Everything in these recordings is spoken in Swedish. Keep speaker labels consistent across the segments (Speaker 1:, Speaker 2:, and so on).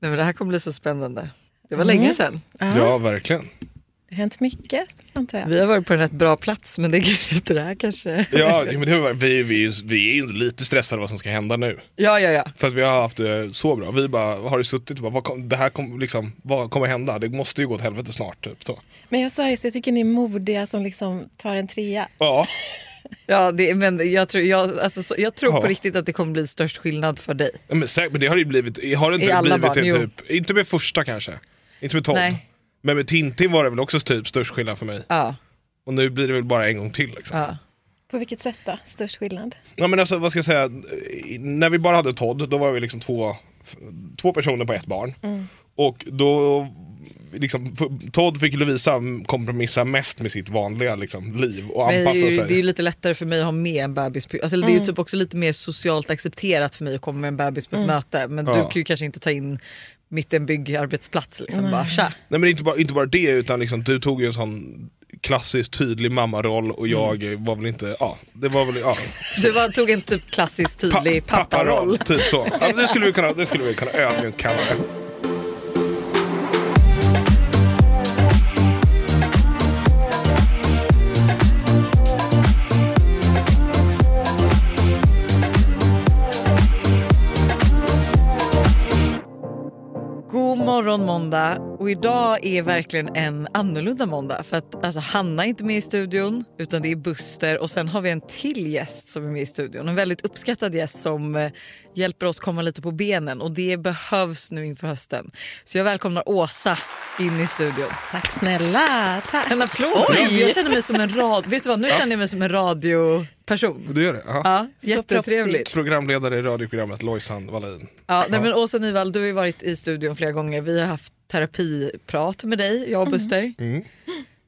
Speaker 1: Nej, men det här kommer bli så spännande. Det var länge sedan.
Speaker 2: Ja,
Speaker 3: Ja, verkligen.
Speaker 2: Det har hänt mycket antar jag.
Speaker 1: Vi har varit på en rätt bra plats men det är efter det här kanske.
Speaker 3: Ja, men det var, vi, vi, vi är ju lite stressade vad som ska hända nu.
Speaker 1: ja, ja, ja.
Speaker 3: För att vi har haft det så bra. Vi bara har ju suttit och bara, vad, kom, det här kom, liksom, vad kommer hända? Det måste ju gå åt helvete snart. Typ, så.
Speaker 2: Men jag sa just jag tycker ni är modiga som liksom tar en trea.
Speaker 3: Ja,
Speaker 1: ja det, men jag tror, jag, alltså, så- jag tror
Speaker 3: Ja.
Speaker 1: på riktigt att det kommer bli störst skillnad för dig.
Speaker 3: men, säkert, men det har det ju blivit. Har det
Speaker 1: I
Speaker 3: inte
Speaker 1: alla
Speaker 3: blivit
Speaker 1: barn,
Speaker 3: det,
Speaker 1: jo.
Speaker 3: typ, inte med första kanske. Inte med Todd.
Speaker 1: Nej.
Speaker 3: Men med Tintin var det väl också typ störst skillnad för mig.
Speaker 1: Ja,
Speaker 3: Och nu blir det väl bara en gång till. Liksom.
Speaker 1: ja.
Speaker 2: På vilket sätt då? Störst skillnad?
Speaker 3: Ja, men alltså, vad ska jag säga? När vi bara hade Todd, då var vi liksom två, två personer på ett barn. Och då, liksom, Todd fick Lovisa kompromissa mest med sitt vanliga liksom, liv och
Speaker 1: det,
Speaker 3: anpassa
Speaker 1: är ju,
Speaker 3: sig.
Speaker 1: det är ju lite lättare för mig att ha med en bebis. På, alltså, Det är ju typ också lite mer socialt accepterat för mig att komma med en bebis på ett möte. Men du
Speaker 3: Ja.
Speaker 1: kan ju kanske inte ta in mitt i en byggarbetsplats. Liksom. Bara, tja.
Speaker 3: Nej men inte bara, inte bara det utan liksom, du tog ju en sån klassisk tydlig mammaroll och jag var väl inte, ja det var väl, ja.
Speaker 1: Du var, tog en typ klassisk tydlig
Speaker 3: Pa-
Speaker 1: papparoll.
Speaker 3: Typ så. Ja, det skulle vi kunna, det skulle vi kunna ödmjukt kalla det.
Speaker 1: God morgon måndag och idag är verkligen en annorlunda måndag för att alltså, Hanna är inte med i studion utan det är Buster och sen har vi en till gäst som är med i studion. En väldigt uppskattad gäst som eh, hjälper oss komma lite på benen och det behövs nu inför hösten. Så jag välkomnar Åsa in i studion.
Speaker 2: Tack snälla. Tack.
Speaker 1: En applåd!
Speaker 2: Oj.
Speaker 1: Jag känner mig som en rad... Vet du vad, nu känner jag mig som en radioperson.
Speaker 3: Du gör det? Ja.
Speaker 1: Ja, jättetrevligt.
Speaker 3: Programledare i radioprogrammet Lojsan Wallin.
Speaker 1: Ja, nej, men Åsa Nyvall, du har ju varit i studion flera gånger. Vi har haft terapiprat med dig, jag och Buster.
Speaker 3: Mm.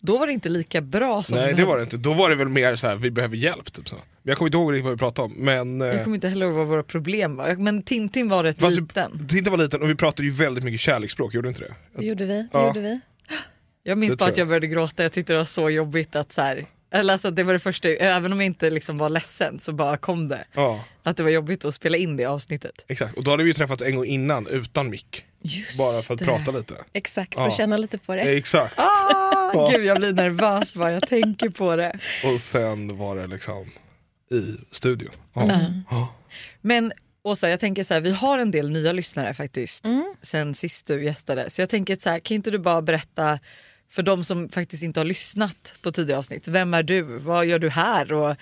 Speaker 1: Då var det inte lika bra som
Speaker 3: Nej det var det inte, då var det väl mer så här, vi behöver hjälp. Typ så. Men jag kommer inte ihåg vad vi pratade om. Men
Speaker 1: Jag
Speaker 3: eh,
Speaker 1: kommer inte heller ihåg vad våra problem var. Men Tintin var rätt
Speaker 3: fast
Speaker 1: liten.
Speaker 3: Tintin var liten och vi pratade ju väldigt mycket kärleksspråk, gjorde inte det?
Speaker 2: Det gjorde vi. Det
Speaker 3: Ja.
Speaker 2: gjorde vi.
Speaker 1: Jag minns
Speaker 3: det
Speaker 1: bara
Speaker 3: tror
Speaker 1: att jag började gråta. Jag tyckte det var så jobbigt att så här, eller alltså det var det första, även om jag inte liksom var ledsen så bara kom det.
Speaker 3: Ja,
Speaker 1: Att det var jobbigt att spela in det avsnittet.
Speaker 3: exakt. Och då hade vi ju träffat en gång innan utan mick.
Speaker 1: Just
Speaker 3: Bara för att
Speaker 1: det.
Speaker 3: prata lite.
Speaker 2: Exakt,
Speaker 3: Ja.
Speaker 2: för att känna lite på det.
Speaker 3: Exakt.
Speaker 1: Ah, gud jag blir nervös bara jag tänker på det.
Speaker 3: Och sen var det liksom i studion. Ja.
Speaker 1: Mm.
Speaker 3: Ja.
Speaker 1: Men Åsa, jag tänker så här, vi har en del nya lyssnare faktiskt sen sist du gästade. Så jag tänker så här, kan inte du bara berätta för de som faktiskt inte har lyssnat på tidigare avsnitt. Vem är du? Vad gör du här? Och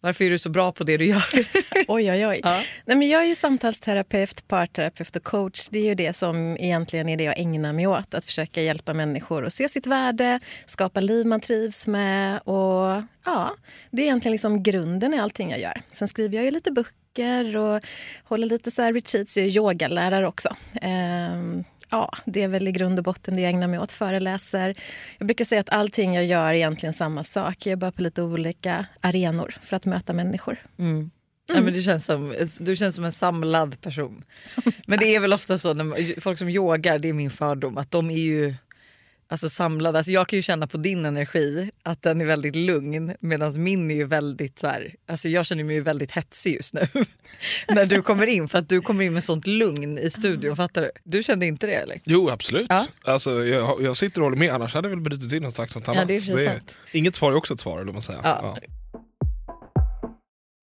Speaker 1: varför är du så bra på det du gör?
Speaker 2: Oj, oj, oj.
Speaker 1: Ja.
Speaker 2: Nej, men jag är ju samtalsterapeut, parterapeut och coach. Det är ju det som egentligen är det jag ägnar mig åt. Att försöka hjälpa människor att se sitt värde, skapa liv man trivs med. Och ja, Det är egentligen liksom grunden i allting jag gör. Sen skriver jag ju lite böcker och håller lite så retreats. Jag är yogalärare också. Ehm, ja, det är väl i grund och botten det jag ägnar mig åt. Föreläser. Jag brukar säga att allting jag gör är egentligen samma sak. Jag är bara på lite olika arenor för att möta människor.
Speaker 1: Nej, men du, känns som, du känns som en samlad person. Men det är väl ofta så, när man, folk som yogar, det är min fördom, att de är ju alltså, samlade. Alltså, jag kan ju känna på din energi att den är väldigt lugn medan min är ju väldigt så här, alltså, jag känner mig ju väldigt hetsig just nu när du kommer in för att du kommer in med sånt lugn i studion, fattar du? Du kände inte det eller?
Speaker 3: Jo absolut.
Speaker 1: Ja.
Speaker 3: Alltså, jag, jag sitter och håller med, annars hade jag väl brutit in och sagt något annat.
Speaker 1: Ja, det är sig sant.
Speaker 3: Inget svar är också ett svar, eller man säger.
Speaker 1: Ja.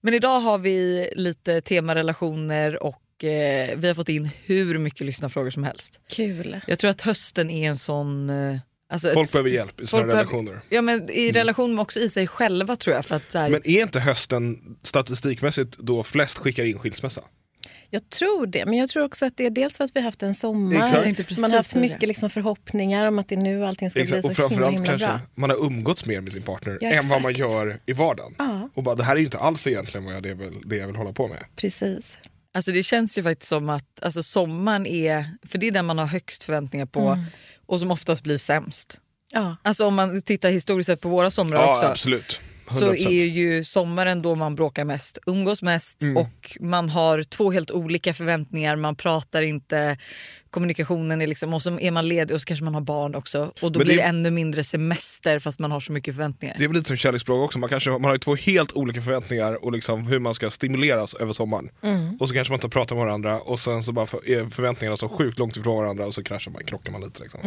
Speaker 1: Men idag har vi lite temarelationer och eh, vi har fått in hur mycket lyssnarfrågor som helst.
Speaker 2: Kul.
Speaker 1: Jag tror att hösten är en sån... eh, Alltså
Speaker 3: Folk
Speaker 1: ett,
Speaker 3: behöver hjälp i sina
Speaker 1: folk behöver-
Speaker 3: relationer.
Speaker 1: Ja men i relation med också i sig själva tror jag. För att, här,
Speaker 3: Men är inte hösten statistikmässigt då flest skickar in skilsmässa?
Speaker 2: Jag tror det, men jag tror också att det är dels för att vi har haft en sommar.
Speaker 3: Jag
Speaker 2: Man har haft mycket liksom förhoppningar om att det är nu allting ska
Speaker 3: Exakt.
Speaker 2: bli
Speaker 3: Och
Speaker 2: så himla,
Speaker 3: framförallt
Speaker 2: himla
Speaker 3: kanske
Speaker 2: bra.
Speaker 3: man har umgåtts mer med sin partner
Speaker 2: Ja,
Speaker 3: än vad man gör i vardagen.
Speaker 2: Ja.
Speaker 3: Och bara, det här är ju inte alls egentligen vad jag, det, är väl, det jag vill hålla på med.
Speaker 2: Precis.
Speaker 1: Alltså det känns ju faktiskt som att alltså sommaren är... För det är den man har högst förväntningar på
Speaker 3: Mm.
Speaker 1: och som oftast blir sämst.
Speaker 2: Ja.
Speaker 1: Alltså om man tittar historiskt sett på våra somrar
Speaker 3: Ja
Speaker 1: också.
Speaker 3: absolut. 100%.
Speaker 1: så är ju sommaren då man bråkar mest, umgås mest
Speaker 3: Mm.
Speaker 1: och man har två helt olika förväntningar. Man pratar inte kommunikationen är liksom, och så är man ledig och så kanske man har barn också och då
Speaker 3: Men
Speaker 1: blir
Speaker 3: det-
Speaker 1: det ännu mindre semester fast man har så mycket förväntningar.
Speaker 3: Det är väl lite som kärleksspråk också, man, kanske, man har ju två helt olika förväntningar och liksom hur man ska stimuleras över sommaren. Och så kanske man inte pratar med varandra och sen så bara för, är förväntningarna så sjukt långt ifrån varandra och så kraschar man, krockar man lite. Liksom.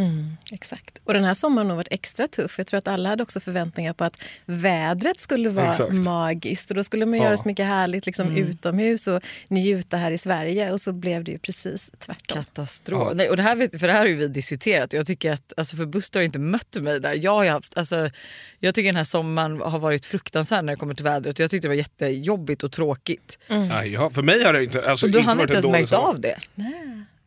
Speaker 2: Exakt. Och den här sommaren har varit extra tuff. Jag tror att alla hade också förväntningar på att vädret skulle vara
Speaker 3: Exakt.
Speaker 2: magiskt. Och då skulle man
Speaker 3: Ja.
Speaker 2: göra så mycket härligt liksom, utomhus och njuta här i Sverige. Och så blev det ju precis tvärtom.
Speaker 1: Katastrof.
Speaker 3: Ja.
Speaker 1: Nej, och det här, vet, för det här har ju vi diskuterat jag tycker att, alltså för Buster har inte mött mig där. Jag, har haft, alltså, jag tycker den här sommaren har varit fruktansvärd när det kommer till vädret jag tyckte det var jättejobbigt och tråkigt.
Speaker 3: Nej, ja, för mig har det inte, alltså,
Speaker 1: och du
Speaker 3: inte varit
Speaker 1: inte
Speaker 3: en
Speaker 1: ens märkt
Speaker 3: sommar.
Speaker 1: av det. Då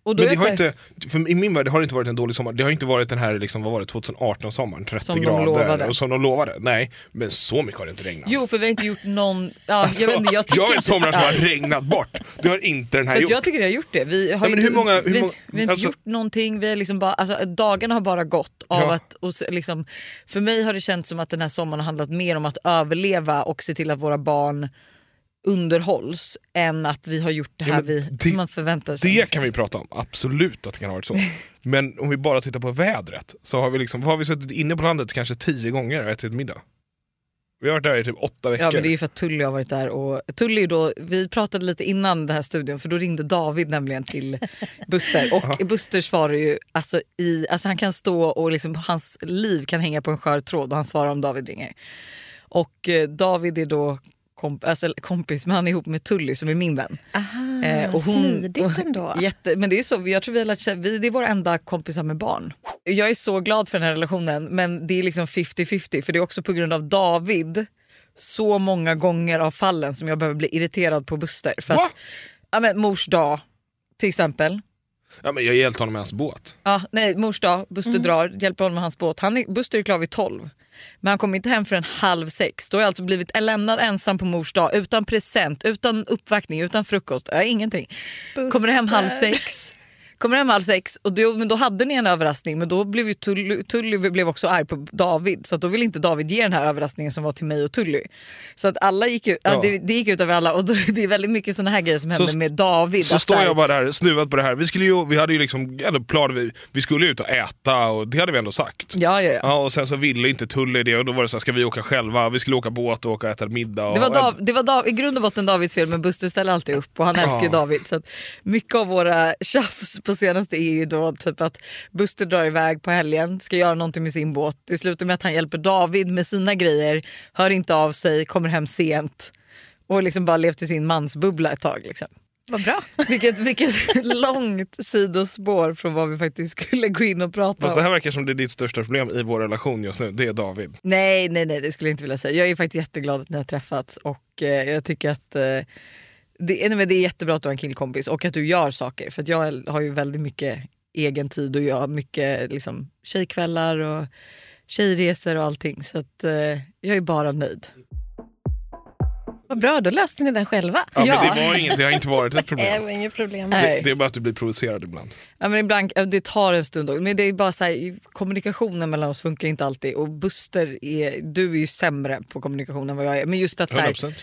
Speaker 3: Men
Speaker 1: är
Speaker 3: det har inte, för I min värld har det inte varit en dålig sommar. Det har inte varit den här liksom, vad var det, 2018 sommaren, 30
Speaker 1: Som de
Speaker 3: grader.
Speaker 1: lovade.
Speaker 3: Och som de lovade. Nej, men så mycket har det inte regnat.
Speaker 1: Jo för vi har inte gjort någon... Ja,
Speaker 3: Alltså,
Speaker 1: jag, vet inte, jag, tycker
Speaker 3: jag har en sommar som har regnat bort. Det har inte den här
Speaker 1: Fast
Speaker 3: gjort.
Speaker 1: jag tycker det har gjort det. Vi har,
Speaker 3: men
Speaker 1: inte,
Speaker 3: många-
Speaker 1: vi
Speaker 3: många-
Speaker 1: vi har inte
Speaker 3: alltså-
Speaker 1: gjort någonting. Vi har liksom bara, alltså, dagarna har bara gått av
Speaker 3: Ja.
Speaker 1: att... Och liksom, för mig har det känts som att den här sommaren har handlat mer om att överleva och se till att våra barn underhålls än att vi har gjort det
Speaker 3: Ja,
Speaker 1: här
Speaker 3: men
Speaker 1: vi,
Speaker 3: det-
Speaker 1: som man förväntar sig.
Speaker 3: Det kan vi prata om, absolut att det kan ha varit så. Men om vi bara tittar på vädret så har vi liksom, har vi suttit inne på landet kanske tio gånger och ätit middag. Vi har varit där i typ åtta veckor.
Speaker 1: Ja men det är ju för att Tully har varit där och Tully då, vi pratade lite innan den här studion för då ringde David nämligen till Buster och Buster svarar ju alltså i, alltså han kan stå och liksom hans liv kan hänga på en skör tråd och han svarar om David ringer. Och eh, David är då komp alltså, kompis men han är ihop med Tully som är min vän.
Speaker 2: Aha,
Speaker 1: Eh, och hon-
Speaker 2: smidigt ändå.
Speaker 1: Jätte, men det är så, jag tror vi har lärt känna, vi, det är våra enda kompisar med barn. Jag är så glad för den här relationen men det är liksom 50-50 för det är också på grund av David så många gånger av fallen som jag behöver bli irriterad på Buster. För att, ja, men, mors dag till exempel.
Speaker 3: Ja, men jag hjälpte honom med hans båt.
Speaker 1: Ja, nej, mors dag, Buster
Speaker 2: Mm.
Speaker 1: drar, hjälper honom med hans båt. Han är, Buster är klar vid 12. Men han kommer inte hem förrän halv sex. Då har jag alltså blivit lämnad ensam på mors dag utan present, utan uppvaktning, utan frukost. Ja, ingenting. Kommer hem halv sex. Kommer hem halv sex och då, men då hade ni en överraskning men då blev ju Tully, Tully blev också arg på David så att då ville inte David ge den här överraskningen som var till mig och Tully. Så att alla gick ut, ja. Det, det gick ut över alla och då, det är väldigt mycket såna här grejer som händer med David.
Speaker 3: Så står jag bara där snuvad på det här. Vi, skulle ju, vi hade ju liksom ändå plan, vi, vi skulle ut och äta och det hade vi ändå sagt.
Speaker 1: Ja, ja, ja.
Speaker 3: Ja, och sen så ville inte Tully det och då var det så här, ska vi åka själva? Vi skulle åka båt och åka och äta middag. Och,
Speaker 1: Det var, Dav, det var Dav, i grund och botten Davids fel men Buster ställer alltid upp och han älskar ju. David. Så mycket av våra tjafs på senaste är ju då typ att Buster drar iväg på helgen, ska göra någonting med sin båt. Det slutar med att han hjälper David med sina grejer, hör inte av sig, kommer hem sent och liksom bara levt i sin mansbubbla ett tag. Liksom.
Speaker 2: Vad bra.
Speaker 1: Vilket, vilket långt sidospår från vad vi faktiskt skulle gå in och prata
Speaker 3: Fast
Speaker 1: om.
Speaker 3: det här verkar som det är ditt största problem i vår relation just nu, det är David.
Speaker 1: Nej, nej, nej, det skulle jag inte vilja säga. Jag är faktiskt jätteglad att ni har träffats och eh, jag tycker att eh, det, nej, men det är jättebra att du har en killkompis och att du gör saker. För att jag har ju väldigt mycket egen tid och jag har mycket liksom, tjejkvällar och tjejresor och allting. Så att, eh, jag är bara nöjd.
Speaker 2: Vad bra, då löste ni den själva.
Speaker 3: Ja,
Speaker 1: Ja.
Speaker 3: Men det, var inget, det har inte varit ett
Speaker 2: Nej,
Speaker 3: problem.
Speaker 2: det var inget problem.
Speaker 1: Nej.
Speaker 3: Det, det är bara att du blir provocerad ibland.
Speaker 1: Ja, men ibland, det tar en stund, men det är bara så här, kommunikationen mellan oss funkar inte alltid och Buster, är, du är ju sämre på kommunikation än vad jag är. Men just att så här,
Speaker 3: 100%.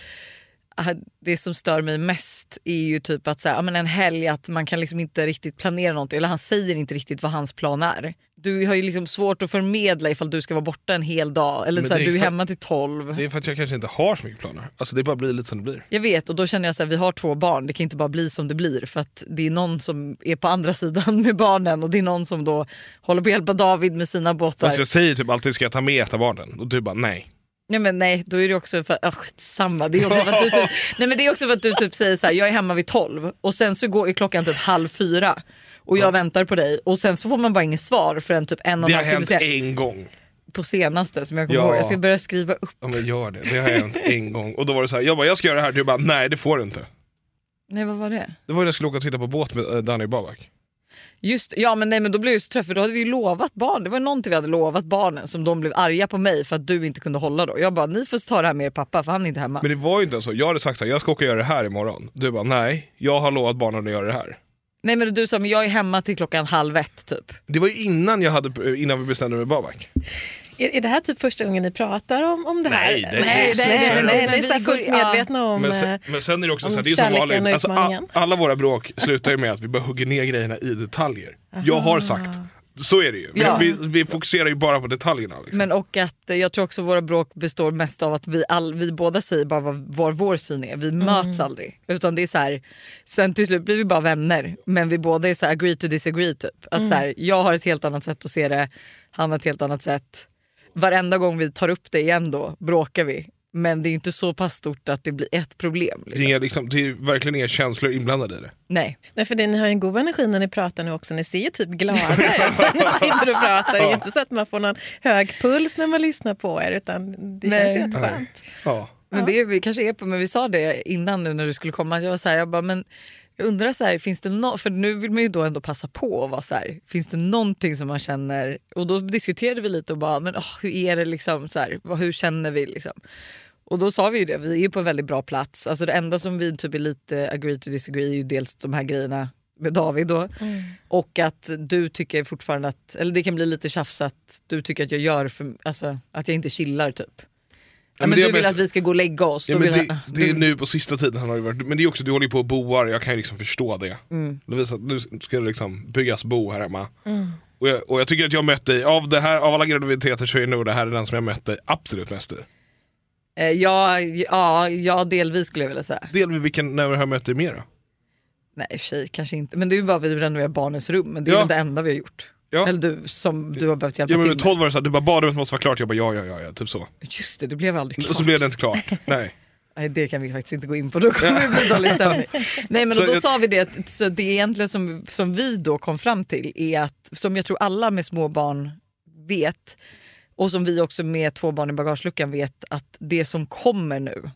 Speaker 1: Det som stör mig mest är ju typ att så här, men en helg att man kan liksom inte riktigt planera någonting eller han säger inte riktigt vad hans plan är. Du har ju liksom svårt att förmedla ifall du ska vara borta en hel dag eller
Speaker 3: Men
Speaker 1: så här,
Speaker 3: är
Speaker 1: du är hemma till 12.
Speaker 3: Det är för att jag kanske inte har så mycket planer. Alltså det bara blir lite som det blir.
Speaker 1: Jag vet och då känner jag så här, vi har två barn, det kan inte bara bli som det blir för att det är någon som är på andra sidan med barnen och det är någon som då håller på att hjälpa David med sina båtar.
Speaker 3: Fast jag säger typ alltid, ska jag ta med ett av barnen? Och du bara nej.
Speaker 1: Ja, men nej, då är det också för, oh, samma. Det är också för att du typ, nej, men det är också för att du typ säger så här, jag är hemma vid 12 och sen så går är klockan typ halv fyra och jag väntar på dig och sen så får man bara inget svar förrän typ en och
Speaker 3: Det
Speaker 1: en
Speaker 3: har
Speaker 1: halv timme
Speaker 3: hänt
Speaker 1: sen,
Speaker 3: en gång.
Speaker 1: på senaste som jag kommer
Speaker 3: Ja.
Speaker 1: ihåg. Jag ska börja skriva upp.
Speaker 3: Ja men gör det, det har hänt en gång. Och då var det så här, jag bara jag ska göra det här, du bara nej det får du inte.
Speaker 1: Nej vad var det?
Speaker 3: Det var när jag skulle åka och titta på båt med eh, Danny Babak.
Speaker 1: Just ja men nej men då blev jag så trött för då hade vi ju lovat barn. Det var någonting vi hade lovat barnen som de blev arga på mig för att du inte kunde hålla då. Jag bara ni får ta det här med er pappa för han är inte hemma.
Speaker 3: Men det var ju inte så, jag hade sagt här, jag ska åka och göra det här imorgon. Du bara nej, jag har lovat barnen att göra det här.
Speaker 1: Nej men du sa men jag är hemma till klockan halv ett typ.
Speaker 3: Det var ju innan, jag hade, innan vi bestämde med Babak.
Speaker 2: Är, är det här typ första gången ni pratar om, om det här?
Speaker 3: Nej, det är-
Speaker 2: nej,
Speaker 3: det är-
Speaker 2: nej, nej, här
Speaker 1: vi går-
Speaker 2: fullt
Speaker 1: ja.
Speaker 2: medvetna om...
Speaker 3: Men sen,
Speaker 2: eh,
Speaker 3: men sen är det också så här, det är som vanligt. Alltså, a, alla våra bråk slutar ju med att vi bara hugger ner grejerna i detaljer. Jag har sagt. Så är det ju. Vi,
Speaker 1: Ja.
Speaker 3: vi, vi fokuserar ju bara på detaljerna. Liksom.
Speaker 1: Men och att eh, jag tror också våra bråk består mest av att vi, all, vi båda säger bara vad, vad vår syn är. Vi möts aldrig. Utan det är så här, sen till slut blir vi bara vänner. Men vi båda är så här, agree to disagree typ. Att så här, jag har ett helt annat sätt att se det, han har ett helt annat sätt. Varenda gång vi tar upp det igen då bråkar vi. Men det är inte så pass stort att det blir ett problem.
Speaker 3: det,
Speaker 1: Liksom.
Speaker 3: är liksom, det är verkligen inga känslor inblandade i det.
Speaker 1: Nej.
Speaker 2: Nej, för det, ni har ju en god energi när ni pratar nu också. Ni ser ju typ glada ut när ni sitter och pratar. Det är ju inte så att man får någon hög puls när man lyssnar på er utan det
Speaker 1: Nej.
Speaker 2: känns ju rätt skönt.
Speaker 3: Ja.
Speaker 1: Men det är, vi kanske är på, men vi sa det innan nu när du skulle komma. Jag var så här, jag bara, men jag undrar så här, finns det no för nu vill man ju då ändå passa på att vara så här, finns det någonting som man känner, och då diskuterade vi lite och bara, men åh, hur är det liksom, så här, hur känner vi liksom? Och då sa vi ju det, vi är på en väldigt bra plats. Alltså det enda som vi typ är lite agree to disagree är ju dels de här grejerna med David då. Och att du tycker fortfarande att, eller det kan bli lite tjafs att du tycker att jag gör för, alltså att jag inte chillar typ. Ja,
Speaker 3: men
Speaker 1: men du vill att vi ska gå och lägga oss.
Speaker 3: Ja, men det,
Speaker 1: jag-
Speaker 3: det är nu på sista tiden han har varit, men det är också, du håller ju på och boar, jag kan ju liksom förstå det. Lovisa, nu ska det liksom byggas bo här hemma. Och, jag, och jag tycker att jag mött dig, av, det här, av alla graviditeter så är nog det här den som jag mött dig absolut mest i.
Speaker 1: Eh, Ja, ja, ja, delvis skulle jag vilja säga.
Speaker 3: Del med vilken, när har jag mött dig mer då?
Speaker 1: Nej i kanske inte. Men det är ju bara vi renoverar barnens rum. Men det är
Speaker 3: Ja.
Speaker 1: det enda vi har gjort.
Speaker 3: Ja.
Speaker 1: Eller du som du har behövt hjälpa
Speaker 3: Ja, men
Speaker 1: till
Speaker 3: med
Speaker 1: med.
Speaker 3: 12 var det såhär, du bara badrummet måste vara klart, jag bara ja ja ja, ja typ så.
Speaker 1: Just det, det blev aldrig klart.
Speaker 3: Och så blev det inte klart. Nej.
Speaker 1: Nej det kan vi faktiskt inte gå in på, då kommer det bli dålig stämning. Nej men då
Speaker 3: jag-
Speaker 1: sa vi det, att- så det egentligen som, som vi då kom fram till är att, som jag tror alla med små barn vet, och som vi också med två barn i bagageluckan vet, att det som kommer nu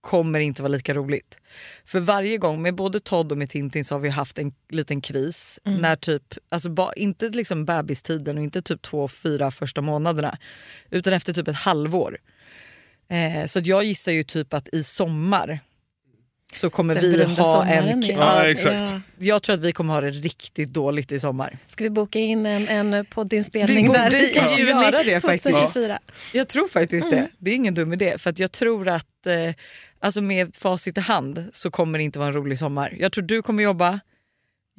Speaker 1: kommer inte vara lika roligt. För varje gång med både Todd och med Tintin så har vi haft en liten kris. När typ, alltså ba, inte liksom bebistiden och inte typ två, fyra första månaderna. Utan efter typ ett halvår. Eh, så jag gissar ju typ att i sommar så kommer
Speaker 2: Den
Speaker 1: vi ha en... k-
Speaker 3: Ja, exakt.
Speaker 2: Ja.
Speaker 1: Jag tror att vi kommer ha det riktigt dåligt i sommar.
Speaker 2: Ska vi boka in en, en poddinspelning
Speaker 1: Vi borde
Speaker 2: där i
Speaker 1: kanske
Speaker 2: juni
Speaker 1: göra det faktiskt.
Speaker 2: 2024?
Speaker 1: Jag tror faktiskt
Speaker 2: Mm.
Speaker 1: det. Det är ingen dum idé. För att jag tror att eh, alltså med facit i hand så kommer det inte vara en rolig sommar. Jag tror du kommer jobba,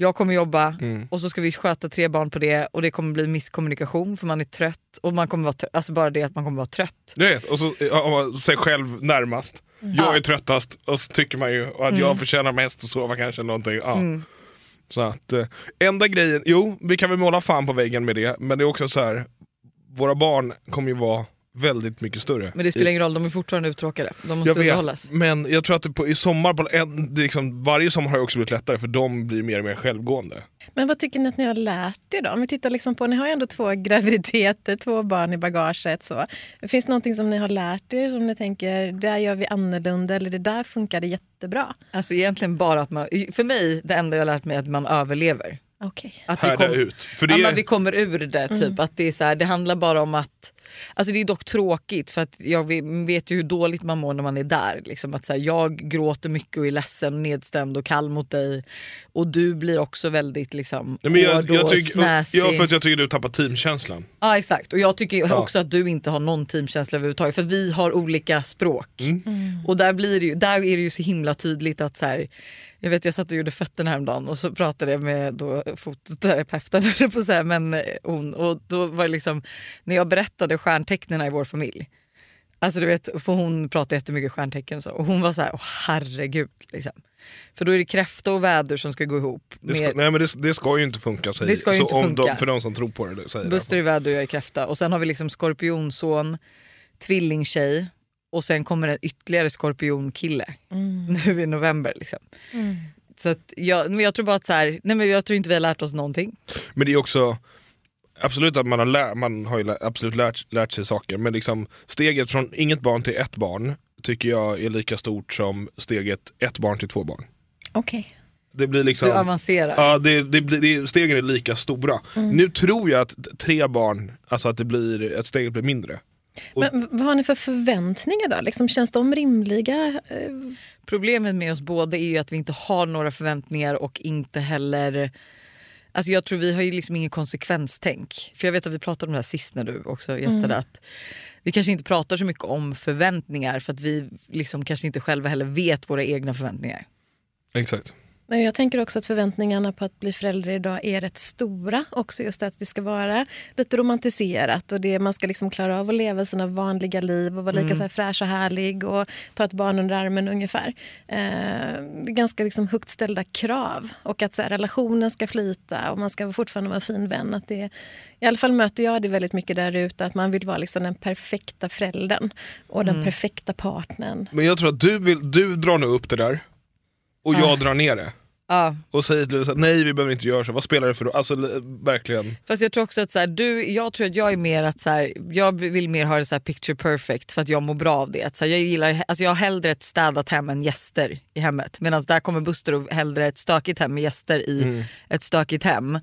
Speaker 1: jag kommer jobba
Speaker 3: Mm.
Speaker 1: och så ska vi sköta tre barn på det och det kommer bli misskommunikation för man är trött. Och man kommer vara trött, alltså bara det att man kommer vara trött.
Speaker 3: Jag vet, och så har man sig själv närmast. Jag är tröttast och så tycker man ju att jag förtjänar mest att sova kanske. Någonting. Ja. Så att, eh, enda grejen, jo vi kan väl måla fan på väggen med det, men det är också så här. våra barn kommer ju vara väldigt mycket större.
Speaker 1: Men det spelar ingen roll, de är fortfarande uttråkade. De måste
Speaker 3: jag
Speaker 1: underhållas.
Speaker 3: vet, men jag tror att det på, i sommar, på en, det liksom, varje sommar har också blivit lättare för de blir mer och mer självgående.
Speaker 2: Men vad tycker ni att ni har lärt er då? Om vi tittar liksom på, ni har ju ändå två graviditeter, två barn i bagaget. Så. Finns det någonting som ni har lärt er som ni tänker, där gör vi annorlunda eller det där funkade jättebra?
Speaker 1: Alltså egentligen bara att man, för mig, det enda jag har lärt mig är att man överlever.
Speaker 2: Okej.
Speaker 1: Att vi, kom,
Speaker 3: ut. För det
Speaker 1: ja, vi kommer ur det. Typ. Att det, är så här, det handlar bara om att... Alltså det är dock tråkigt för att jag ve- vet ju hur dåligt man mår när man är där. Liksom att så här, jag gråter mycket och är ledsen, nedstämd och kall mot dig. Och du blir också väldigt liksom,
Speaker 3: Nej, men jag,
Speaker 1: hård
Speaker 3: jag
Speaker 1: och
Speaker 3: tycker,
Speaker 1: snäsig.
Speaker 3: ja, för att jag tycker du tappar teamkänslan.
Speaker 1: Ja exakt och jag tycker
Speaker 3: Ja.
Speaker 1: också att du inte har någon teamkänsla överhuvudtaget för vi har olika språk.
Speaker 3: Mm.
Speaker 1: Och där, blir det ju, där är det ju så himla tydligt att så här, jag vet jag satt och gjorde fötterna häromdagen och så pratade jag med då fototerapeuten på att säga, men eh, hon, och då var det liksom när jag berättade stjärntecknen i vår familj. Alltså du vet, för hon pratar jättemycket stjärntecken och så, och hon var så här, åh herregud. Liksom. För då är det kräfta och väder som ska gå ihop.
Speaker 3: Det ska,
Speaker 1: Med-
Speaker 3: nej men det, det ska ju inte funka säger
Speaker 1: Det ska ju
Speaker 3: så
Speaker 1: inte
Speaker 3: om
Speaker 1: funka.
Speaker 3: De, för de som tror på det. Säger
Speaker 1: Buster är väder och jag är kräfta. Och sen har vi liksom skorpionson, tvillingtjej och sen kommer en ytterligare skorpionkille nu i november. Liksom. Så att jag, men jag tror bara att så här, nej men jag tror inte vi har lärt oss någonting.
Speaker 3: Men det är också Absolut att man har, lär, man har ju lä- absolut lärt, lärt sig saker men liksom steget från inget barn till ett barn tycker jag är lika stort som steget ett barn till två barn.
Speaker 2: Okej.
Speaker 3: Det blir liksom
Speaker 1: Du avancerar.
Speaker 3: Ja, det, det, blir- det, stegen är lika stora. Nu tror jag att tre barn, alltså att det blir, att steget blir mindre. Och-
Speaker 2: Men vad har ni för förväntningar då? Liksom, känns de rimliga?
Speaker 1: Problemet med oss båda är ju att vi inte har några förväntningar och inte heller Alltså jag tror vi har ju liksom ingen konsekvenstänk. För jag vet att vi pratade om det här sist när du också gästade.
Speaker 2: Mm.
Speaker 1: Att vi kanske inte pratar så mycket om förväntningar för att vi liksom kanske inte själva heller vet våra egna förväntningar.
Speaker 3: Exakt.
Speaker 2: Men jag tänker också att förväntningarna på att bli förälder idag är rätt stora. Också just att det ska vara lite romantiserat och det, man ska liksom klara av att leva sina vanliga liv och vara lika så här fräsch och härlig och ta ett barn under armen ungefär. Eh, det är ganska liksom högt ställda krav och att så här, relationen ska flyta och man ska fortfarande vara en fin vän. Att det, I alla fall möter jag det väldigt mycket där ute att man vill vara liksom den perfekta föräldern och den perfekta partnern.
Speaker 3: Men jag tror att du, vill, du drar nu upp det där och jag drar ner det.
Speaker 1: Ja.
Speaker 3: Och säger till Lovisa, nej vi behöver inte göra så, vad spelar det för roll? Alltså verkligen.
Speaker 1: Fast jag tror också att så här, du, jag tror att jag är mer att så här, jag vill mer ha det så här picture perfect för att jag mår bra av det. Att så här, jag, gillar, alltså jag har hellre ett städat hem än gäster i hemmet. Medan där kommer Buster och hellre ett stökigt hem med gäster i ett stökigt hem.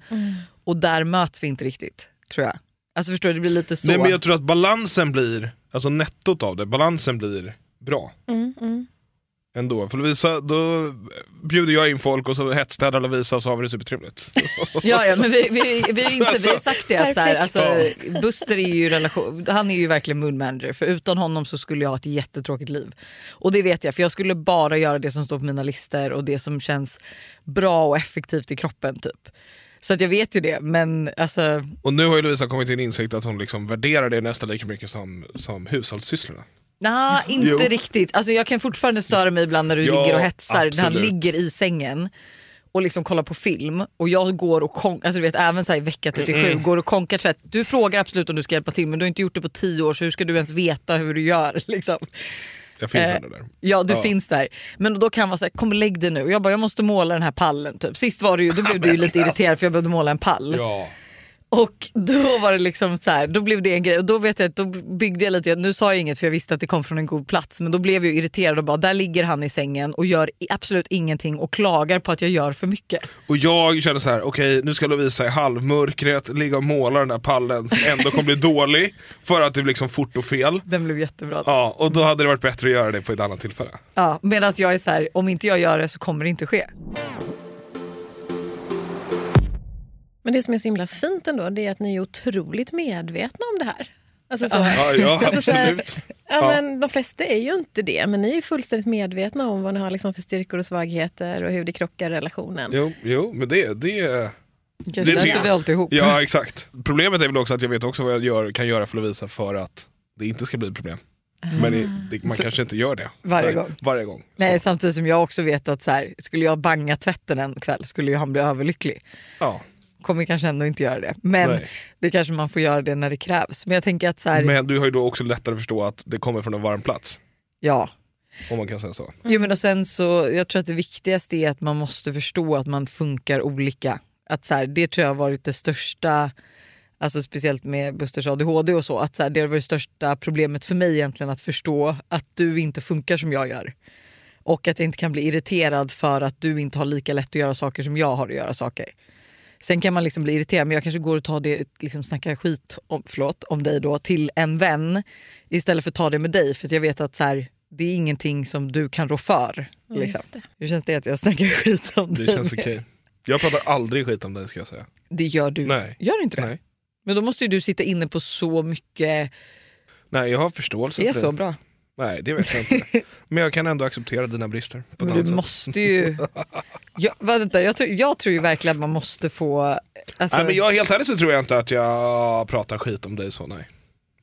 Speaker 1: Och där möts vi inte riktigt tror jag. Alltså förstår du, det blir lite så.
Speaker 3: Nej men jag tror att balansen blir, alltså nettot av det, balansen blir bra. Ändå. För Lovisa, då bjuder jag in folk och så hetstädar Lovisa och så har vi det supertrevligt.
Speaker 1: Ja, ja men vi, vi, vi, är inte, vi har sagt det att så här, alltså, Buster är ju relation, han är ju verkligen mood manager för utan honom så skulle jag ha ett jättetråkigt liv. Och det vet jag för jag skulle bara göra det som står på mina listor och det som känns bra och effektivt i kroppen typ. Så att jag vet ju det men alltså
Speaker 3: Och nu har ju Lovisa kommit till en insikt att hon liksom värderar det nästan lika mycket som, som hushållssysslorna.
Speaker 1: Nej, inte
Speaker 3: Jo.
Speaker 1: riktigt. Alltså, jag kan fortfarande störa mig ibland när du
Speaker 3: Ja,
Speaker 1: ligger och hetsar, när han
Speaker 3: absolut.
Speaker 1: ligger i sängen och liksom kollar på film och jag går och konkar, alltså du vet även så här i vecka 37, går och konkar tvätt. Du frågar absolut om du ska hjälpa till men du har inte gjort det på tio år så hur ska du ens veta hur du gör? Liksom.
Speaker 3: Jag finns
Speaker 1: Eh,
Speaker 3: ändå där.
Speaker 1: Ja du
Speaker 3: Ja.
Speaker 1: finns där. Men då kan man säga kom och lägg dig nu. Och jag bara jag måste måla den här pallen typ. Sist var det ju, då blev du ju lite irriterad för jag behövde måla en pall.
Speaker 3: Ja.
Speaker 1: Och då var det liksom så här, då blev det en grej och då vet jag att då byggde jag lite, nu sa jag inget för jag visste att det kom från en god plats men då blev jag irriterad och bara där ligger han i sängen och gör absolut ingenting och klagar på att jag gör för mycket.
Speaker 3: Och jag kände så här: okej nu ska Lovisa i halvmörkret ligga och måla den där pallen som ändå kommer bli dålig för att det blir liksom fort och fel.
Speaker 1: Den blev jättebra.
Speaker 3: Ja, och då hade det varit bättre att göra det på ett annat tillfälle.
Speaker 1: Ja, Medan jag är så här, om inte jag gör det så kommer det inte ske.
Speaker 2: Men det som är så himla fint ändå det är att ni är otroligt medvetna om det här. Alltså så,
Speaker 3: Ja, ja
Speaker 2: Alltså så här-
Speaker 3: absolut.
Speaker 2: Ja,
Speaker 3: Ja.
Speaker 2: Men de flesta är ju inte det, men ni är ju fullständigt medvetna om vad ni har liksom för styrkor och svagheter och hur det krockar i relationen.
Speaker 3: Jo, jo men det, det
Speaker 1: Kanske
Speaker 3: Det är
Speaker 1: därför
Speaker 3: det.
Speaker 1: vi hållit ihop.
Speaker 3: Ja exakt. Problemet är väl också att jag vet också vad jag gör, kan göra för Lovisa för att det inte ska bli ett problem. Men det, det, man kanske inte gör det.
Speaker 1: Varje gång.
Speaker 3: Varje gång.
Speaker 1: Nej,
Speaker 3: Så,
Speaker 1: samtidigt som jag också vet att så här, skulle jag banga tvätten en kväll skulle ju han bli överlycklig.
Speaker 3: ja.
Speaker 1: Kommer kanske ändå inte göra det. Men
Speaker 3: Nej.
Speaker 1: det kanske man får göra det när det krävs. Men jag tänker att så här,
Speaker 3: Men du har ju då också lättare att förstå att det kommer från en varm plats.
Speaker 1: ja.
Speaker 3: Om man kan säga så.
Speaker 1: Jo, men och sen så, jag tror att det viktigaste är att man måste förstå att man funkar olika. Att så här, det tror jag har varit det största, alltså speciellt med Busters ADHD och så, att så här, det varit det största problemet för mig egentligen att förstå att du inte funkar som jag gör. Och att jag inte kan bli irriterad för att du inte har lika lätt att göra saker som jag har att göra saker. Sen kan man liksom bli irriterad men jag kanske går och tar det, liksom snackar skit om, förlåt, om dig då till en vän istället för att ta det med dig för att jag vet att så här, det är ingenting som du kan rå för. Liksom.
Speaker 2: Just det.
Speaker 1: Hur känns det att jag snackar skit om
Speaker 3: Det
Speaker 1: dig?
Speaker 3: känns okej. Jag pratar aldrig skit om dig ska jag säga.
Speaker 1: Det gör du.
Speaker 3: Nej.
Speaker 1: Gör du inte det?
Speaker 3: Nej.
Speaker 1: Men då måste ju du sitta inne på så mycket,
Speaker 3: Nej jag har förståelse
Speaker 1: det är
Speaker 3: för
Speaker 1: så
Speaker 3: det.
Speaker 1: bra.
Speaker 3: Nej det vet jag inte. Men jag kan ändå acceptera dina brister. På
Speaker 1: Men du
Speaker 3: sätt.
Speaker 1: måste ju... Jag, vänta, jag, tror, jag tror ju verkligen att man måste få... Alltså,
Speaker 3: Nej, men jag, helt ärligt så tror jag inte att jag pratar skit om dig så nej.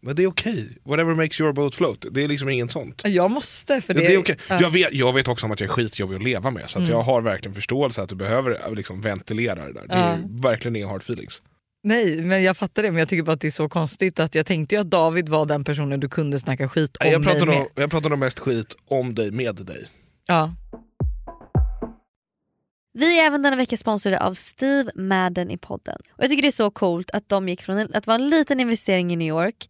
Speaker 3: Men det är okej. Whatever makes your boat float. Det är liksom inget sånt.
Speaker 1: jag måste för det...
Speaker 3: Det, är okej.
Speaker 1: ja. Mm.
Speaker 3: jag, vet, jag vet också om att jag är skitjobbig att leva med så att jag har verkligen förståelse att du behöver äh, liksom, ventilera det där. Det är
Speaker 1: Ja.
Speaker 3: verkligen inga hard feelings.
Speaker 1: Nej, men jag fattar det. Men jag tycker bara att det är så konstigt att jag tänkte ju att David var den personen du kunde snacka skit om
Speaker 3: jag,
Speaker 1: mig
Speaker 3: pratar
Speaker 1: med.
Speaker 3: nog, jag pratar nog mest skit om dig med dig.
Speaker 1: Ja.
Speaker 4: Vi är även denna vecka sponsrade av Steve Madden i podden. Och Jag tycker det är så coolt att de gick från en, att vara en liten investering i New York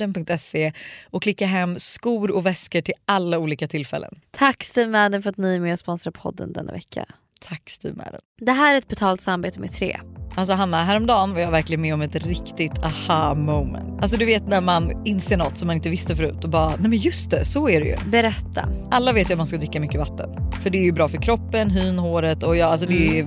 Speaker 1: stevemadden.se och klicka hem skor och väskor till alla olika tillfällen.
Speaker 4: Tack Steve Madden för att ni är med och sponsrar podden denna vecka.
Speaker 1: Tack Steve Madden.
Speaker 4: Det här är ett betalt samarbete med Tre.
Speaker 1: Alltså Hanna, häromdagen var jag verkligen med om ett riktigt aha moment. Alltså du vet när man inser något som man inte visste förut och bara, nej men just det, så är det ju.
Speaker 4: Berätta.
Speaker 1: Alla vet ju att man ska dricka mycket vatten. För det är ju bra för kroppen, hyn, håret och ja, alltså det, är,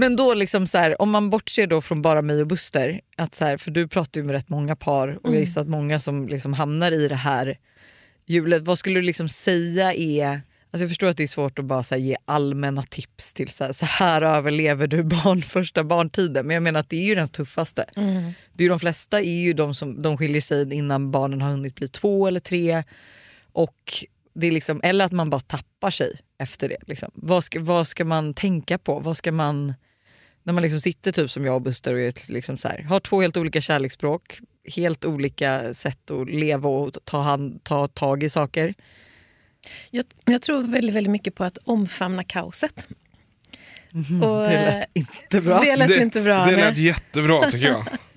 Speaker 1: Men då liksom så här, om man bortser då från bara mig och Buster, att så här, för du pratar ju med rätt många par och jag gissar att många som liksom hamnar i det här hjulet, vad skulle du liksom säga är Alltså jag förstår att det är svårt att bara ge allmänna tips till så här, så här överlever du barn första barntiden. Men jag menar att det är ju den tuffaste. Det är de flesta är ju de som de skiljer sig innan barnen har hunnit bli två eller tre. Och det är liksom, eller att man bara tappar sig efter det. Liksom. Vad, ska, vad ska man tänka på? Vad ska man, när man liksom sitter typ som jag och Buster och är liksom så här, har två helt olika kärleksspråk, helt olika sätt att leva och ta, hand, ta tag i saker.
Speaker 2: Jag, jag tror väldigt, väldigt mycket på att omfamna kaoset. Och,
Speaker 1: det
Speaker 2: eh,
Speaker 1: lät inte bra.
Speaker 2: Det lät inte bra.
Speaker 3: Det
Speaker 2: nej.
Speaker 3: lät jättebra tycker jag.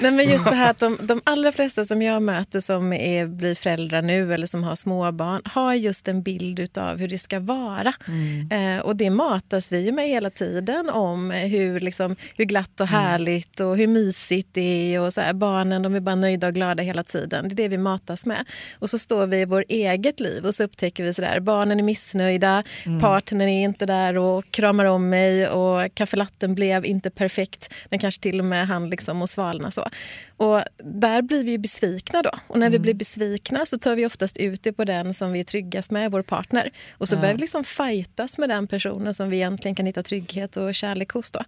Speaker 2: Nej, men just det här att de, de allra flesta som jag möter som är, blir föräldrar nu eller som har småbarn har just en bild av hur det ska vara. Eh, och det matas vi med hela tiden om hur, liksom, hur glatt och härligt och hur mysigt det är. Och så här, barnen de är bara nöjda och glada hela tiden. Det är det vi matas med. Och så står vi i vårt eget liv och så upptäcker vi sådär, barnen är missnöjda, partnern är inte där och kramar om mig och kaffelatten blev inte perfekt. Den kanske till och med hann liksom och svalna så. Och där blir vi ju besvikna då. Och när vi blir besvikna så tar vi oftast ut det på den som vi är tryggast med, vår partner. Och så börjar vi liksom fightas med den personen som vi egentligen kan hitta trygghet och kärlek hos. Då.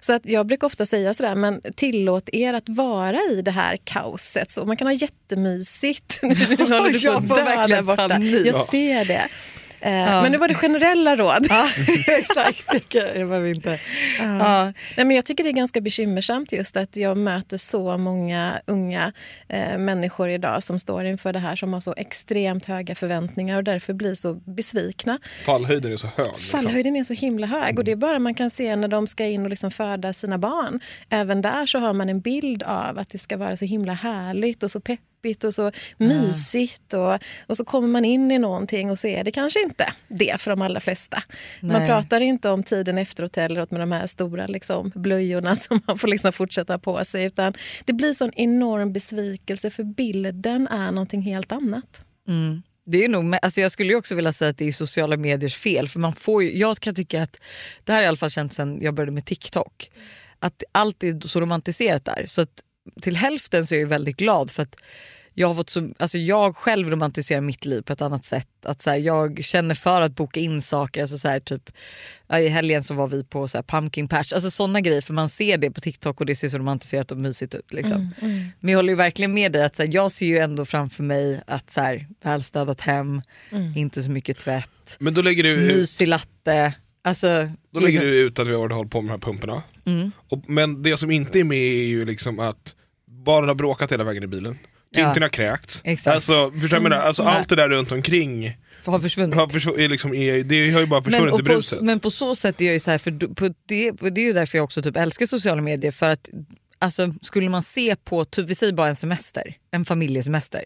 Speaker 2: Så att jag brukar ofta säga sådär, men tillåt er att vara i det här kaoset. Så man kan ha jättemysigt. Nu håller du på att dö där borta.
Speaker 1: panik.
Speaker 2: Jag ser det. Eh, Men nu var det generella råd.
Speaker 1: Ja, exakt. Jag, behöver inte. Ja.
Speaker 2: Nej, men jag tycker det är ganska bekymmersamt just att jag möter så många unga eh, människor idag som står inför det här som har så extremt höga förväntningar och därför blir så besvikna.
Speaker 3: Fallhöjden är så hög. Liksom.
Speaker 2: Fallhöjden är så himla hög och det är bara man kan se när de ska in och liksom föda sina barn. Även där så har man en bild av att det ska vara så himla härligt och så peppigt och så mysigt och, och så kommer man in i någonting och så är det kanske inte det för de allra flesta. Man
Speaker 1: Nej.
Speaker 2: pratar inte om tiden efteråt heller med de här stora liksom, blöjorna som man får liksom fortsätta på sig utan det blir sån enorm besvikelse för bilden är någonting helt annat.
Speaker 1: Det är nog, alltså jag skulle också vilja säga att det är sociala mediers fel. För man får ju, jag kan tycka att, det här har i alla fall känt sen jag började med TikTok, att allt är så romantiserat där. Så att till hälften så är jag väldigt glad för att jag har fått så, alltså jag själv romantiserar mitt liv på ett annat sätt. Att så här, jag känner för att boka in saker. Alltså så här, typ, I helgen så var vi på så här, pumpkin patch. Alltså sådana grejer för man ser det på TikTok och det ser så romantiserat och mysigt ut. Liksom. Men jag håller ju verkligen med dig att så här, jag ser ju ändå framför mig att så här, välstädat hem, inte så mycket tvätt,
Speaker 3: Men då lägger du ut
Speaker 1: mysig latte. Alltså,
Speaker 3: Då lägger du ut att vi har hållit på med de här pumporna.
Speaker 1: Mm.
Speaker 3: Och, men det som inte är med är ju liksom att barnen har bråkat hela vägen i bilen. Tintin har kräkts.
Speaker 1: Exakt.
Speaker 3: Alltså, förstår alltså,
Speaker 1: Mm.
Speaker 3: allt det där runt omkring
Speaker 1: har försvunnit.
Speaker 3: har försv- är liksom, är, det har ju bara försvunnit
Speaker 1: och
Speaker 3: i
Speaker 1: på,
Speaker 3: bruset.
Speaker 1: men på så sätt är jag ju så här, för på det, det är ju därför jag också typ älskar sociala medier. För att alltså, skulle man se på, typ, vi säger bara en semester, en familjesemester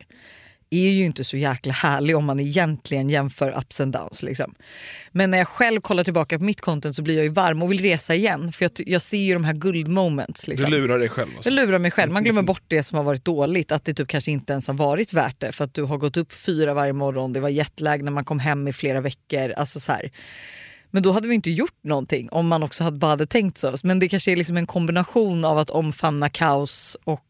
Speaker 1: är ju inte så jäkla härlig om man egentligen jämför ups and downs. Liksom. Men när jag själv kollar tillbaka på mitt content så blir jag ju varm och vill resa igen. För jag, jag ser ju de här guldmoments.
Speaker 3: du
Speaker 1: Liksom.
Speaker 3: lurar dig själv. Alltså.
Speaker 1: Jag lurar mig själv. Man glömmer bort det som har varit dåligt. Att det typ kanske inte ens har varit värt det. För att du har gått upp fyra varje morgon, det var jetlag när man kom hem i flera veckor. Alltså så här. Men då hade vi inte gjort någonting om man också hade bara hade tänkt så. Men det kanske är liksom en kombination av att omfamna kaos och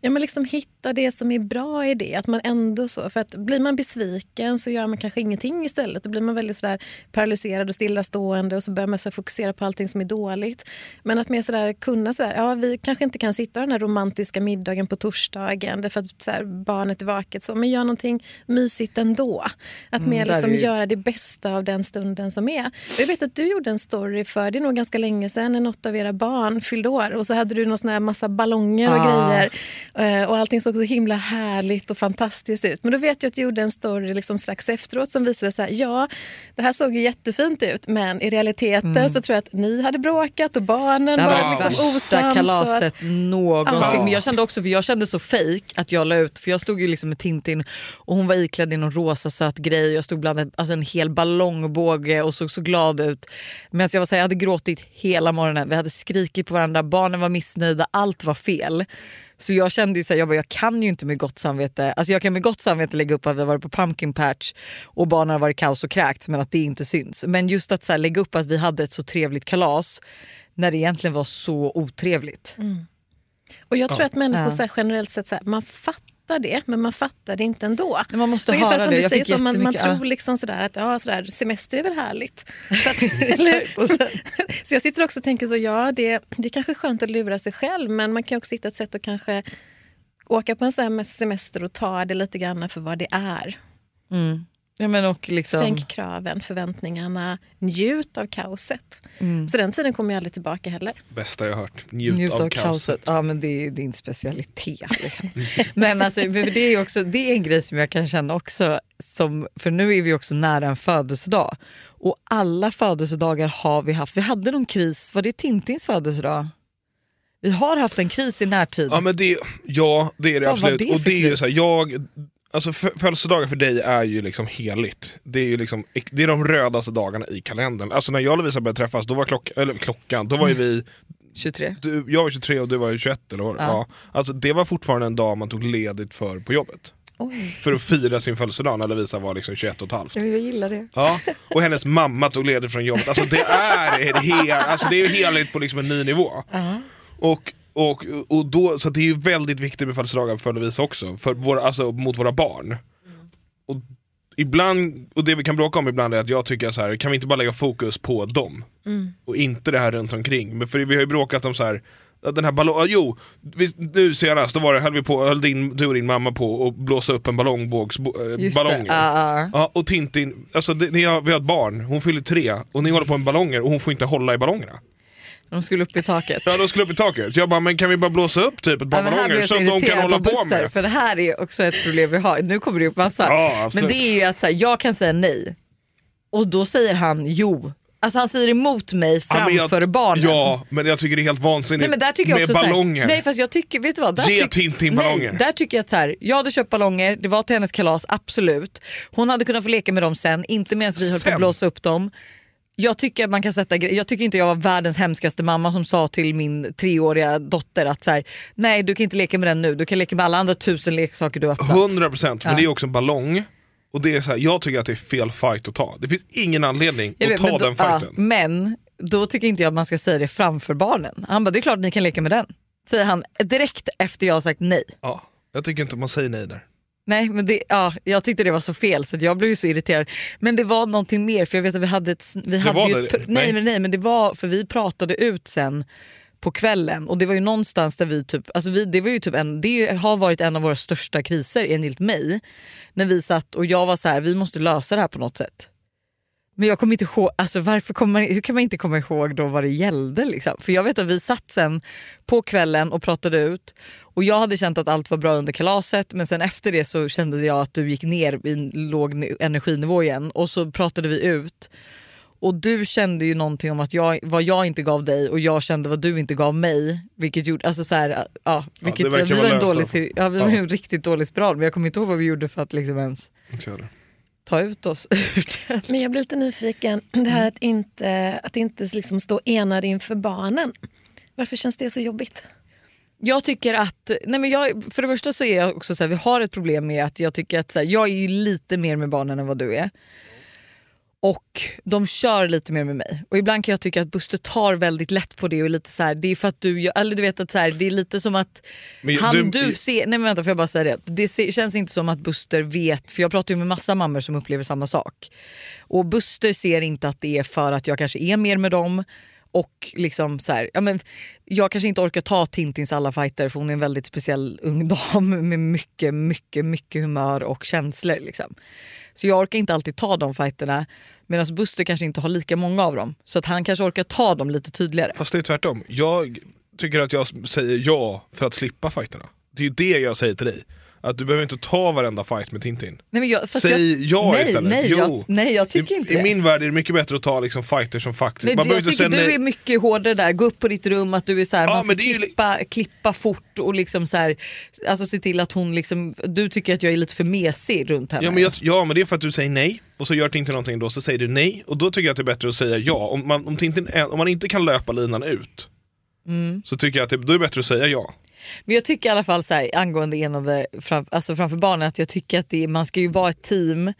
Speaker 2: Ja, men liksom hitta det som är bra i det. Att man ändå så, för att blir man besviken så gör man kanske ingenting istället. Då blir man väldigt sådär paralyserad och stillastående och så börjar man så fokusera på allting som är dåligt. Men att mer sådär kunna sådär, ja vi kanske inte kan sitta den här romantiska middagen på torsdagen därför att sådär, barnet är vaket så, men gör någonting mysigt ändå. Att mer
Speaker 1: där
Speaker 2: liksom
Speaker 1: är
Speaker 2: göra det bästa av den stunden som är. Och Jag vet att du gjorde en story för, det är nog ganska länge sedan, när något av era barn fyllde år och så hade du någon sån här massa ballonger och
Speaker 1: Ah.
Speaker 2: grejer. Eh, Och allting såg så himla härligt och fantastiskt ut. Men då vet jag att du gjorde en story liksom strax efteråt som visade så här, ja, det här såg ju jättefint ut men i realiteten så tror jag att ni hade bråkat och barnen
Speaker 1: Mm. Det
Speaker 2: var
Speaker 1: var
Speaker 2: liksom
Speaker 1: värsta
Speaker 2: osams. och
Speaker 1: kalaset
Speaker 2: att-
Speaker 1: någonsin.
Speaker 2: Ja.
Speaker 1: Men jag kände också, för jag kände så fake att jag la ut, för jag stod ju liksom med Tintin och hon var iklädd i någon rosa söt grej. Jag stod bland en, alltså en hel ballongbåge och såg så glad ut. Men jag, var så här, jag hade gråtit hela morgonen, vi hade skrikit på varandra, barnen var missnöjda, allt var fel. Så jag kände ju så här, jag, bara, jag kan ju inte med gott samvete, alltså jag kan med gott samvete lägga upp att vi har varit på pumpkin patch och barnen har varit kaos och kräkts men att det inte syns. Men just att så här, lägga upp att vi hade ett så trevligt kalas när det egentligen var så otrevligt.
Speaker 2: Och jag tror att människor
Speaker 1: Ja.
Speaker 2: så här, generellt sett, så här, man fattar det men man fattar det inte ändå.
Speaker 1: Men man måste
Speaker 2: Ungefär
Speaker 1: höra
Speaker 2: som
Speaker 1: det.
Speaker 2: du säger, så man, man tror liksom sådär att ja, sådär, semester är väl härligt. Att, så jag sitter också och tänker så, ja det, det är kanske skönt att lura sig själv men man kan också hitta ett sätt att kanske åka på en sån semester och ta det lite grann för vad det är.
Speaker 1: Ja, men och liksom,
Speaker 2: Sänk kraven, förväntningarna, njut av kaoset.
Speaker 1: Mm.
Speaker 2: Så den tiden kommer jag aldrig tillbaka heller.
Speaker 3: Bästa jag hört. Njut,
Speaker 1: njut
Speaker 3: av,
Speaker 1: av
Speaker 3: kaoset.
Speaker 1: kaoset. Ja, men det är ju din specialitet. Liksom. men alltså, det, är också, det är en grej som jag kan känna också, som, för nu är vi också nära en födelsedag. Och alla födelsedagar har vi haft. Vi hade någon kris, var det Tintins födelsedag? Vi har haft en kris i närtid.
Speaker 3: Ja, men det, ja det är det
Speaker 1: Vad var
Speaker 3: absolut.
Speaker 1: det
Speaker 3: och
Speaker 1: för
Speaker 3: det är ju
Speaker 1: kris?
Speaker 3: så här, jag, alltså fö- födelsedagar för dig är ju liksom heligt. Det är ju liksom, det är de rödaste dagarna i kalendern. Alltså när jag och Lovisa började träffas, då var klock, eller klockan, då var ju vi
Speaker 1: 23.
Speaker 3: du, jag var 23 och du var ju 21 eller vad
Speaker 1: Ja.
Speaker 3: ja. Alltså det var fortfarande en dag man tog ledigt för på jobbet.
Speaker 2: Oj.
Speaker 3: För att fira sin födelsedag när Lovisa var liksom 21 och ett halvt.
Speaker 1: Jag gillar det.
Speaker 3: Ja, och hennes mamma tog ledigt från jobbet. Alltså det är, hel, alltså det är heligt på liksom en ny nivå. Och, och, och då, så det är ju väldigt viktigt med födelsedagar för Lovisa också, för våra, alltså, mot våra barn. Och ibland, och det vi kan bråka om ibland är att jag tycker så här, kan vi inte bara lägga fokus på dem? Och inte det här runt omkring. Men för vi har ju bråkat om så här Den här ballong, jo, vi, nu senast då var det, höll, vi på, höll din, du och din mamma på att blåsa upp en ballongbågs äh,
Speaker 1: Just det.
Speaker 3: ballonger.
Speaker 1: Ja, ja.
Speaker 3: Ja, och Tintin, alltså det, ni har, vi har ett barn, hon fyller tre och ni håller på med ballonger och hon får inte hålla i ballongerna.
Speaker 1: De skulle upp i taket.
Speaker 3: Ja, de skulle upp i taket. Jag bara, men kan vi bara blåsa upp typ ett par
Speaker 1: Ja, här
Speaker 3: ballonger
Speaker 1: så
Speaker 3: de kan hålla
Speaker 1: på
Speaker 3: på
Speaker 1: Buster,
Speaker 3: med?
Speaker 1: För det här är också ett problem vi har. Nu kommer det upp massa.
Speaker 3: Ja,
Speaker 1: men det är ju att så här, jag kan säga nej och då säger han jo. Alltså han säger emot mig
Speaker 3: Ja,
Speaker 1: framför
Speaker 3: jag,
Speaker 1: barnen.
Speaker 3: Ja, men jag tycker det är helt vansinnigt
Speaker 1: Nej, men där tycker jag
Speaker 3: med
Speaker 1: också så här-
Speaker 3: ballonger.
Speaker 1: nej fast jag tycker, vet du vad? Där
Speaker 3: Ge Tintin ballonger.
Speaker 1: Nej, där tycker jag att så här, jag hade köpt ballonger, det var till hennes kalas, absolut. Hon hade kunnat få leka med dem sen, inte medan vi höll på att blåsa upp dem. Jag tycker, man kan sätta, jag tycker inte jag var världens hemskaste mamma som sa till min treåriga dotter att så här, nej du kan inte leka med den nu, du kan leka med alla andra tusen leksaker du har öppnat.
Speaker 3: 100 procent, men
Speaker 1: Ja.
Speaker 3: det är också en ballong. Och det är så här, jag tycker att det är fel fight att ta. Det finns ingen anledning
Speaker 1: Jag
Speaker 3: att
Speaker 1: vet,
Speaker 3: ta
Speaker 1: då-
Speaker 3: den fighten.
Speaker 1: Ja, men då tycker inte jag att man ska säga det framför barnen. Han bara, det är klart ni kan leka med den. Säger han direkt efter jag har sagt nej.
Speaker 3: Ja, jag tycker inte man säger nej där.
Speaker 1: Nej men det, ja, jag tyckte det var så fel så jag blev ju så irriterad. Men det var någonting mer för jag vet att vi hade ett... Vi hade
Speaker 3: var
Speaker 1: ju
Speaker 3: det?
Speaker 1: ett nej,
Speaker 3: Nej.
Speaker 1: men nej men det var för vi pratade ut sen på kvällen och det var ju någonstans där vi typ, alltså vi, det var ju typ en, det har varit en av våra största kriser enligt mig. När vi satt och jag var så här, vi måste lösa det här på något sätt. Men jag kommer inte ihåg, alltså varför kommer man, hur kan man inte komma ihåg då vad det gällde? Liksom? För jag vet att vi satt sen på kvällen och pratade ut och jag hade känt att allt var bra under kalaset men sen efter det så kände jag att du gick ner i en låg ni- energinivå igen och så pratade vi ut. Och du kände ju någonting om att jag, vad jag inte gav dig och jag kände vad du inte gav mig. Vilket gjorde, alltså så här, ja, vilket,
Speaker 3: det verkar
Speaker 1: vi var en, dålig,
Speaker 3: alltså.
Speaker 1: ja, vi var
Speaker 3: Ja.
Speaker 1: en riktigt dålig spiral men jag kommer inte ihåg vad vi gjorde för att liksom ens
Speaker 3: heller.
Speaker 1: Ta ut oss ur det.
Speaker 2: Men jag blir lite nyfiken, det här att inte, att inte liksom stå enad inför barnen. Varför känns det så jobbigt?
Speaker 1: Jag tycker att, nej men jag, för det första så är jag också så här, vi har ett problem med att jag tycker att så här, jag är lite mer med barnen än vad du är. Och de kör lite mer med mig. Och ibland kan jag tycka att Buster tar väldigt lätt på det och lite så här, det är för att du, eller du vet att så här, det är lite som att
Speaker 3: Men
Speaker 1: han
Speaker 3: du-
Speaker 1: du, ser, nej men vänta får jag bara säga det. Det känns inte som att Buster vet, för jag pratar ju med massa mammor som upplever samma sak. Och Buster ser inte att det är för att jag kanske är mer med dem och liksom så här, ja men jag kanske inte orkar ta Tintins alla fighter för hon är en väldigt speciell ung dam med mycket, mycket, mycket humör och känslor. Liksom. Så jag orkar inte alltid ta de fighterna medan Buster kanske inte har lika många av dem. Så att han kanske orkar ta dem lite tydligare.
Speaker 3: Fast det är tvärtom. Jag tycker att jag säger ja för att slippa fighterna. Det är ju det jag säger till dig. Att du behöver inte ta varenda fight med Tintin.
Speaker 1: Nej, men jag,
Speaker 3: Säg ja
Speaker 1: nej,
Speaker 3: istället.
Speaker 1: Nej,
Speaker 3: jo.
Speaker 1: jag, nej jag tycker
Speaker 3: I,
Speaker 1: inte
Speaker 3: I
Speaker 1: det.
Speaker 3: min värld är det mycket bättre att ta liksom fighter som faktiskt...
Speaker 1: Nej,
Speaker 3: man
Speaker 1: jag tycker du
Speaker 3: nej.
Speaker 1: är mycket hårdare där, gå upp på ditt rum, att du är så här,
Speaker 3: Ja,
Speaker 1: man ska
Speaker 3: är ju li-
Speaker 1: klippa, klippa fort och liksom så här, alltså se till att hon liksom, du tycker att jag är lite för mesig runt henne.
Speaker 3: Ja men, jag, ja men det är för att du säger nej, och så gör Tintin någonting då, så säger du nej. Och då tycker jag att det är bättre att säga ja. Om man, om Tintin, om man inte kan löpa linan ut,
Speaker 1: Mm.
Speaker 3: så tycker jag att det, då är det bättre att säga ja.
Speaker 1: Men jag tycker i alla fall så här, angående enade fram, alltså framför barnen att jag tycker att det, man ska ju vara ett team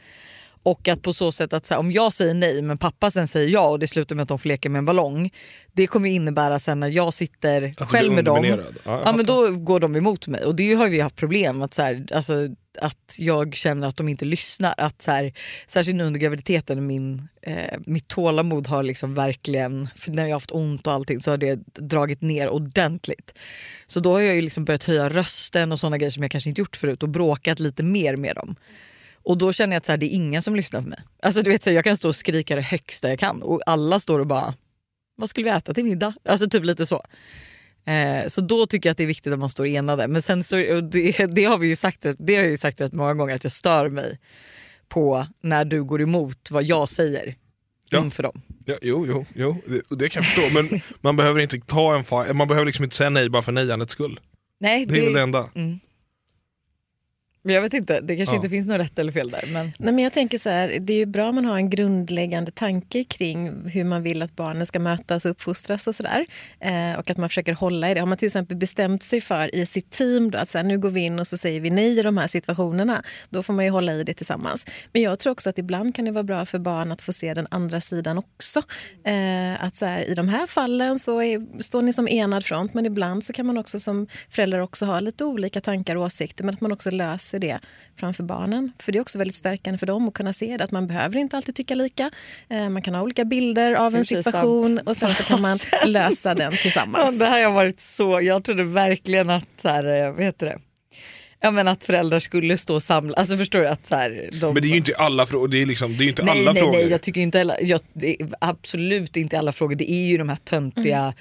Speaker 1: och att på så sätt att så här, om jag säger nej men pappa sen säger ja och det slutar med att de får leka med en ballong. Det kommer ju innebära sen när jag sitter
Speaker 3: du
Speaker 1: själv med dem.
Speaker 3: Ja,
Speaker 1: ja, men då går de emot mig och det har vi haft problem att, så här, alltså, att jag känner att de inte lyssnar. Att, så här, särskilt under graviditeten, min, eh, mitt tålamod har liksom verkligen, för när jag har haft ont och allting så har det dragit ner ordentligt. Så då har jag ju liksom börjat höja rösten och sådana grejer som jag kanske inte gjort förut och bråkat lite mer med dem. Och då känner jag att så här, det är ingen som lyssnar på mig. Alltså du vet så här, Jag kan stå och skrika det högsta jag kan och alla står och bara vad skulle vi äta till middag? Alltså typ lite så. Eh, så då tycker jag att det är viktigt att man står enade. Men sen så, det, det har vi ju sagt, det har jag ju sagt rätt många gånger att jag stör mig på när du går emot vad jag säger
Speaker 3: Ja.
Speaker 1: inför dem.
Speaker 3: Ja, jo, jo, jo, det, det kan jag förstå. Men man behöver inte ta en man behöver liksom inte säga nej bara för nejandets skull.
Speaker 1: Nej,
Speaker 3: Det är väl det enda.
Speaker 1: Men jag vet inte, det kanske
Speaker 3: Ja.
Speaker 1: inte finns något rätt eller fel där. Men
Speaker 2: Nej, men jag tänker så här, det är ju bra om man har en grundläggande tanke kring hur man vill att barnen ska mötas och uppfostras och sådär. Eh, och att man försöker hålla i det. Har man till exempel bestämt sig för i sitt team då, att så här, nu går vi in och så säger vi nej i de här situationerna. Då får man ju hålla i det tillsammans. Men jag tror också att ibland kan det vara bra för barn att få se den andra sidan också. Eh, att så här, i de här fallen så är, står ni som enad front men ibland så kan man också som förälder också ha lite olika tankar och åsikter men att man också löser sig det framför barnen. För det är också väldigt stärkande för dem att kunna se det, att man behöver inte alltid tycka lika. Eh, Man kan ha olika bilder av en
Speaker 1: är
Speaker 2: situation
Speaker 1: sant.
Speaker 2: och sen så kan man lösa den
Speaker 1: Ja,
Speaker 2: tillsammans.
Speaker 1: det här har varit så, jag trodde verkligen att, så här, eh, vad heter det? Ja, men att föräldrar skulle stå och samla, alltså förstår du att så här, de...
Speaker 3: Men det är ju inte alla frågor. Det är, liksom, det är inte
Speaker 1: nej,
Speaker 3: alla
Speaker 1: nej,
Speaker 3: frågor.
Speaker 1: nej, jag tycker inte alla, jag, det är absolut inte alla frågor. Det är ju de här töntiga,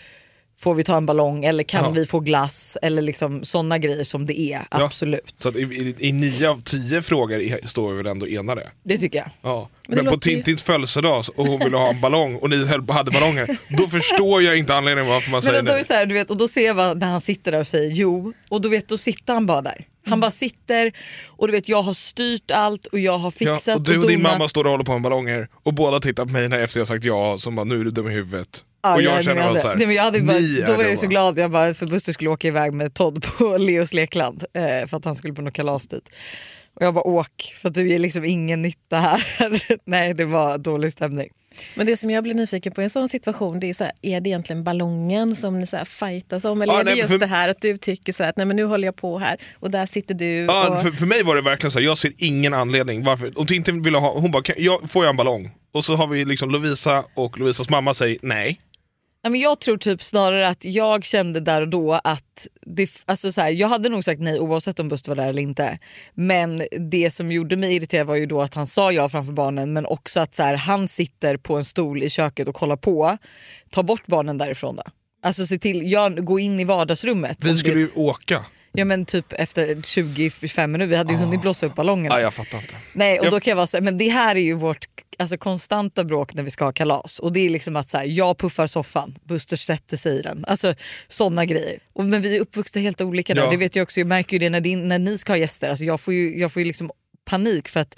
Speaker 1: får vi ta en ballong eller kan
Speaker 3: Ja.
Speaker 1: vi få glass eller liksom sådana grejer som det är.
Speaker 3: Ja.
Speaker 1: Absolut,
Speaker 3: Så att i, i, i nio av tio frågor står vi väl ändå enade.
Speaker 1: det tycker jag.
Speaker 3: Ja.
Speaker 2: Men
Speaker 3: Men, på
Speaker 2: låter ju-
Speaker 3: Tintins födelsedag och hon ville ha en ballong och ni höll, hade ballonger, då förstår jag inte anledningen varför man
Speaker 1: Men
Speaker 3: säger
Speaker 1: då, då, är
Speaker 3: nej.
Speaker 1: så här, du vet, och då ser jag när han sitter där och säger jo och då, vet, då sitter han bara där. Han bara sitter och du vet jag har styrt allt och jag har
Speaker 3: Ja,
Speaker 1: fixat
Speaker 3: och du och din
Speaker 1: donat.
Speaker 3: mamma står och håller på med ballonger och båda tittar på mig när FC har sagt ja, som bara nu är du dum i huvudet.
Speaker 1: Ja,
Speaker 3: och jag
Speaker 1: nej,
Speaker 3: känner
Speaker 1: men
Speaker 3: bara såhär,
Speaker 1: nej, men jag hade bara, Då
Speaker 3: är
Speaker 1: var jag så glad jag bara, för Buster skulle åka iväg med Todd på Leos lekland eh, för att han skulle på något kalas dit. Och jag bara åk för att du ger liksom ingen nytta här. nej det var dålig stämning.
Speaker 2: Men det som jag blir nyfiken på i en sån situation, det är så här, är det egentligen ballongen som ni så här fightas om? Eller
Speaker 3: Ja,
Speaker 2: är det
Speaker 3: nej,
Speaker 2: just
Speaker 3: för-
Speaker 2: det här att du tycker så här, att nej, men nu håller jag på här och där sitter du.
Speaker 3: Ja,
Speaker 2: och...
Speaker 3: för, för mig var det verkligen så här, jag ser ingen anledning varför. Om Tintin ville ha, hon bara, kan, jag, får jag en ballong? Och så har vi liksom Lovisa och Lovisas mamma säger nej.
Speaker 1: Ja, men jag tror typ snarare att jag kände där och då att det, alltså så här, jag hade nog sagt nej oavsett om Buster var där eller inte. Men det som gjorde mig irriterad var ju då att han sa ja framför barnen men också att så här, han sitter på en stol i köket och kollar på. Ta bort barnen därifrån då. Alltså se till, jag, gå in i vardagsrummet.
Speaker 3: Vi
Speaker 1: det-
Speaker 3: skulle ju åka.
Speaker 1: Ja men typ efter 25 minuter, vi hade ju hunnit blåsa upp ballongerna.
Speaker 3: Ja, jag fattar inte.
Speaker 1: Nej och
Speaker 3: Jag-
Speaker 1: då kan jag vara så här, men det här är ju vårt alltså, konstanta bråk när vi ska ha kalas. Och det är liksom att så här, jag puffar soffan, Buster sätter sig i den. Alltså sådana grejer. Och, men vi är uppvuxna helt olika där.
Speaker 3: Ja.
Speaker 1: Det vet jag också, jag märker ju det när, din, när ni ska ha gäster. Alltså, jag får ju, jag får ju liksom panik för att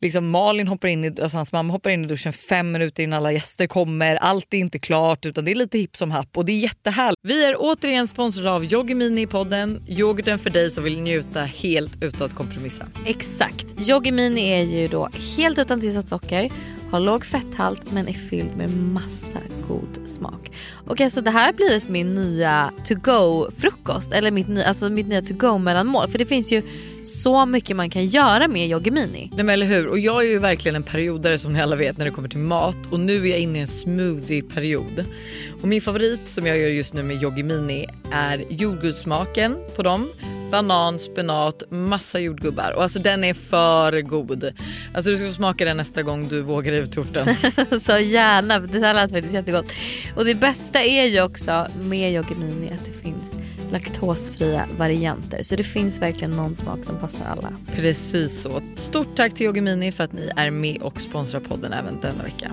Speaker 1: liksom Malin hoppar in i, alltså hans mamma hoppar in i duschen fem minuter innan alla gäster kommer. Allt är inte klart utan det är lite hipp som happ och det är jättehärligt. Vi är återigen sponsrade av Yoggi Mini i podden. Yoghurten för dig som vill njuta helt utan att kompromissa.
Speaker 4: Exakt. Yoggi Mini är ju då helt utan tillsatt socker, har låg fetthalt men är fylld med massa god smak. Och alltså det här har blivit min nya to go frukost eller mitt, ny, alltså mitt nya to go mellanmål för det finns ju så mycket man kan göra med Yoggi Mini.
Speaker 1: Nej men eller hur. Och jag är ju verkligen en periodare som ni alla vet när det kommer till mat och nu är jag inne i en smoothie-period. Och min favorit som jag gör just nu med Yoggi Mini är jordgubbssmaken på dem. Banan, spenat, massa jordgubbar och alltså den är för god. Alltså du ska få smaka den nästa gång du vågar ut torten.
Speaker 4: Så gärna, det här lät faktiskt jättegott. Och det bästa är ju också med Yoggi Mini att det finns laktosfria varianter. Så det finns verkligen någon smak som passar alla.
Speaker 1: Precis så. Stort tack till Yogimini för att ni är med och sponsrar podden även denna vecka.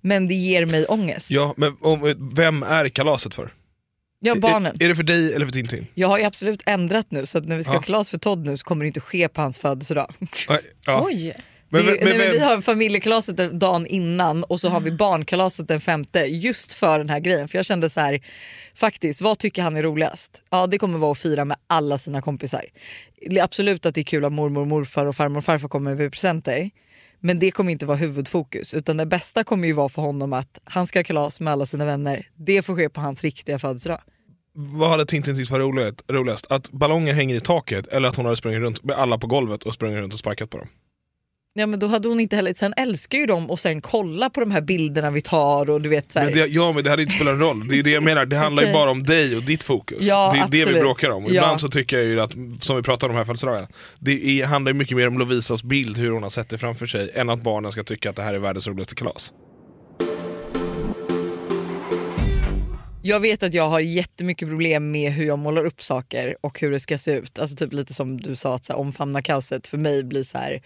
Speaker 1: Men det ger mig ångest.
Speaker 3: Ja, men om, vem är kalaset för?
Speaker 1: Ja, barnen.
Speaker 3: Är, är det för dig eller för Tintin?
Speaker 1: Jag har ju absolut ändrat nu så att när vi ska
Speaker 3: Ja.
Speaker 1: ha kalas för Todd nu så kommer det inte ske på hans födelsedag.
Speaker 3: Ja.
Speaker 2: Oj!
Speaker 3: Men,
Speaker 1: det,
Speaker 3: men,
Speaker 1: nej, men vi har familjekalaset den dagen innan och så har vi barnkalaset den femte just för den här grejen. För jag kände så här, faktiskt vad tycker han är roligast? Ja det kommer vara att fira med alla sina kompisar. Det är Absolut att det är kul att mormor, morfar och farmor och farfar kommer med presenter. Men det kommer inte vara huvudfokus utan det bästa kommer ju vara för honom att han ska ha kalas med alla sina vänner. Det får ske på hans riktiga födelsedag.
Speaker 3: Vad hade Tintin tyckt var roligast? Att ballonger hänger i taket eller att hon hade sprungit runt med alla på golvet och sprungit runt och sparkat på dem?
Speaker 1: Ja men då hade hon inte heller, sen älskar ju de och sen kolla på de här bilderna vi tar och du vet så här.
Speaker 3: Men det, ja men det hade inte spelat någon roll, det är det jag menar, det handlar ju bara om dig och ditt fokus.
Speaker 1: Ja,
Speaker 3: det är det vi bråkar om. Och
Speaker 1: Ja.
Speaker 3: Ibland så tycker jag ju att, som vi pratade om här födelsedagen, det är, handlar ju mycket mer om Lovisas bild, hur hon har sett det framför sig, än att barnen ska tycka att det här är världens roligaste kalas.
Speaker 1: Jag vet att jag har jättemycket problem med hur jag målar upp saker och hur det ska se ut. Alltså typ lite som du sa, att så här, omfamna kaoset för mig blir så här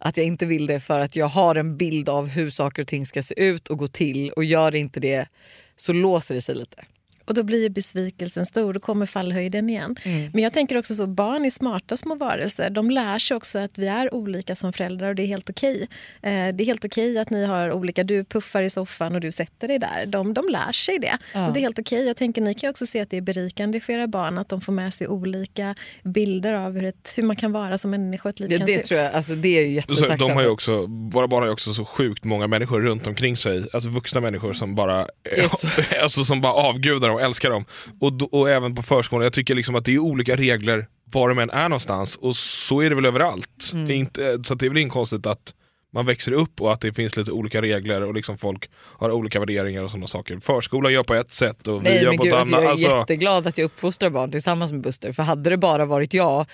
Speaker 1: att jag inte vill det för att jag har en bild av hur saker och ting ska se ut och gå till och gör inte det så låser det sig lite.
Speaker 2: Och då blir ju besvikelsen stor, då kommer fallhöjden igen.
Speaker 1: Mm.
Speaker 2: Men jag tänker också så, barn är smarta små varelser. De lär sig också att vi är olika som föräldrar och det är helt okej. Eh, det är helt okej att ni har olika, du puffar i soffan och du sätter dig där. De, de lär sig det.
Speaker 1: Ja.
Speaker 2: Och det är helt okej. Jag tänker ni kan ju också se att det är berikande för era barn att de får med sig olika bilder av hur, ett, hur man kan vara som människa och ett liv
Speaker 1: Ja,
Speaker 2: kan
Speaker 1: det
Speaker 2: se
Speaker 1: tror
Speaker 2: ut.
Speaker 1: jag, alltså, det är jättetacksamt.
Speaker 3: de har ju också, våra barn har ju också så sjukt många människor runt omkring sig, alltså vuxna människor som bara,
Speaker 1: är så-
Speaker 3: alltså, som bara avgudar dem och älskar dem. Och, då- och även på förskolan, jag tycker liksom att det är olika regler var de än är någonstans och så är det väl överallt.
Speaker 1: Mm.
Speaker 3: Inte, så det är väl inte konstigt att man växer upp och att det finns lite olika regler och liksom folk har olika värderingar och sådana saker. Förskolan gör på ett sätt och vi
Speaker 1: Nej,
Speaker 3: gör på
Speaker 1: gud,
Speaker 3: ett
Speaker 1: alltså,
Speaker 3: annat.
Speaker 1: jag är
Speaker 3: Alltså,
Speaker 1: jätteglad att jag uppfostrar barn tillsammans med Buster. För hade det bara varit jag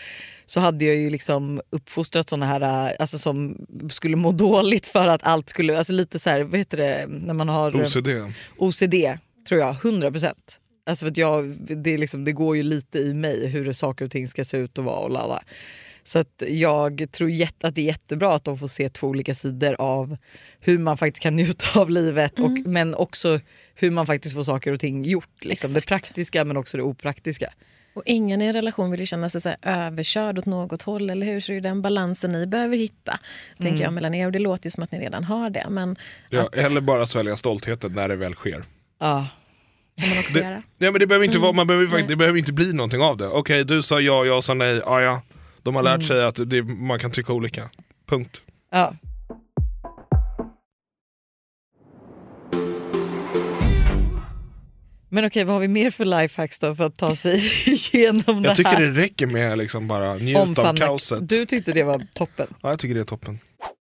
Speaker 1: så hade jag ju liksom uppfostrat såna här alltså, som skulle må dåligt för att allt skulle, alltså lite så här, vad heter det, när man har
Speaker 3: OCD.
Speaker 1: OCD tror jag, 100%. Alltså för att jag, det, är liksom, det går ju lite i mig hur saker och ting ska se ut och vara och lalla. Så att jag tror jätte, att det är jättebra att de får se två olika sidor av hur man faktiskt kan njuta av livet och, men också hur man faktiskt får saker och ting gjort. Liksom. Det praktiska men också det opraktiska.
Speaker 2: Och ingen i en relation vill ju känna sig så här överkörd åt något håll, eller hur? Så det är den balansen ni behöver hitta, tänker jag, mellan er. Och det låter ju som att ni redan har det, men
Speaker 3: Ja,
Speaker 2: att,
Speaker 3: eller bara svälja stoltheten när det väl sker.
Speaker 1: Ja.
Speaker 2: kan man också
Speaker 3: Det,
Speaker 2: göra.
Speaker 3: ja, men det behöver inte, vara, man behöver, faktiskt, det behöver inte bli någonting av det. Okej, du sa ja, jag sa nej. Ja, ja. De har lärt sig att det, man kan tycka olika. Punkt.
Speaker 1: Ja. Men okej, vad har vi mer för lifehacks då för att ta sig igenom det
Speaker 3: Jag tycker
Speaker 1: här?
Speaker 3: det räcker med liksom bara njut av
Speaker 1: Omfamna-
Speaker 3: kaoset.
Speaker 1: Du tyckte det var toppen.
Speaker 3: Ja, jag tycker det är toppen.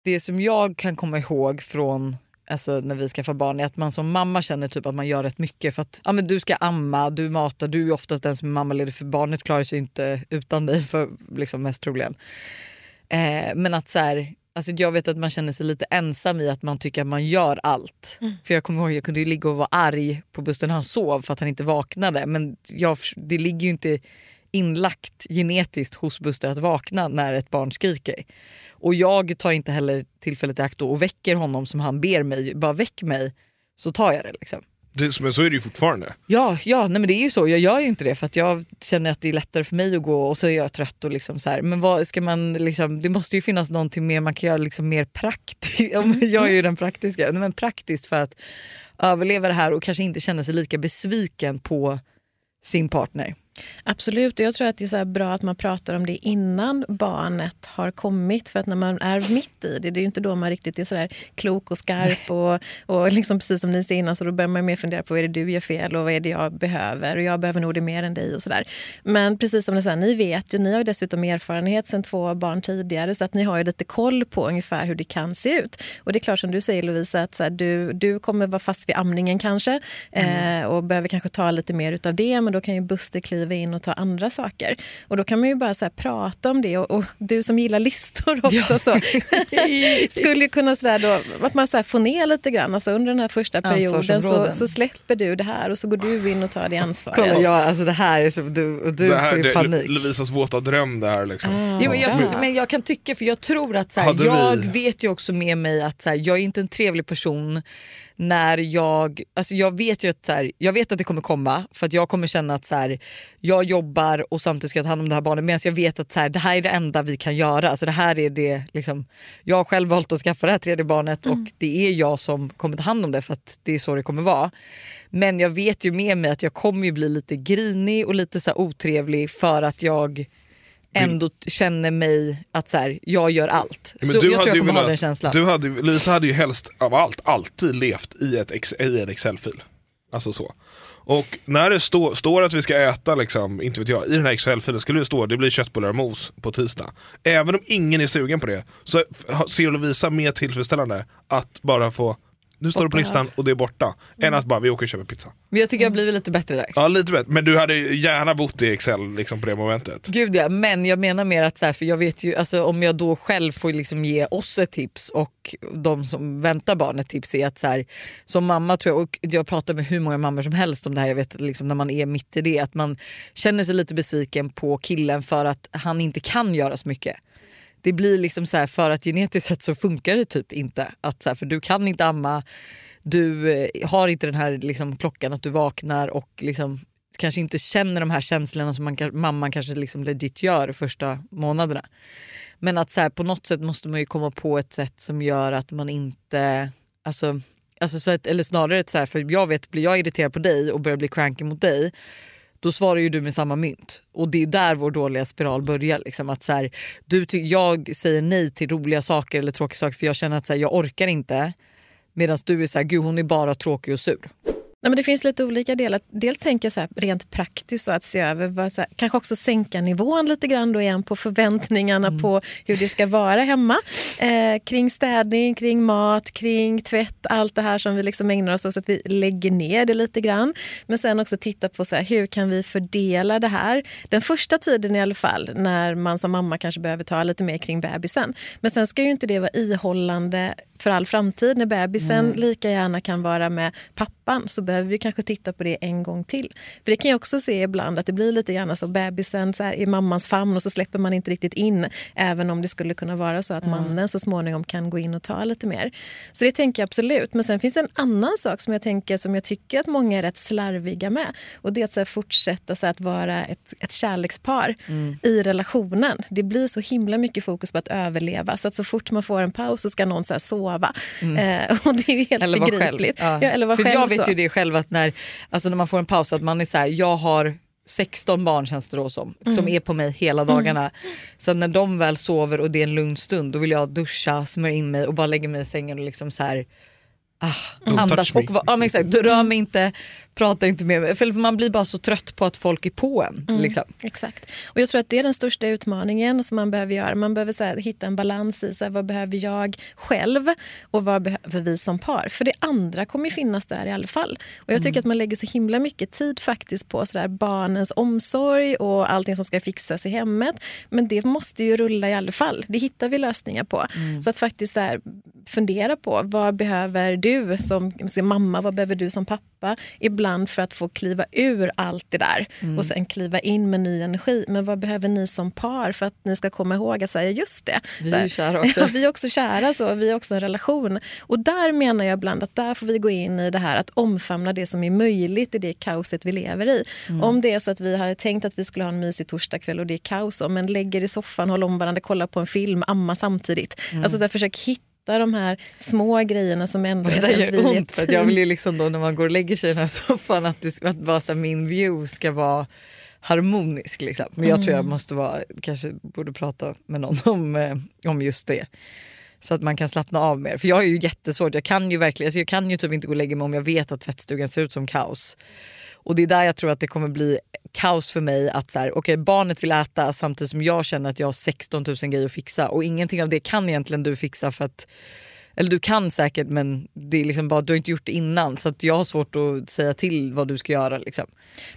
Speaker 1: Det som jag kan komma ihåg från alltså när vi skaffar barn är att man som mamma känner typ att man gör rätt mycket för att ja, men du ska amma, du matar, du är oftast den som är mammaledig för barnet klarar sig inte utan dig för liksom mest troligen. Eh, men att så här, alltså jag vet att man känner sig lite ensam i att man tycker att man gör allt. För jag kommer ihåg jag kunde ju ligga och vara arg på bussen när han sov för att han inte vaknade men jag, det ligger ju inte inlagt genetiskt hos Buster att vakna när ett barn skriker. Och jag tar inte heller tillfället i akt och väcker honom som han ber mig, bara väck mig så tar jag det. Liksom.
Speaker 3: Det, men så är det ju fortfarande.
Speaker 1: Ja, ja nej men det är ju så. Jag gör ju inte det för att jag känner att det är lättare för mig att gå och så är jag trött. Och liksom så här. Men vad ska man liksom, det måste ju finnas någonting mer man kan göra liksom mer praktiskt. Jag är ju den praktiska. Nej, men praktiskt för att överleva det här och kanske inte känna sig lika besviken på sin partner.
Speaker 2: Absolut, och jag tror att det är bra att man pratar om det innan barnet har kommit. För att när man är mitt i det, det är ju inte då man riktigt är så där klok och skarp. Och, och liksom precis som ni säger innan, så då börjar man mer fundera på vad är det du gör fel och vad är det jag behöver. Och jag behöver nog det mer än dig och sådär. Men precis som ni säger, ni vet ju, ni har ju dessutom erfarenhet sen två barn tidigare. Så att ni har ju lite koll på ungefär hur det kan se ut. Och det är klart som du säger Lovisa, att här, du, du kommer vara fast vid amningen kanske. Eh, och behöver kanske ta lite mer utav det. Men då kan ju Buster kliva in och ta andra saker. Och då kan man ju bara så här, prata om det. Och, och du som gillar listor också så, skulle ju kunna så där då, att man så här får ner lite grann. Alltså under den här första perioden så, så släpper du det här och så går du in och tar det ansvaret.
Speaker 1: Kolla, jag, alltså det här är som du och du
Speaker 3: det här
Speaker 1: får ju
Speaker 3: det,
Speaker 1: panik.
Speaker 3: Lovisas våta dröm det här liksom.
Speaker 2: Ah.
Speaker 1: Jo, men, jag,
Speaker 2: Ja.
Speaker 1: men jag kan tycka, för jag tror att så här, jag
Speaker 3: vi-
Speaker 1: vet ju också med mig att så här, jag är inte en trevlig person när jag, alltså jag vet ju att så här, jag vet att det kommer komma för att jag kommer känna att så här, jag jobbar och samtidigt ska jag ta hand om det här barnet medan jag vet att så här, det här är det enda vi kan göra. Alltså det här är det, liksom, jag har själv valt att skaffa det här tredje barnet och det är jag som kommer ta hand om det för att det är så det kommer vara. Men jag vet ju med mig att jag kommer ju bli lite grinig och lite så otrevlig för att jag ändå känner mig att så här, jag gör allt.
Speaker 3: Men
Speaker 1: så jag tror jag kommer ha
Speaker 3: velat-
Speaker 1: den känslan.
Speaker 3: Du hade, Lovisa hade ju helst av allt alltid levt i, ett, i en Excel-fil. Alltså så. Och när det stå, står att vi ska äta, liksom, inte vet jag, i den här Excel-filen skulle det stå det blir köttbullar och mos på tisdag. Även om ingen är sugen på det så ser Lovisa mer tillfredsställande att bara få nu står det på listan och det är borta. Än att bara vi åker och köper pizza.
Speaker 1: Men jag tycker jag har blivit lite bättre där.
Speaker 3: Ja lite bättre, men du hade gärna bott i Excel liksom, på det momentet.
Speaker 1: Gud ja, men jag menar mer att så här, för jag vet ju, alltså, om jag då själv får liksom ge oss ett tips och de som väntar barn ett tips är att så här, som mamma tror jag, och jag pratar med hur många mammor som helst om det här, jag vet liksom, när man är mitt i det, att man känner sig lite besviken på killen för att han inte kan göra så mycket det blir liksom så här, för att genetiskt sett så funkar det typ inte. Att så här, för du kan inte amma, du eh, har inte den här liksom, klockan att du vaknar och liksom, kanske inte känner de här känslorna som man, mamman kanske liksom legit gör första månaderna. Men att så här, på något sätt måste man ju komma på ett sätt som gör att man inte... Alltså, alltså så att, eller snarare ett så här, för jag vet, blir jag irriterad på dig och börjar bli cranky mot dig då svarar ju du med samma mynt. Och det är där vår dåliga spiral börjar. Liksom, att så här, du ty- jag säger nej till roliga saker eller tråkiga saker för jag känner att så här, jag orkar inte. Medan du är så här, gud hon är bara tråkig och sur.
Speaker 2: Nej, men det finns lite olika delar. Dels tänker jag så här, rent praktiskt att se över, vad, här, kanske också sänka nivån lite grann då igen på förväntningarna på hur det ska vara hemma. Eh, kring städning, kring mat, kring tvätt, allt det här som vi liksom ägnar oss åt så att vi lägger ner det lite grann. Men sen också titta på så här, hur kan vi fördela det här. Den första tiden i alla fall när man som mamma kanske behöver ta lite mer kring bebisen. Men sen ska ju inte det vara ihållande för all framtid. När bebisen lika gärna kan vara med pappan så behöver vi kanske titta på det en gång till. För det kan jag också se ibland att det blir lite grann så bebisen så här, i mammans famn och så släpper man inte riktigt in. Även om det skulle kunna vara så att mannen så småningom kan gå in och ta lite mer. Så det tänker jag absolut. Men sen finns det en annan sak som jag tänker som jag tycker att många är rätt slarviga med. Och det är att så här, fortsätta så här, att vara ett, ett kärlekspar i relationen. Det blir så himla mycket fokus på att överleva. Så att så fort man får en paus så ska någon så sova. Eh, och det är helt
Speaker 1: Eller vara själv.
Speaker 2: begripligt.
Speaker 1: Ja.
Speaker 2: Ja, eller vara
Speaker 1: För
Speaker 2: själv
Speaker 1: jag vet
Speaker 2: så.
Speaker 1: ju det själv att när, alltså när man får en paus att man är så här, jag har 16 barn känns det då som,
Speaker 2: Mm.
Speaker 1: som är på mig hela dagarna. Så när de väl sover och det är en lugn stund då vill jag duscha, smörja in mig och bara lägga mig i sängen och liksom så här, ah,
Speaker 3: Don't
Speaker 1: andas. Och, ja, men exakt, rör mig inte, prata inte med mig. För man blir bara så trött på att folk är på en.
Speaker 2: Mm.
Speaker 1: Liksom.
Speaker 2: Exakt. Och jag tror att det är den största utmaningen som man behöver göra. Man behöver så här, hitta en balans i så här, vad behöver jag själv och vad behöver vi som par. För det andra kommer ju finnas där i alla fall. Och jag tycker att man lägger så himla mycket tid faktiskt på så där, barnens omsorg och allting som ska fixas i hemmet. Men det måste ju rulla i alla fall. Det hittar vi lösningar på. Så att faktiskt så här, fundera på vad behöver du som, som mamma, vad behöver du som pappa ibland för att få kliva ur allt det där och sen kliva in med ny energi. Men vad behöver ni som par för att ni ska komma ihåg att säga just det.
Speaker 1: Vi är ju kära också.
Speaker 2: Ja, vi är också kära, så, vi är också en relation. Och där menar jag ibland att där får vi gå in i det här att omfamna det som är möjligt i det kaoset vi lever i.
Speaker 1: Mm.
Speaker 2: Om det är så att vi hade tänkt att vi skulle ha en mysig torsdagkväll och det är kaos, men lägger i soffan, håller om varandra, kollar på en film, amma samtidigt.
Speaker 1: Mm.
Speaker 2: Alltså där, försök hitta de här små grejerna som ändå
Speaker 1: det där gör ont för att jag vill ju liksom då när man går och lägger sig i den här soffan att, det, att bara så här, min view ska vara harmonisk. Liksom. Men jag tror jag måste vara, kanske borde prata med någon om, eh, om just det. Så att man kan slappna av mer. För jag har ju jättesvårt, jag kan ju verkligen, alltså jag kan ju typ inte gå och lägga mig om jag vet att tvättstugan ser ut som kaos. Och det är där jag tror att det kommer bli kaos för mig att så här, okay, barnet vill äta samtidigt som jag känner att jag har 16 000 grejer att fixa och ingenting av det kan egentligen du fixa för att eller du kan säkert men det är liksom bara, du har inte gjort det innan så att jag har svårt att säga till vad du ska göra. Liksom.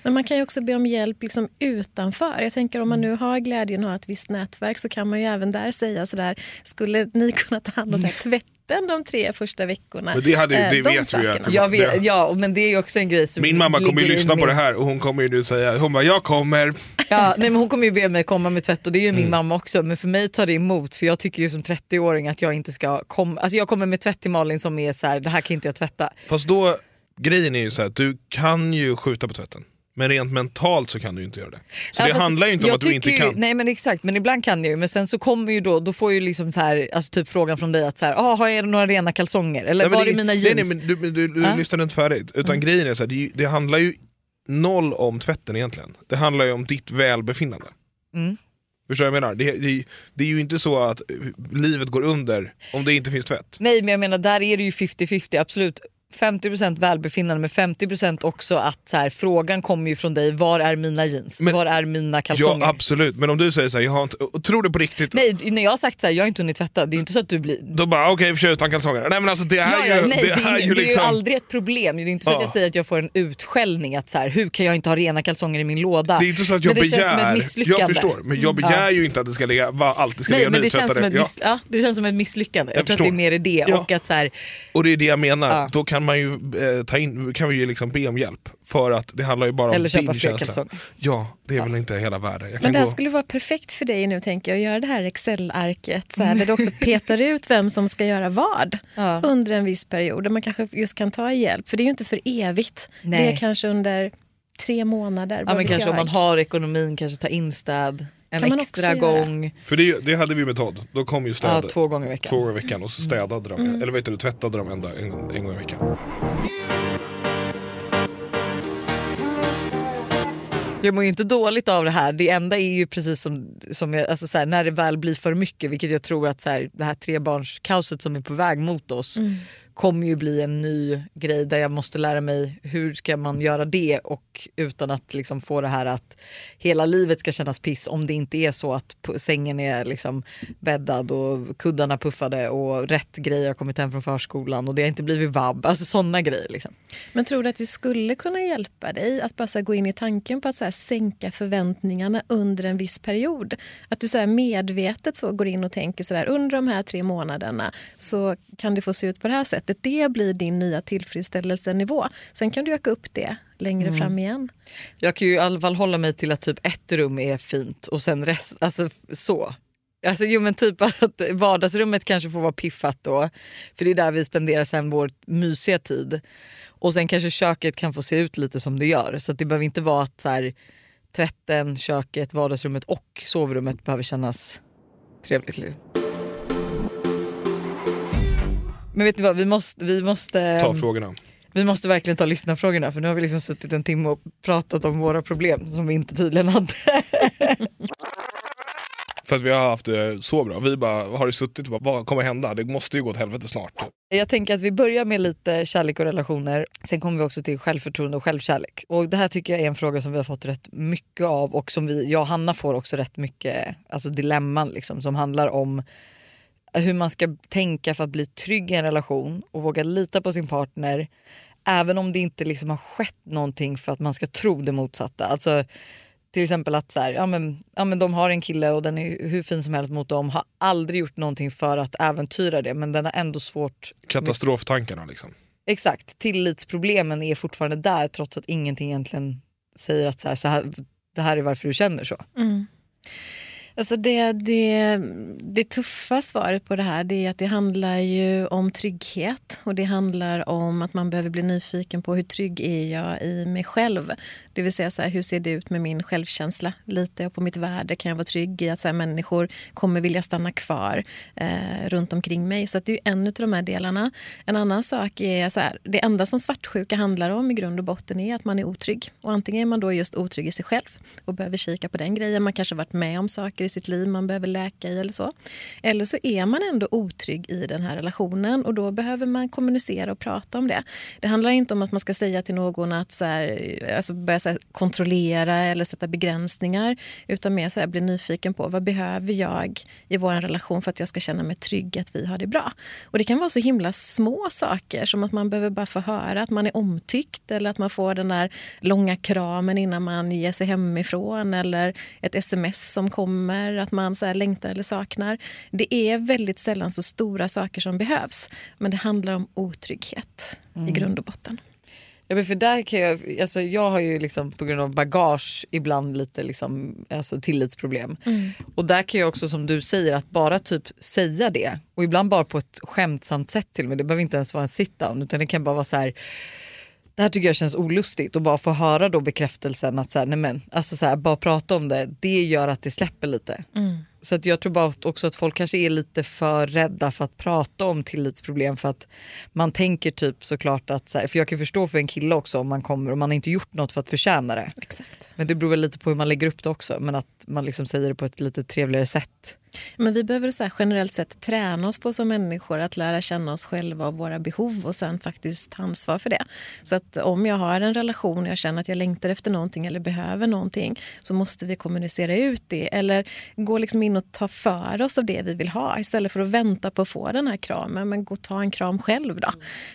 Speaker 2: Men man kan ju också be om hjälp liksom utanför. Jag tänker om man nu har glädjen att ha ett visst nätverk så kan man ju även där säga sådär, skulle ni kunna ta hand om så här, tvätten de tre första veckorna?
Speaker 3: Men det hade-
Speaker 2: Eh,
Speaker 3: det
Speaker 2: de
Speaker 3: vet vi ju att-
Speaker 2: sakerna.
Speaker 1: Jag vet,
Speaker 3: det-
Speaker 1: ja, men det är också en grej som
Speaker 3: Min mamma kommer ju lyssna på det här och hon kommer ju nu säga, hon bara jag kommer.
Speaker 1: Ja, nej, men hon kommer ju be mig komma med tvätt och det är ju
Speaker 3: Mm.
Speaker 1: min mamma också. Men för mig tar det emot för jag tycker ju som 30-åring att jag inte ska komma. Alltså jag kommer med tvätt till Malin som är så här, det här kan inte jag tvätta.
Speaker 3: Fast då, grejen är ju så här, du kan ju skjuta på tvätten. Men rent mentalt så kan du inte göra det. Så
Speaker 1: Ja,
Speaker 3: det handlar ju inte om att du inte
Speaker 1: ju-
Speaker 3: kan.
Speaker 1: Nej men exakt, men ibland kan jag ju. Men sen så kommer ju då, då får ju liksom så här, alltså typ frågan från dig att så här, ah, har jag några rena kalsonger? Eller
Speaker 3: Nej,
Speaker 1: var
Speaker 3: det-
Speaker 1: är mina
Speaker 3: nej,
Speaker 1: jeans?
Speaker 3: Nej, men du, du, du
Speaker 1: Ja.
Speaker 3: lyssnade inte färdigt. Utan grejen är så här, det, det handlar ju noll om tvätten egentligen. Det handlar ju om ditt välbefinnande.
Speaker 1: Mm.
Speaker 3: Förstår du vad jag menar? Det, det, det är ju inte så att livet går under om det inte finns tvätt.
Speaker 1: Nej men jag menar där är det ju 50-50 absolut. 50% välbefinnande men 50% också att så här, frågan kommer ju från dig, var är mina jeans?
Speaker 3: Men-
Speaker 1: var är mina kalsonger?
Speaker 3: Ja absolut, men om du säger så här, jag har inte, tror du på riktigt?
Speaker 1: Nej när jag har sagt så här, jag har inte hunnit tvätta, det är inte så att du blir
Speaker 3: Då bara okej, okay, kör utan kalsonger. Nej men alltså det är
Speaker 1: Ja, ja,
Speaker 3: ju,
Speaker 1: nej,
Speaker 3: det
Speaker 1: det, är,
Speaker 3: är
Speaker 1: ing-
Speaker 3: ju
Speaker 1: det är ju
Speaker 3: liksom...
Speaker 1: aldrig ett problem. Det är inte så att
Speaker 3: Ja.
Speaker 1: jag säger att jag får en utskällning att så här, hur kan jag inte ha rena kalsonger i min låda?
Speaker 3: Det är inte så att jag
Speaker 1: men det
Speaker 3: begär,
Speaker 1: känns som ett misslyckande.
Speaker 3: jag förstår, men jag begär ju inte att det ska ligga, va, alltid ska
Speaker 1: Nej
Speaker 3: ligga
Speaker 1: men det känns, som ett miss, ja, det känns som ett misslyckande. Jag,
Speaker 3: Jag
Speaker 1: tror att det är
Speaker 3: förstår.
Speaker 1: mer det. Och att så här,
Speaker 3: Och det är det jag menar, då kan kan man ju eh, ta in, kan vi ju liksom be om hjälp. För att det handlar ju bara om
Speaker 1: Eller köpa
Speaker 3: din
Speaker 1: fler
Speaker 3: känsla.
Speaker 1: kalsonger.
Speaker 3: Ja, det är väl inte hela världen. Jag kan
Speaker 2: Men det här
Speaker 3: gå...
Speaker 2: skulle vara perfekt för dig nu tänker jag, att göra det här Excel-arket så här, där du också petar ut vem som ska göra vad
Speaker 1: Ja.
Speaker 2: under en viss period. Där man kanske just kan ta hjälp, för det är ju inte för evigt. Det
Speaker 1: Nej.
Speaker 2: är kanske under tre månader.
Speaker 1: Ja,
Speaker 2: vad
Speaker 1: men
Speaker 2: vet
Speaker 1: kanske om
Speaker 2: jag.
Speaker 1: man har ekonomin, kanske ta in städ en
Speaker 2: Kan
Speaker 1: extra
Speaker 2: göra.
Speaker 1: gång.
Speaker 3: För det, det hade vi med Todd. Då kom ju städ
Speaker 1: Ja, två gånger i veckan.
Speaker 3: två gånger i veckan och så städade de. Eller vet du, tvättade de en, dag, en, en gång i veckan.
Speaker 1: Jag mår ju inte dåligt av det här. Det enda är ju precis som, som jag, alltså så här, när det väl blir för mycket, vilket jag tror att så här, det här trebarnskaoset som är på väg mot oss kommer ju bli en ny grej där jag måste lära mig hur ska man göra det och utan att liksom få det här att hela livet ska kännas piss om det inte är så att sängen är liksom bäddad och kuddarna puffade och rätt grejer har kommit hem från förskolan och det har inte blivit vabb. Alltså sådana grejer. Liksom.
Speaker 2: Men tror du att det skulle kunna hjälpa dig att bara gå in i tanken på att så här sänka förväntningarna under en viss period? Att du så här medvetet så går in och tänker så där under de här tre månaderna så kan det få se ut på det här sättet. Det blir din nya tillfredsställelsenivå. Sen kan du öka upp det längre
Speaker 1: Mm.
Speaker 2: fram igen.
Speaker 1: Jag kan ju i alla fall hålla mig till att typ ett rum är fint och sen rest, alltså så. Alltså jo men typ att vardagsrummet kanske får vara piffat då för det är där vi spenderar sen vår mysiga tid. Och sen kanske köket kan få se ut lite som det gör så det behöver inte vara att så här, tvätten, köket, vardagsrummet och sovrummet behöver kännas trevligt. Men vet ni vad, vi måste, vi måste,
Speaker 3: Ta frågorna.
Speaker 1: vi måste verkligen ta lyssnarfrågorna för nu har vi liksom suttit en timme och pratat om våra problem som vi inte tydligen hade.
Speaker 3: För att vi har haft det så bra. Vi bara har det suttit och bara, vad kommer hända? Det måste ju gå åt helvete snart.
Speaker 1: Jag tänker att vi börjar med lite kärlek och relationer. Sen kommer vi också till självförtroende och självkärlek. Och det här tycker jag är en fråga som vi har fått rätt mycket av och som vi, jag och Hanna får också rätt mycket alltså dilemman liksom, som handlar om hur man ska tänka för att bli trygg i en relation och våga lita på sin partner även om det inte liksom har skett någonting för att man ska tro det motsatta. Alltså, till exempel att så här, ja, men, ja, men de har en kille och den är hur fin som helst mot dem, har aldrig gjort någonting för att äventyra det men den har ändå svårt
Speaker 3: Katastroftankarna liksom.
Speaker 1: Exakt, tillitsproblemen är fortfarande där trots att ingenting egentligen säger att så här, så här, det här är varför du känner så.
Speaker 2: Alltså det, det, det tuffa svaret på det här det är att det handlar ju om trygghet och det handlar om att man behöver bli nyfiken på hur trygg är jag i mig själv. Det vill säga så här, hur ser det ut med min självkänsla? Litar jag på mitt värde? Kan jag vara trygg i att så här, människor kommer vilja stanna kvar eh, runt omkring mig? Så att det är en av de här delarna. En annan sak är så här, det enda som svartsjuka handlar om i grund och botten är att man är otrygg. Och antingen är man då just otrygg i sig själv och behöver kika på den grejen. Man kanske har varit med om saker i sitt liv man behöver läka i eller så. Eller så är man ändå otrygg i den här relationen och då behöver man kommunicera och prata om det. Det handlar inte om att man ska säga till någon att så här, alltså börja här, kontrollera eller sätta begränsningar utan mer så här, bli nyfiken på vad behöver jag i vår relation för att jag ska känna mig trygg att vi har det bra. Och det kan vara så himla små saker som att man behöver bara få höra att man är omtyckt eller att man får den där långa kramen innan man ger sig hemifrån eller ett sms som kommer, att man så här längtar eller saknar. Det är väldigt sällan så stora saker som behövs men det handlar om otrygghet i grund och botten.
Speaker 1: Ja, men för där kan jag, alltså jag har ju liksom på grund av bagage ibland lite liksom, alltså tillitsproblem. Och där kan jag också som du säger att bara typ säga det och ibland bara på ett skämtsamt sätt till mig. Det behöver inte ens vara en sit-down utan det kan bara vara så här det här tycker jag känns olustigt och bara få höra då bekräftelsen att så här, nej men, alltså så här, bara prata om det, det gör att det släpper lite. Så att jag tror bara också att folk kanske är lite för rädda för att prata om tillitsproblem för att man tänker typ såklart att, så här, för jag kan förstå för en kille också om man kommer och man har inte gjort något för att förtjäna det.
Speaker 2: Exakt.
Speaker 1: Men det beror väl lite på hur man lägger upp det också men att man liksom säger det på ett lite trevligare sätt.
Speaker 2: Men vi behöver så generellt sett träna oss på som människor att lära känna oss själva och våra behov och sen faktiskt ta ansvar för det. Så att om jag har en relation och jag känner att jag längtar efter någonting eller behöver någonting så måste vi kommunicera ut det eller gå liksom in och ta för oss av det vi vill ha istället för att vänta på att få den här kramen. Men gå och ta en kram själv då.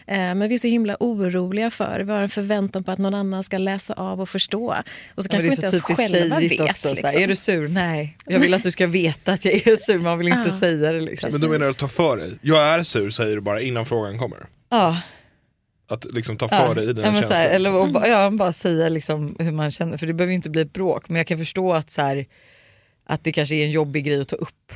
Speaker 2: Eh, Men vi är så himla oroliga för Vi har en förväntan på att någon annan ska läsa av och förstå. Och så
Speaker 1: Ja,
Speaker 2: kanske
Speaker 1: det
Speaker 2: vi
Speaker 1: är
Speaker 2: inte ens själva vet.
Speaker 1: också.
Speaker 2: Liksom.
Speaker 1: är du sur? Nej. Jag vill att du ska veta att jag är sur man vill inte
Speaker 2: Ja.
Speaker 1: säga det. Liksom.
Speaker 3: Men då menar du att ta för dig. Jag är sur säger du bara innan frågan kommer.
Speaker 1: Ja.
Speaker 3: Att liksom ta för dig i dina
Speaker 1: ja,
Speaker 3: känslor.
Speaker 1: här, eller och, ba- ja, bara säga liksom hur man känner, för det behöver ju inte bli ett bråk men jag kan förstå att, så här, att det kanske är en jobbig grej att ta upp.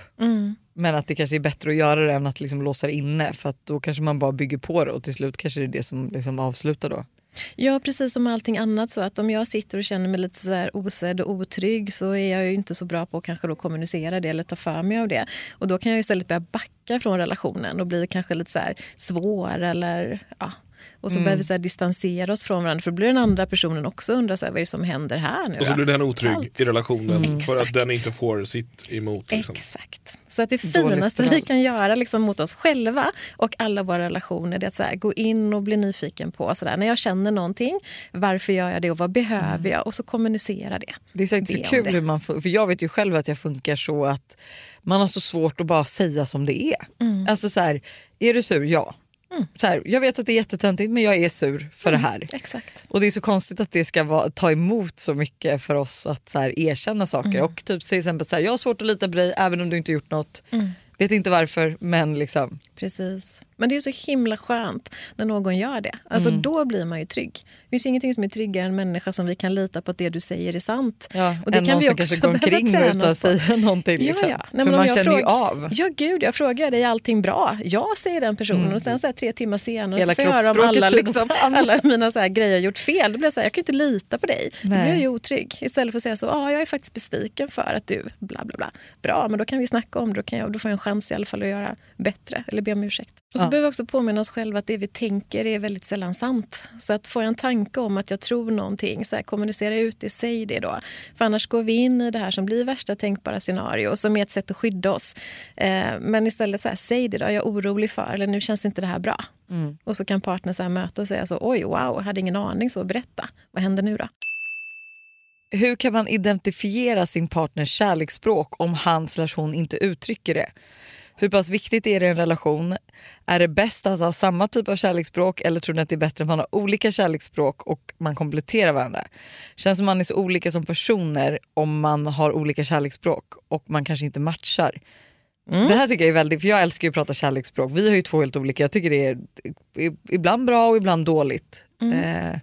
Speaker 1: Men att det kanske är bättre att göra det än att liksom låsa det inne för att då kanske man bara bygger på det och till slut kanske det är det som liksom avslutar då.
Speaker 2: Ja, precis som allting annat. så att Om jag sitter och känner mig lite så här osedd och otrygg så är jag ju inte så bra på att kanske då kommunicera det eller ta för mig av det. Och Då kan jag istället börja backa från relationen och bli kanske lite så svår. eller ja. Och så börjar vi så här distansera oss från varandra för då blir den andra personen också undra så här, vad är det som händer här nu
Speaker 3: Och så blir den otrygg
Speaker 2: Allt.
Speaker 3: i relationen för att den inte får sitt emot. Liksom.
Speaker 2: Exakt. Så att det finaste vi kan göra liksom mot oss själva och alla våra relationer det är att så här, gå in och bli nyfiken på så där, när jag känner någonting, varför gör jag det och vad behöver jag? Och så kommunicera det.
Speaker 1: Det är säkert så
Speaker 2: Be om
Speaker 1: kul
Speaker 2: det.
Speaker 1: hur man för jag vet ju själv att jag funkar så att man har så svårt att bara säga som det är.
Speaker 2: Mm.
Speaker 1: Alltså så här, är du sur? Ja. Så här, jag vet att det är jättetöntigt men jag är sur för
Speaker 2: Mm.
Speaker 1: det här.
Speaker 2: Exakt.
Speaker 1: Och det är så konstigt att det ska vara, ta emot så mycket för oss att så här, erkänna saker.
Speaker 2: Mm.
Speaker 1: Och typ till exempel så här, jag har svårt att lita på dig även om du inte gjort något.
Speaker 2: Mm.
Speaker 1: Vet inte varför men liksom.
Speaker 2: Precis. Men det är ju så himla skönt när någon gör det. Alltså
Speaker 1: Mm.
Speaker 2: Då blir man ju trygg. Det finns ingenting som är tryggare än en människa som vi kan lita på att det du säger är sant.
Speaker 1: Ja,
Speaker 2: och det kan vi också behöva träna oss på.
Speaker 1: säga någonting. Liksom.
Speaker 2: Ja, ja. Nej,
Speaker 1: man
Speaker 2: jag
Speaker 1: känner ju
Speaker 2: frågar-
Speaker 1: av.
Speaker 2: Ja, gud, jag frågar dig, är allting bra? Ja, säger den personen. Och sen så här, tre timmar senare
Speaker 1: Mm. Hela
Speaker 2: så får jag höra om alla, liksom, alla mina så här, grejer jag gjort fel. Då blir jag så här, jag kan ju inte lita på dig. Då blir
Speaker 1: Nej.
Speaker 2: jag ju otrygg. Istället för att säga så, ah, jag är faktiskt besviken för att du bla bla bla. Bra, men då kan vi snacka om det. Då, kan jag, då får jag en chans i alla fall att göra bättre eller be om ursäkt. Och så
Speaker 1: Ja.
Speaker 2: behöver vi också påminna oss själva att det vi tänker är väldigt sällan sant. Så att får jag en tanke om att jag tror någonting, så här, kommunicera ut det, säg det då. För annars går vi in i det här som blir värsta tänkbara scenario, som är ett sätt att skydda oss. Eh, men istället så här, säg det då, jag är orolig för, eller nu känns inte det här bra. Och så kan partnern så här möta och säga så, oj wow, hade ingen aning, så berätta, vad händer nu då?
Speaker 1: Hur kan man identifiera sin partners kärleksspråk om han slash hon inte uttrycker det? Hur pass viktigt är det i en relation? Är det bäst att ha samma typ av kärleksspråk eller tror ni att det är bättre att man har olika kärleksspråk och man kompletterar varandra? Känns som man är så olika som personer om man har olika kärleksspråk och man kanske inte matchar. Det här tycker jag är väldigt, för jag älskar ju att prata kärleksspråk. Vi har ju två helt olika, jag tycker det är ibland bra och ibland dåligt. Eh,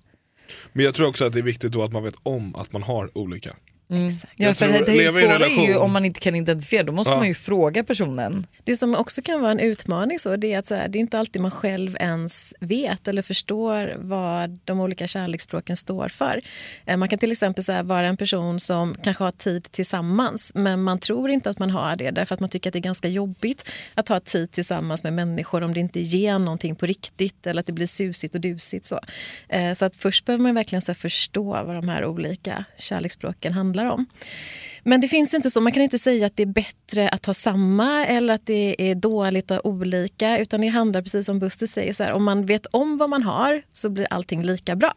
Speaker 3: Men jag tror också att det är viktigt då att man vet om att man har olika.
Speaker 2: Exakt.
Speaker 1: Ja, för
Speaker 3: tror-
Speaker 1: det, det är svårare är ju om man inte kan identifiera, då måste
Speaker 3: Ja.
Speaker 1: man ju fråga personen.
Speaker 2: Det som också kan vara en utmaning så, det är att så här, det är inte alltid man själv ens vet eller förstår vad de olika kärleksspråken står för. Eh, Man kan till exempel så här, vara en person som kanske har tid tillsammans men man tror inte att man har det därför att man tycker att det är ganska jobbigt att ha tid tillsammans med människor om det inte ger någonting på riktigt eller att det blir susigt och dusigt. Så, Eh, så att först behöver man verkligen så här, förstå vad de här olika kärleksspråken handlar om. Men det finns inte så, man kan inte säga att det är bättre att ha samma eller att det är dåligt att ha olika. Utan det handlar precis som Buster säger, så här, om man vet om vad man har så blir allting lika bra.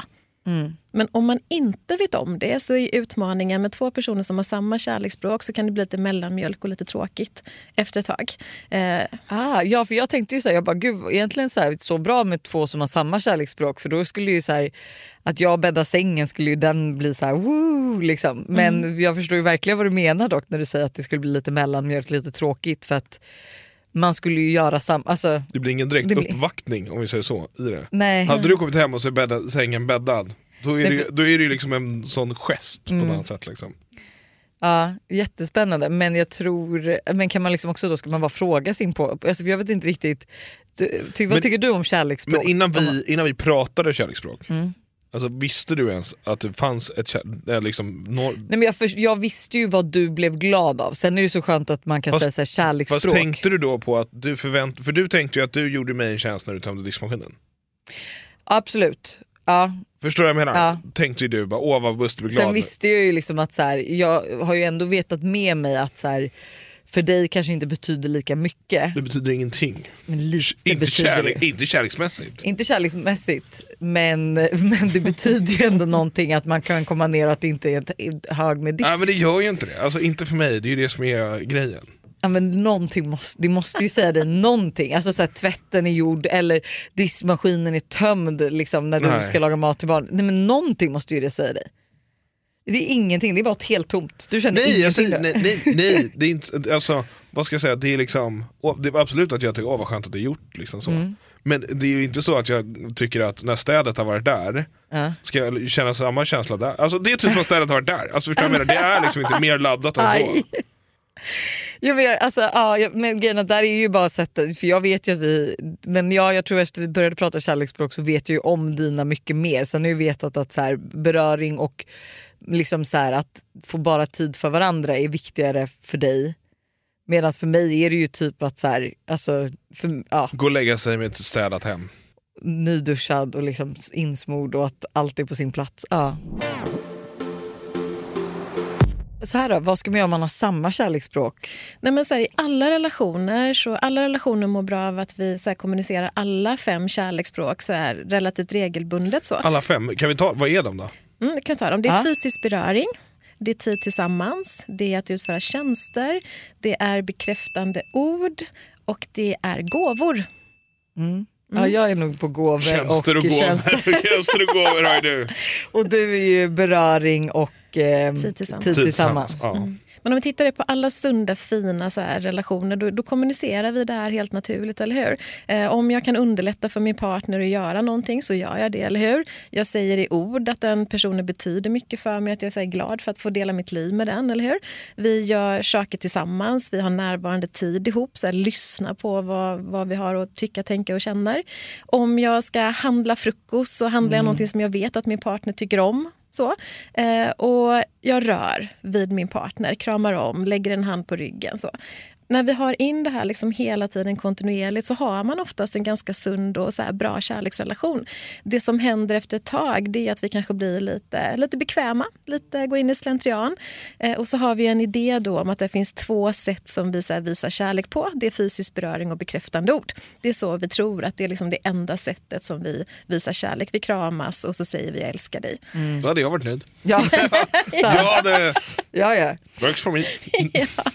Speaker 2: Men om man inte vet om det så är utmaningen med två personer som har samma kärleksspråk så kan det bli lite mellanmjölk och lite tråkigt efter ett tag. Eh,
Speaker 1: Ah, ja, för jag tänkte ju så här, jag bara, gud, egentligen så, här, så bra med två som har samma kärleksspråk för då skulle ju så här, att jag bäddar sängen skulle ju den bli så här, woo, liksom. Men jag förstår ju verkligen vad du menar dock när du säger att det skulle bli lite mellanmjölk, lite tråkigt för att man skulle ju göra samma, alltså
Speaker 3: Det blir ingen direkt
Speaker 1: blir-
Speaker 3: uppvaktning om vi säger så. I det.
Speaker 1: nej.
Speaker 3: Hade du kommit hem och är bädda, sängen bäddad, då är,
Speaker 1: Nej,
Speaker 3: det,
Speaker 1: Mm.
Speaker 3: då är det ju liksom en sån gest på ett annat sätt. Liksom.
Speaker 1: Ja, jättespännande. Men jag tror, men kan man liksom också då ska man bara fråga sin på, alltså jag vet inte riktigt, du, ty, vad
Speaker 3: Men-
Speaker 1: tycker du om kärleksspråk?
Speaker 3: Men innan vi, innan vi pratade kärleksspråk,
Speaker 1: Mm.
Speaker 3: Alltså, visste du ens att det fanns ett äh, liksom,
Speaker 1: Nej, men jag, för, jag visste ju vad du blev glad av, sen är det så skönt att man kan
Speaker 3: Fast-
Speaker 1: säga så här, kärleksspråk.
Speaker 3: Fast tänkte du då på att du förvänt... För du tänkte ju att du gjorde mig en tjänst när du tömde diskmaskinen.
Speaker 1: Absolut. Ja.
Speaker 3: Förstår du vad jag menar?
Speaker 1: Ja.
Speaker 3: Tänkte ju du bara, åh vad Buster blir glad.
Speaker 1: Sen
Speaker 3: nu."
Speaker 1: visste jag ju liksom att så här, jag har ju ändå vetat med mig att så här, för dig kanske inte betyder lika mycket.
Speaker 3: Det betyder ingenting. Inte,
Speaker 1: betyder
Speaker 3: kärlek,
Speaker 1: det.
Speaker 3: inte kärleksmässigt.
Speaker 1: Inte kärleksmässigt men, men det betyder ju ändå någonting att man kan komma ner och att det inte är ett hög med disk.
Speaker 3: Nej men det gör ju inte det. Alltså inte för mig, det är ju det som är grejen.
Speaker 1: Ja, men någonting måste, det måste ju säga dig någonting. Alltså så här, tvätten är gjord eller diskmaskinen är tömd liksom, när du
Speaker 3: Nej.
Speaker 1: ska laga mat till barn. Nej, men någonting måste ju det säga dig. Det är ingenting, det är bara ett helt tomt. Du känner
Speaker 3: Nej,
Speaker 1: ingenting
Speaker 3: säger,
Speaker 1: då?
Speaker 3: nej, nej, nej, det är inte, alltså, vad ska jag säga, det är liksom, det är absolut att jag tycker, åh vad skönt att det är gjort, liksom så.
Speaker 1: Mm.
Speaker 3: Men det är ju inte så att jag tycker att när städet har varit där,
Speaker 1: Ja.
Speaker 3: ska jag känna samma känsla där? Alltså det är typ som städet har varit där, alltså förstår jag menar? Det är liksom inte mer laddat än så.
Speaker 1: Ja, men, jag- alltså, ja, men grejen där är ju bara sättet, för jag vet ju att vi, men ja, jag tror efter vi började prata kärleksspråk så vet jag ju om dina mycket mer. Sen har jag vetat att så här, beröring och liksom så här, att få bara tid för varandra är viktigare för dig. Medan för mig är det ju typ att så här, alltså, för, ja,
Speaker 3: Gå och lägga sig med ett städat hem.
Speaker 1: nyduschad och liksom insmord och att allt är på sin plats. Ja. Så här då, vad ska man göra om man har samma kärleksspråk?
Speaker 2: Nej, men så här, I alla relationer så alla relationer mår bra av att vi så här, kommunicerar alla fem kärleksspråk så här, relativt regelbundet. Så.
Speaker 3: Alla fem, kan vi ta, vad är de då?
Speaker 2: Mm, kan ta dem. Det är
Speaker 1: Ja.
Speaker 2: fysisk beröring, det är tid tillsammans, det är att utföra tjänster, det är bekräftande ord och det är gåvor.
Speaker 1: Ja, jag är nog på gåvor
Speaker 3: Tjänster och
Speaker 1: och
Speaker 3: gåvor.
Speaker 1: tjänster.
Speaker 3: Tjänster och gåvor har du.
Speaker 1: Och du är ju beröring och eh,
Speaker 2: Tid tillsammans.
Speaker 1: Tid tillsammans.
Speaker 3: Ja.
Speaker 2: Men om vi tittar på alla sunda, fina så här, relationer, då, då kommunicerar vi det här helt naturligt, eller hur? Eh, om jag kan underlätta för min partner att göra någonting så gör jag det, eller hur? Jag säger i ord att den personen betyder mycket för mig, att jag är här, glad för att få dela mitt liv med den, eller hur? Vi gör saker tillsammans, vi har närvarande tid ihop, så här, lyssna på vad, vad vi har att tycka, tänka och känner. Om jag ska handla frukost så handlar jag någonting som jag vet att min partner tycker om. Så. Eh, och jag rör vid min partner, kramar om, lägger en hand på ryggen. Så. När vi har in det här liksom hela tiden kontinuerligt så har man oftast en ganska sund och så här bra kärleksrelation. Det som händer efter ett tag det är att vi kanske blir lite, lite bekväma, lite går in i slentrian. Eh, och så har vi en idé då om att det finns två sätt som vi så här visar kärlek på. Det är fysisk beröring och bekräftande ord. Det är så vi tror att det är liksom det enda sättet som vi visar kärlek. Vi kramas och så säger vi jag älskar dig.
Speaker 3: Då hade jag varit nöjd.
Speaker 1: Ja.
Speaker 3: Ja, det
Speaker 1: ja, ja.
Speaker 3: works for me.
Speaker 2: ja.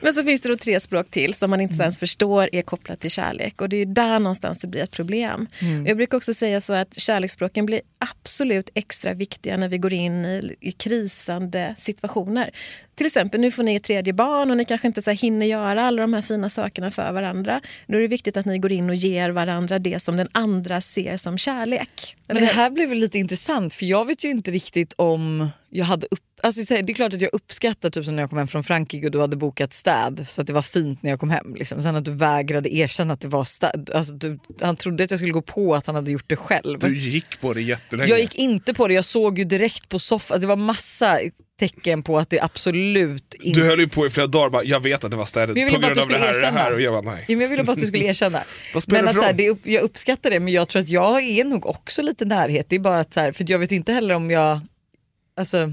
Speaker 2: Men så finns det då tre språk till som man inte ens förstår är kopplat till kärlek. Och det är där någonstans det blir ett problem. Jag brukar också säga så att kärleksspråken blir absolut extra viktiga när vi går in i, i krisande situationer. Till exempel, nu får ni ett tredje barn och ni kanske inte så hinner göra alla de här fina sakerna för varandra. Då är det viktigt att ni går in och ger varandra det som den andra ser som kärlek.
Speaker 1: Men det här blev lite intressant för jag vet ju inte riktigt om jag hade upp... Alltså, det är klart att jag uppskattar typ som när jag kom hem från Frankrike och du hade bokat städ så att det var fint när jag kom hem. Liksom. Sen att du vägrade erkänna att det var städ. Alltså, du, han trodde att jag skulle gå på att han hade gjort det själv.
Speaker 3: Du gick på det jättelänge.
Speaker 1: Jag gick inte på det, jag såg ju direkt på soffan, det var massa tecken på att det absolut inte...
Speaker 3: Du höll ju på i flera dagar bara, jag vet att det var städet på grund av det här och det här
Speaker 1: erkänna.
Speaker 3: och jag bara nej.
Speaker 1: Ja, men jag ville bara att du skulle erkänna. Men att, så här, det, upp- jag uppskattar det men jag tror att jag är nog också lite närhet. Det är bara att så här, för jag vet inte heller om jag... Alltså,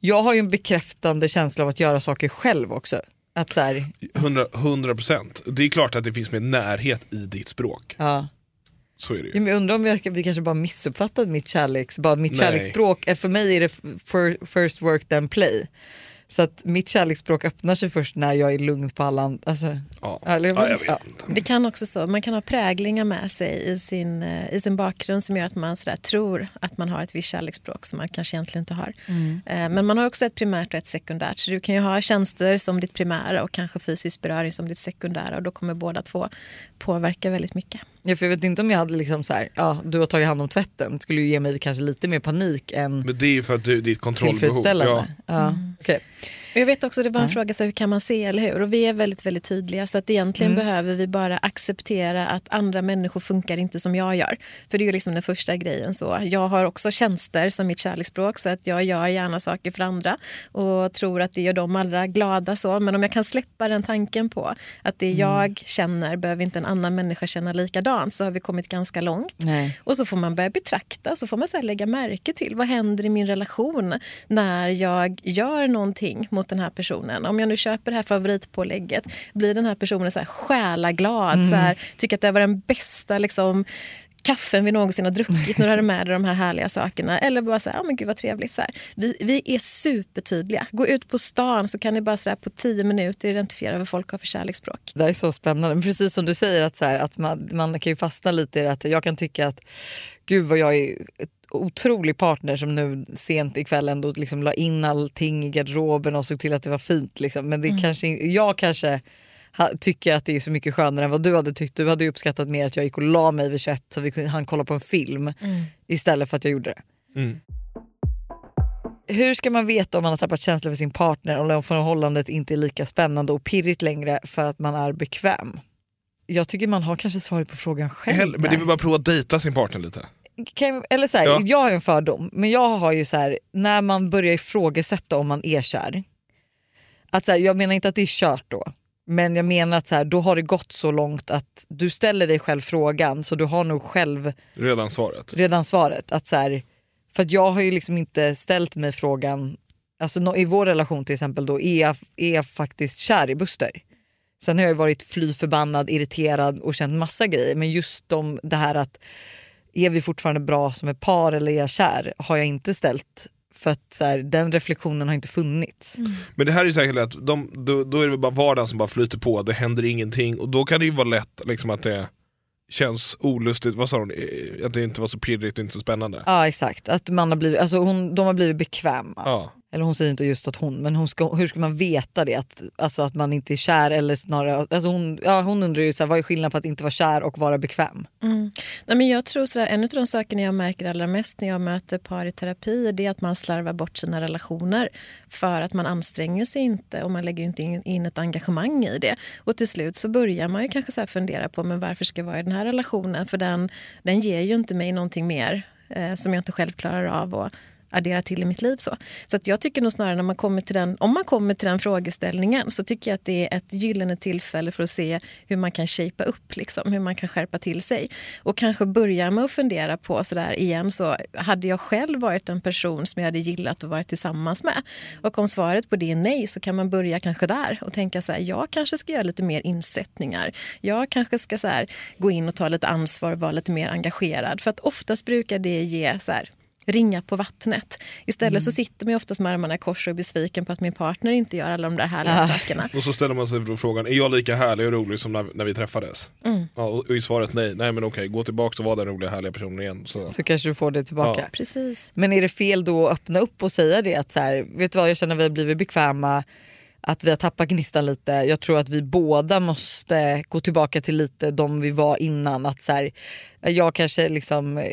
Speaker 1: jag har ju en bekräftande känsla av att göra saker själv också. Att så här,
Speaker 3: 100 100 procent. Det är klart att det finns mer närhet i ditt språk.
Speaker 1: ja.
Speaker 3: Så är det
Speaker 1: Ja,
Speaker 3: ju.
Speaker 1: men jag undrar om vi, vi kanske bara missuppfattat mitt, kärleks, bara mitt
Speaker 3: Nej.
Speaker 1: kärleksspråk. För mig är det first work then play. Så att mitt kärleksspråk öppnar sig först när jag är lugn på alla andra. Alltså,
Speaker 3: Ja.
Speaker 1: eller,
Speaker 3: Ja, jag vet
Speaker 1: ja.
Speaker 2: Det kan också så, man kan ha präglingar med sig i sin, eh, i sin bakgrund som gör att man sådär tror att man har ett visst kärleksspråk som man kanske egentligen inte har. Eh, Men man har också ett primärt och ett sekundärt. Så du kan ju ha tjänster som ditt primära och kanske fysisk beröring som ditt sekundära och då kommer båda två påverka väldigt mycket.
Speaker 1: Ja, för jag vet inte om jag hade liksom så här, ja, du har tagit hand om tvätten, det skulle ju ge mig kanske lite mer panik än
Speaker 3: Men det är ju för att du, ditt kontrollbehov.
Speaker 1: tillfredsställande.
Speaker 3: Ja.
Speaker 1: Ja. okej.
Speaker 2: Och Jag vet också, det var en fråga, så hur kan man se, eller hur? Och vi är väldigt, väldigt tydliga, så att egentligen behöver vi bara acceptera att andra människor funkar inte som jag gör. För det är ju liksom den första grejen. så. Jag har också tjänster som mitt kärleksspråk, så att jag gör gärna saker för andra och tror att det gör dem allra glada. så. Men om jag kan släppa den tanken på att det jag känner behöver inte en annan människa känna likadant, så har vi kommit ganska långt.
Speaker 1: Nej.
Speaker 2: Och så får man börja betrakta och så får man så lägga märke till vad händer i min relation när jag gör någonting mot den här personen. Om jag nu köper det här favoritpålägget, blir den här personen så här själaglad, så här, tycker att det var den bästa liksom, kaffen vi någonsin har druckit när du hade med dig de här härliga sakerna. Eller bara så här, ja men gud vad trevligt. Så här. Vi, vi är supertydliga. Gå ut på stan så kan ni bara så på tio minuter identifiera vad folk har för kärleksspråk.
Speaker 1: Det här är så spännande. Precis som du säger att, så här, att man, man kan ju fastna lite i det att jag kan tycka att gud vad jag är otrolig partner som nu sent ikväll ändå liksom la in allting i garderoben och såg till att det var fint. Liksom. Men det
Speaker 2: Mm.
Speaker 1: kanske, jag kanske ha, tycker att det är så mycket skönare än vad du hade tyckt. Du hade ju uppskattat mer att jag gick och la mig vid 21 så vi kunde, han kolla på en film
Speaker 2: Mm.
Speaker 1: istället för att jag gjorde det.
Speaker 3: Mm.
Speaker 1: Hur ska man veta om man har tappat känsla för sin partner eller om förhållandet inte är lika spännande och pirrigt längre för att man är bekväm? Jag tycker man har kanske svaret på frågan själv.
Speaker 3: Hell- Men det är väl bara att prova att dejta sin partner lite.
Speaker 1: Kan, eller så här,
Speaker 3: Ja.
Speaker 1: Jag har en fördom, men jag har ju så här, när man börjar ifrågasätta om man är kär. Att så här, jag menar inte att det är kört då, men jag menar att så här, då har det gått så långt att du ställer dig själv frågan så du har nog själv
Speaker 3: Redan svaret.
Speaker 1: redan svaret. Att så här, för att jag har ju liksom inte ställt mig frågan, alltså nå- i vår relation till exempel då, är jag, är jag faktiskt kär i Buster? Sen har jag varit fly förbannad, irriterad och känt massa grejer men just de, det här att är vi fortfarande bra som ett par eller är jag kär har jag inte ställt för att så här, den reflektionen har inte funnits.
Speaker 3: Men det här är ju säkert att de, då, då är det bara vardagen som bara flyter på, det händer ingenting och då kan det ju vara lätt liksom, att det känns olustigt, vad sa hon, att det inte var så pirrigt och inte så spännande.
Speaker 1: Ja exakt, att man har blivit, alltså hon, de har blivit bekväma.
Speaker 3: Ja.
Speaker 1: Eller hon säger inte just att hon, men hon ska, hur ska man veta det? Att, alltså att man inte är kär eller snarare, alltså hon, ja, hon undrar ju så här, vad är skillnaden på att inte vara kär och vara bekväm?
Speaker 2: Mm. Nej, men jag tror sådär, en av de sakerna jag märker allra mest när jag möter par i terapi det är att man slarvar bort sina relationer för att man anstränger sig inte och man lägger inte in, in ett engagemang i det. Och till slut så börjar man ju kanske så här fundera på men varför ska jag vara i den här relationen för den, den ger ju inte mig någonting mer eh, som jag inte själv klarar av Och, addera till i mitt liv. Så, så att jag tycker nog snarare när man kommer till den, om man kommer till den frågeställningen så tycker jag att det är ett gyllene tillfälle för att se hur man kan shapea upp, liksom, hur man kan skärpa till sig. Och kanske börja med att fundera på sådär igen, så hade jag själv varit en person som jag hade gillat att vara tillsammans med? Och om svaret på det är nej så kan man börja kanske där och tänka så här, jag kanske ska göra lite mer insättningar. Jag kanske ska så här, gå in och ta lite ansvar och vara lite mer engagerad. För att oftast brukar det ge så här, ringa på vattnet. Istället så sitter man ju oftast med armarna i kors och är besviken på att min partner inte gör alla de där härliga
Speaker 1: Ah.
Speaker 2: sakerna.
Speaker 3: Och så ställer man sig då frågan, är jag lika härlig och rolig som när, när vi träffades? Ja, och i svaret nej, nej men okej, gå tillbaka och var den roliga härliga personen igen. Så.
Speaker 1: Så kanske du får det tillbaka.
Speaker 3: Ja.
Speaker 2: Precis.
Speaker 1: Men är det fel då att öppna upp och säga det att så här, vet du vad jag känner att vi har blivit bekväma, att vi har tappat gnistan lite. Jag tror att vi båda måste gå tillbaka till lite de vi var innan. Att så här, jag kanske liksom eh,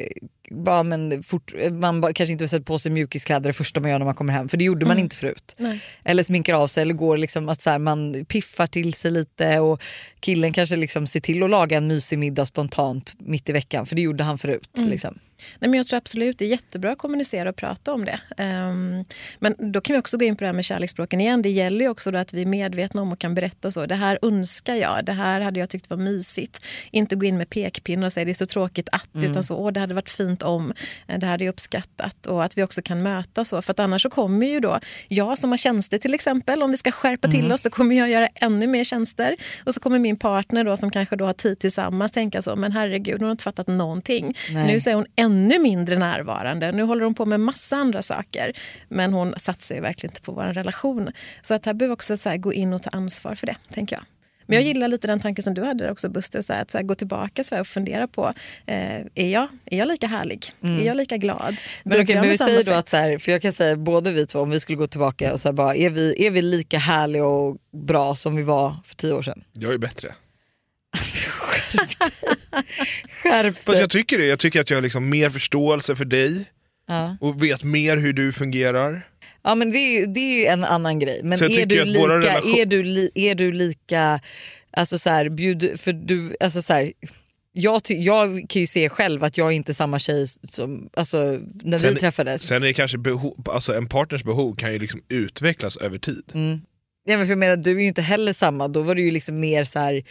Speaker 1: bara, men fort, man bara, kanske inte vill sätta på sig mjukiskläder det första man gör när man kommer hem för det gjorde man inte förut.
Speaker 2: Nej.
Speaker 1: Eller sminkar av sig eller går liksom att så här, man piffar till sig lite och killen kanske liksom ser till att laga en mysig middag spontant mitt i veckan för det gjorde han förut. Liksom.
Speaker 2: Nej, men jag tror absolut det är jättebra att kommunicera och prata om det. Ehm, men då kan vi också gå in på det här med kärleksspråken igen. Det gäller ju också då att vi är medvetna om och kan berätta så. Det här önskar jag, det här hade jag tyckt var mysigt. Inte gå in med pekpinnar och säga det är så tråkigt att, utan så åh det hade varit fint om, eh, det här hade jag uppskattat. Och att vi också kan möta så. För att annars så kommer ju då jag som har tjänster till exempel, om vi ska skärpa till oss så kommer jag göra ännu mer tjänster. Och så kommer min partner då som kanske då har tid tillsammans tänka så, men herregud hon har inte fattat någonting.
Speaker 1: Nej.
Speaker 2: Nu är hon ännu mindre närvarande. Nu håller hon på med massa andra saker. Men hon satsar ju verkligen inte på vår relation. Så att här behöver också så här gå in och ta ansvar för det, tänker jag. Men jag
Speaker 1: Mm.
Speaker 2: gillar lite den tanken som du hade där också Buster, så här, att så här, gå tillbaka så här, och fundera på, eh, är, jag, är jag lika härlig? Är jag lika glad?
Speaker 1: Mm. Men, okej, men vi säger då att så här, för jag kan säga både vi två om vi skulle gå tillbaka och så här bara, är vi, är vi lika härliga och bra som vi var för tio år sedan?
Speaker 3: Jag är bättre.
Speaker 1: Skärp
Speaker 3: Fast jag tycker det, jag tycker att jag har liksom mer förståelse för dig
Speaker 1: Ja.
Speaker 3: och vet mer hur du fungerar.
Speaker 1: ja men det är, ju, det är ju en annan grej. Men är du, lika,
Speaker 3: relation-
Speaker 1: är, du li, är du lika, alltså så här, bjud, för du, alltså så här, jag, ty, jag kan ju se själv att jag är inte samma tjej som alltså, när
Speaker 3: Sen-
Speaker 1: vi träffades.
Speaker 3: Sen är det kanske behov, alltså en partners behov kan ju liksom utvecklas över tid.
Speaker 1: Ja, men för jag menar, du är ju inte heller samma, då var du ju liksom mer så här,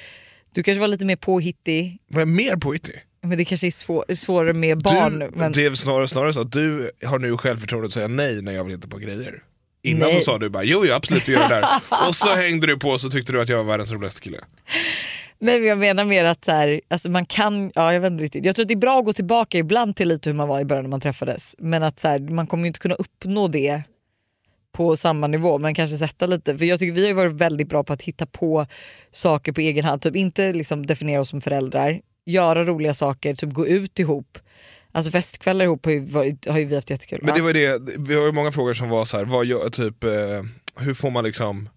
Speaker 1: du kanske var lite mer påhittig.
Speaker 3: Vad är mer påhittig?
Speaker 1: Men det kanske är svår, svårare med barn.
Speaker 3: Du,
Speaker 1: men...
Speaker 3: Det är snarare, snarare så att du har nu självförtroende att säga nej när jag vill hitta på grejer. Innan
Speaker 1: Nej.
Speaker 3: så sa du bara jo, jo absolut vi gör det där. och så hängde du på och så tyckte du att jag var världens roligaste kille.
Speaker 1: Nej men jag menar mer att så här, alltså man kan, ja jag vet inte riktigt. Jag tror att det är bra att gå tillbaka ibland till lite hur man var i början när man träffades. Men att så här, man kommer ju inte kunna uppnå det på samma nivå men kanske sätta lite. För jag tycker vi har varit väldigt bra på att hitta på saker på egen hand. Typ inte liksom definiera oss som föräldrar, göra roliga saker, typ gå ut ihop. Alltså festkvällar ihop har ju, har ju vi haft jättekul.
Speaker 3: Men det var det, vi har ju många frågor som var så här, vad gör, typ, eh, hur får man liksom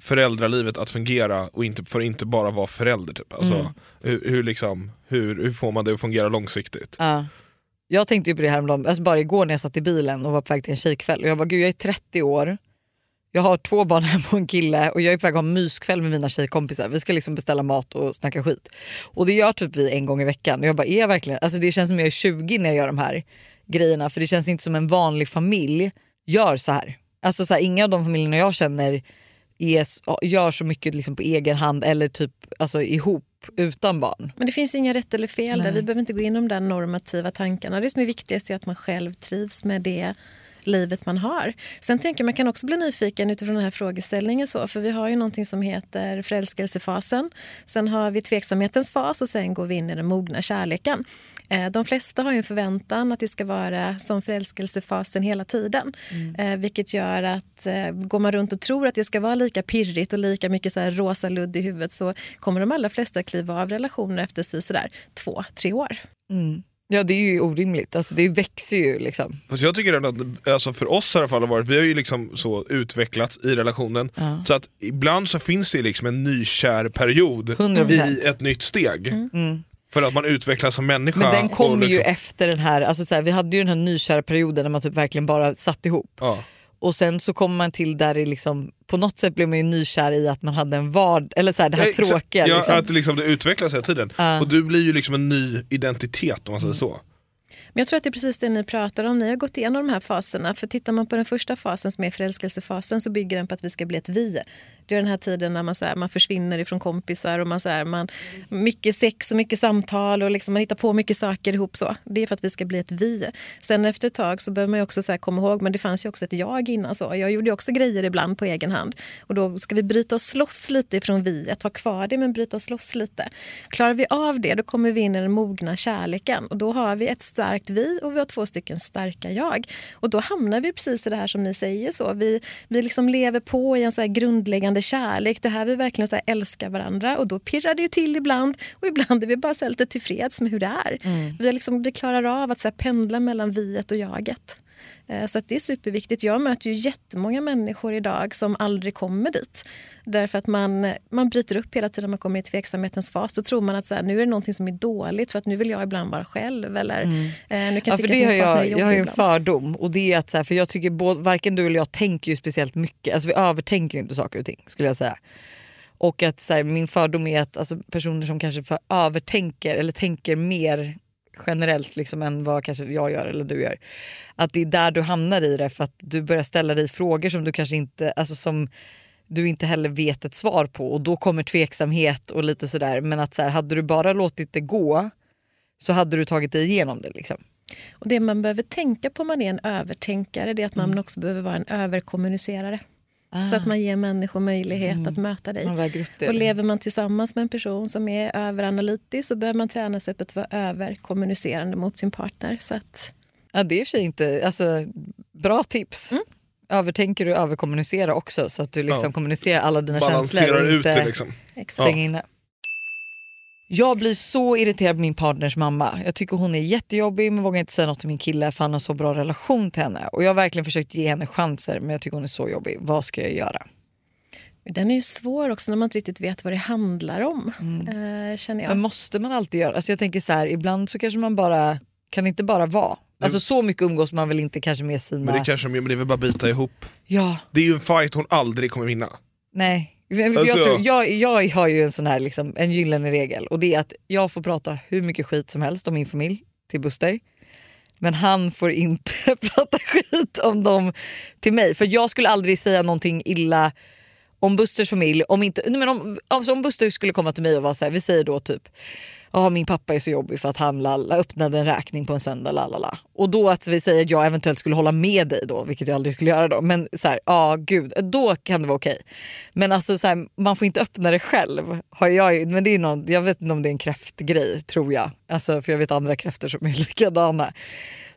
Speaker 3: föräldralivet att fungera och inte, för att inte bara vara förälder? Typ. Alltså,
Speaker 1: Mm.
Speaker 3: hur, hur, liksom, hur, hur får man det att fungera långsiktigt?
Speaker 1: Ja. Jag tänkte ju på det häromdagen, alltså bara igår när jag satt i bilen och var på väg till en tjejkväll och jag bara gud jag är 30 år, jag har två barn hemma och en kille och jag är på väg att ha myskväll med mina tjejkompisar. Vi ska liksom beställa mat och snacka skit. Och det gör typ vi en gång i veckan. Och jag bara är jag verkligen, alltså det känns som jag är 20 när jag gör de här grejerna för det känns inte som en vanlig familj gör så här. Alltså så här, inga av de familjerna jag känner är, gör så mycket liksom på egen hand eller typ alltså, ihop utan barn.
Speaker 2: Men det finns inga rätt eller fel där. Vi behöver inte gå in om de normativa tankarna. Det som är viktigast är att man själv trivs med det livet man har. Sen tänker man kan också bli nyfiken utifrån den här frågeställningen. Så, för vi har ju någonting som heter förälskelsefasen. Sen har vi tveksamhetens fas och sen går vi in i den mogna kärleken. Eh, De flesta har ju en förväntan att det ska vara som förälskelsefasen hela tiden. Eh, vilket gör att eh, går man runt och tror att det ska vara lika pirrigt och lika mycket så här rosa ludd i huvudet så kommer de allra flesta kliva av relationer efter sig sådär två, tre år.
Speaker 1: Mm. Ja det är ju orimligt, alltså, det växer ju liksom.
Speaker 3: Fast jag tycker att, alltså för oss i alla fall har varit, vi har ju liksom så utvecklats i relationen,
Speaker 1: Ja.
Speaker 3: så att ibland så finns det liksom en nykär period
Speaker 1: 100%.
Speaker 3: i ett nytt steg.
Speaker 1: Mm.
Speaker 3: För att man utvecklas som människa.
Speaker 1: Men den
Speaker 3: och
Speaker 1: kommer ju
Speaker 3: liksom-
Speaker 1: efter den här, alltså så här, vi hade ju den här nykära perioden när man typ verkligen bara satt ihop.
Speaker 3: Ja.
Speaker 1: Och sen så kommer man till där det liksom, på något sätt blev man ju nykär i att man hade en vard eller så här, det här
Speaker 3: Exakt.
Speaker 1: tråkiga.
Speaker 3: Ja,
Speaker 1: liksom.
Speaker 3: att liksom det utvecklas hela tiden.
Speaker 1: Ja.
Speaker 3: Och du blir ju liksom en ny identitet om man
Speaker 1: Mm.
Speaker 3: säger så.
Speaker 2: Men jag tror att det är precis det ni pratar om. Ni har gått igenom de här faserna. För tittar man på den första fasen som är förälskelsefasen så bygger den på att vi ska bli ett vi. Det är den här tiden när man, så här, man försvinner ifrån kompisar och man, så här, man, mycket sex och mycket samtal och liksom man hittar på mycket saker ihop. så. Det är för att vi ska bli ett vi. Sen efter ett tag så behöver man ju också så här komma ihåg, men det fanns ju också ett jag innan. så. Jag gjorde ju också grejer ibland på egen hand. Och då ska vi bryta oss loss lite ifrån vi, att ha kvar det men bryta oss loss lite. Klarar vi av det då kommer vi in i den mogna kärleken och då har vi ett starkt vi och vi har två stycken starka jag. Och då hamnar vi precis i det här som ni säger. så. Vi, vi liksom lever på i en så här grundläggande kärlek. Det här vi verkligen så älskar varandra och då pirrar det ju till ibland och ibland är vi bara så lite tillfreds med hur det är. Vi, har liksom, vi klarar av att så pendla mellan viet och jaget. Eh, Så det är superviktigt. Jag möter ju jättemånga människor idag som aldrig kommer dit. Därför att man, man bryter upp hela tiden man kommer i tveksamhetens fas. Då tror man att så här, nu är det någonting som är dåligt för att nu vill jag ibland vara själv. Eller, eh, nu kan jag
Speaker 1: Ja, för det har jag, jag har ju en fördom och det är att så här, för jag tycker både, varken du eller jag tänker ju speciellt mycket, alltså vi övertänker ju inte saker och ting skulle jag säga. Och att så här, min fördom är att alltså, personer som kanske för övertänker eller tänker mer generellt liksom än vad kanske jag gör eller du gör. Att det är där du hamnar i det för att du börjar ställa dig frågor som du kanske inte, alltså som du inte heller vet ett svar på och då kommer tveksamhet och lite sådär men att så här, hade du bara låtit det gå så hade du tagit dig igenom det liksom.
Speaker 2: Och det man behöver tänka på om man är en övertänkare det är att man
Speaker 1: Mm.
Speaker 2: också behöver vara en överkommunicerare. Så att man ger människor möjlighet att möta dig.
Speaker 1: Ah. Mm. Man väger upp det.
Speaker 2: Och lever man tillsammans med en person som är överanalytisk så behöver man träna sig på att vara överkommunicerande mot sin partner. Så att,
Speaker 1: Ja, det är i och för sig inte... Alltså, bra tips.
Speaker 3: Mm.
Speaker 1: Övertänker du överkommunicera också så att du liksom
Speaker 3: Ja.
Speaker 1: kommunicerar alla dina känslor
Speaker 3: Balanserar ut det liksom.
Speaker 2: exakt.
Speaker 1: inne. Jag blir så irriterad på min partners mamma. Jag tycker hon är jättejobbig men vågar inte säga något till min kille för han har så bra relation till henne. Och jag har verkligen försökt ge henne chanser men jag tycker hon är så jobbig. Vad ska jag göra?
Speaker 2: Den är ju svår också när man inte riktigt vet vad det handlar om. Eh, känner jag.
Speaker 1: Men måste man alltid göra? Alltså jag tänker så här, ibland så kanske man bara kan inte bara vara. Alltså så mycket umgås man väl inte kanske med sina...
Speaker 3: Men det kanske men det är väl bara bita ihop.
Speaker 1: Ja,
Speaker 3: Det är ju en fight hon aldrig kommer vinna.
Speaker 1: Nej. Jag,
Speaker 3: Alltså-
Speaker 1: tror, jag, jag har ju en sån här liksom, en gyllene regel och det är att jag får prata hur mycket skit som helst om min familj till Buster. Men han får inte prata skit om dem till mig. För jag skulle aldrig säga någonting illa om Busters familj. Om, inte, men om, alltså om Buster skulle komma till mig och vara så här, vi säger då typ Ja min pappa är så jobbig för att han lalla, öppnade en räkning på en söndag. Lalala. Och då att vi säger att jag eventuellt skulle hålla med dig då, vilket jag aldrig skulle göra då. Men så här, ja gud, då kan det vara okej. Men alltså så här, man får inte öppna det själv. Har jag, men det är någon, jag vet inte om det är en kräftgrej tror jag. Alltså, för jag vet andra kräftor som är likadana.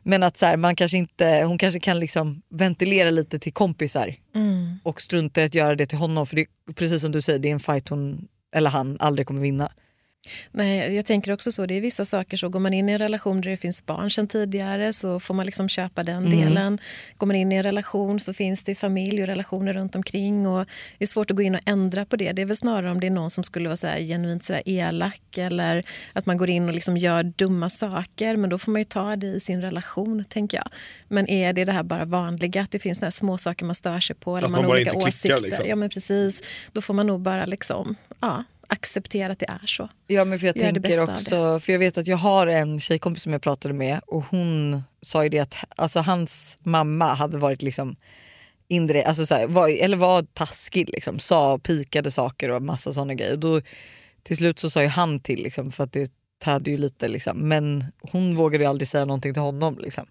Speaker 1: Men att så här, man kanske inte, hon kanske kan liksom ventilera lite till kompisar och strunta i att göra det till honom. För det är precis som du säger, det är en fight hon eller han aldrig kommer vinna.
Speaker 2: Nej, jag tänker också så. Det är vissa saker så. Går man in i en relation där det finns barn sedan tidigare så får man liksom köpa den
Speaker 1: Mm.
Speaker 2: delen. Går man in i en relation så finns det familj och relationer runt omkring. Och det är svårt att gå in och ändra på det. Det är väl snarare om det är någon som skulle vara så genuint så elak eller att man går in och liksom gör dumma saker. Men då får man ju ta det i sin relation, tänker jag. Men är det det här bara vanliga, att det finns här små saker man stör sig på eller
Speaker 3: Att
Speaker 2: man
Speaker 3: man
Speaker 2: har olika
Speaker 3: inte klickar,
Speaker 2: åsikter.
Speaker 3: liksom.
Speaker 2: Ja, men precis. Då får man nog bara liksom, ja, acceptera att det är så.
Speaker 1: Ja men för jag
Speaker 2: Gör
Speaker 1: tänker också, för jag vet att jag har en tjejkompis som jag pratade med och hon sa ju det att alltså, hans mamma hade varit liksom indirekt, alltså så här, var, eller var taskig liksom, sa pikade saker och massa sådana grejer. Och då, till slut så sa ju han till liksom, för att det tärde ju lite liksom. men hon vågade ju aldrig säga någonting till honom. Liksom.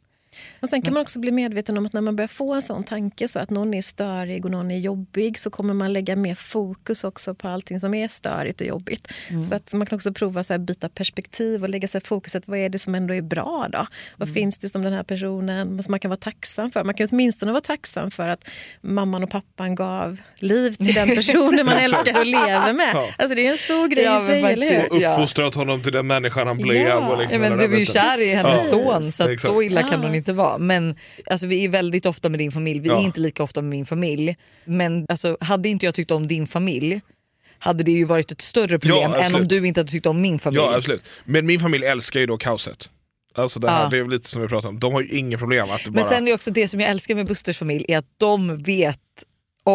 Speaker 2: Och sen kan man också bli medveten om att när man börjar få en sån tanke så att någon är störig och någon är jobbig så kommer man lägga mer fokus också på allting som är störigt och jobbigt. Så att man kan också prova att byta perspektiv och lägga sig fokuset. Vad är det som ändå är bra då? Vad finns det som den här personen som man kan vara tacksam för? Man kan åtminstone vara tacksam för att mamman och pappan gav liv till den personen man älskar och lever med. Alltså det är en stor grej
Speaker 1: Ja,
Speaker 2: i sig, eller hur?
Speaker 1: Ja.
Speaker 3: Uppfostrat honom till den människan han blev.
Speaker 2: Ja.
Speaker 3: Och liksom
Speaker 1: Ja, men du är ju kär i hennes
Speaker 3: Ja,
Speaker 1: son så så illa kan
Speaker 2: Ja.
Speaker 1: hon inte vara. Men alltså, vi är väldigt ofta med din familj, vi är
Speaker 3: Ja.
Speaker 1: inte lika ofta med min familj. Men alltså, hade inte jag tyckt om din familj hade det ju varit ett större problem än om du inte hade tyckt om min familj.
Speaker 3: Ja absolut. Men min familj älskar ju då kaoset. Alltså det här,
Speaker 1: Ja.
Speaker 3: det är lite som vi pratade om, de har ju inga problem att det
Speaker 1: Men
Speaker 3: bara...
Speaker 1: sen är också det som jag älskar med Busters familj är att de vet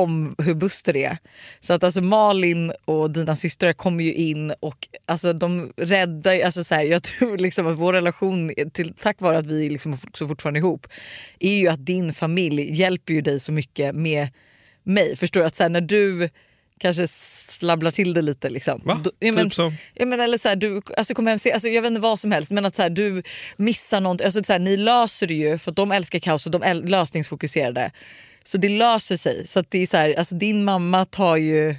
Speaker 1: om hur Buster är. Så att alltså Malin och dina systrar kommer ju in och alltså de räddar alltså så här, jag tror liksom att vår relation, till, tack vare att vi liksom också fortfarande är ihop, är ju att din familj hjälper ju dig så mycket med mig. Förstår du? Att så här, när du kanske slabblar till det lite liksom.
Speaker 3: Va?
Speaker 1: Då- ja, men-
Speaker 3: Typ som?
Speaker 1: Ja, men eller så här, du alltså, kommer hem, se- alltså, jag vet inte vad som helst men att så här, du missar något. Alltså, så här, ni löser det ju för att de älskar kaos och de är lösningsfokuserade. Så det löser sig. Så det är så här, alltså, din mamma tar ju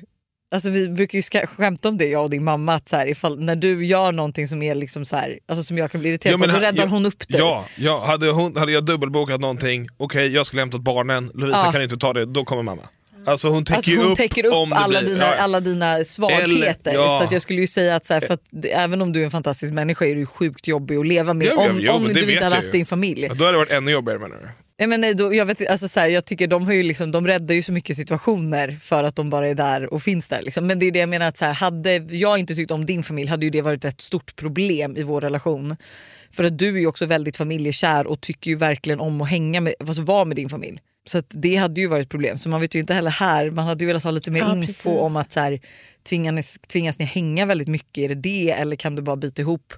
Speaker 1: Alltså vi brukar ju skämta om det jag och din mamma att så här, ifall, när du gör någonting som är liksom så här, alltså som jag kan bli irriterad
Speaker 3: Ja,
Speaker 1: på, då räddar
Speaker 3: ja,
Speaker 1: hon upp dig.
Speaker 3: Ja, ja hade, hon, hade jag dubbelbokat någonting, okej jag skulle hämtat barnen, Lovisa
Speaker 1: Ja.
Speaker 3: kan inte ta det, då kommer mamma. Alltså hon täcker
Speaker 1: Alltså hon
Speaker 3: upp,
Speaker 1: täcker upp alla,
Speaker 3: blir,
Speaker 1: dina,
Speaker 3: ja.
Speaker 1: alla dina svagheter.
Speaker 3: Eller- ja.
Speaker 1: Så att jag skulle ju säga att, så här, för att även om du är en fantastisk människa är du sjukt jobbig att leva med.
Speaker 3: Ja,
Speaker 1: om om du inte hade haft
Speaker 3: ju.
Speaker 1: din familj.
Speaker 3: Ja, Då hade det varit ännu jobbigare menar du?
Speaker 1: Nej, men nej, då, jag, vet, alltså, så här, jag tycker de, har ju liksom, de räddar ju så mycket situationer för att de bara är där och finns där. Liksom. Men det är det jag menar, att så här, hade jag inte tyckt om din familj hade ju det varit ett stort problem i vår relation. För att du är ju också väldigt familjekär och tycker ju verkligen om att hänga med, alltså vara med din familj. Så det hade ju varit ett problem. Så man vet ju inte heller här, man hade ju velat ha lite mer
Speaker 2: Ja,
Speaker 1: info
Speaker 2: precis.
Speaker 1: om att så här, tvingas, tvingas ni hänga väldigt mycket? Är det det eller kan du bara byta ihop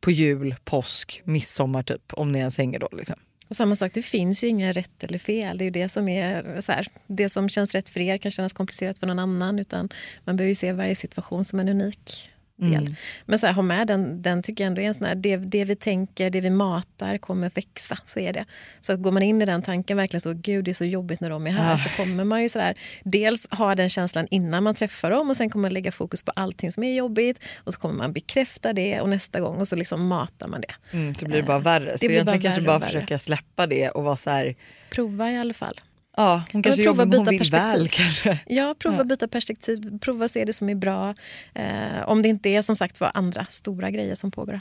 Speaker 1: på jul, påsk, midsommar typ? Om ni ens hänger då. Liksom.
Speaker 2: Och samma sak, det finns ju inga rätt eller fel. Det är ju det som är så här, det som känns rätt för er kan kännas komplicerat för någon annan. Utan man behöver ju se varje situation som en unik del. Men så här, ha med den, den tycker jag ändå är en sån här, det, det vi tänker, det vi matar kommer växa. Så är det. Så att går man in i den tanken verkligen så, gud det är så jobbigt när de är här. Så kommer man ju så där, dels ha den känslan innan man träffar dem och sen kommer man lägga fokus på allting som är jobbigt. Och så kommer man bekräfta det och nästa gång och så liksom matar man det.
Speaker 1: Mm, så blir det bara värre.
Speaker 2: det
Speaker 1: så egentligen
Speaker 2: bara
Speaker 1: kanske bara
Speaker 2: värre.
Speaker 1: försöka släppa det och vara så här.
Speaker 2: Prova i alla fall.
Speaker 1: Ja, hon kanske
Speaker 2: prova
Speaker 1: jobbar men hon
Speaker 2: byta
Speaker 1: vill
Speaker 2: perspektiv.
Speaker 1: väl kanske.
Speaker 2: Ja, prova byta perspektiv, prova se det som är bra. Eh, om det inte är som sagt var andra stora grejer som pågår.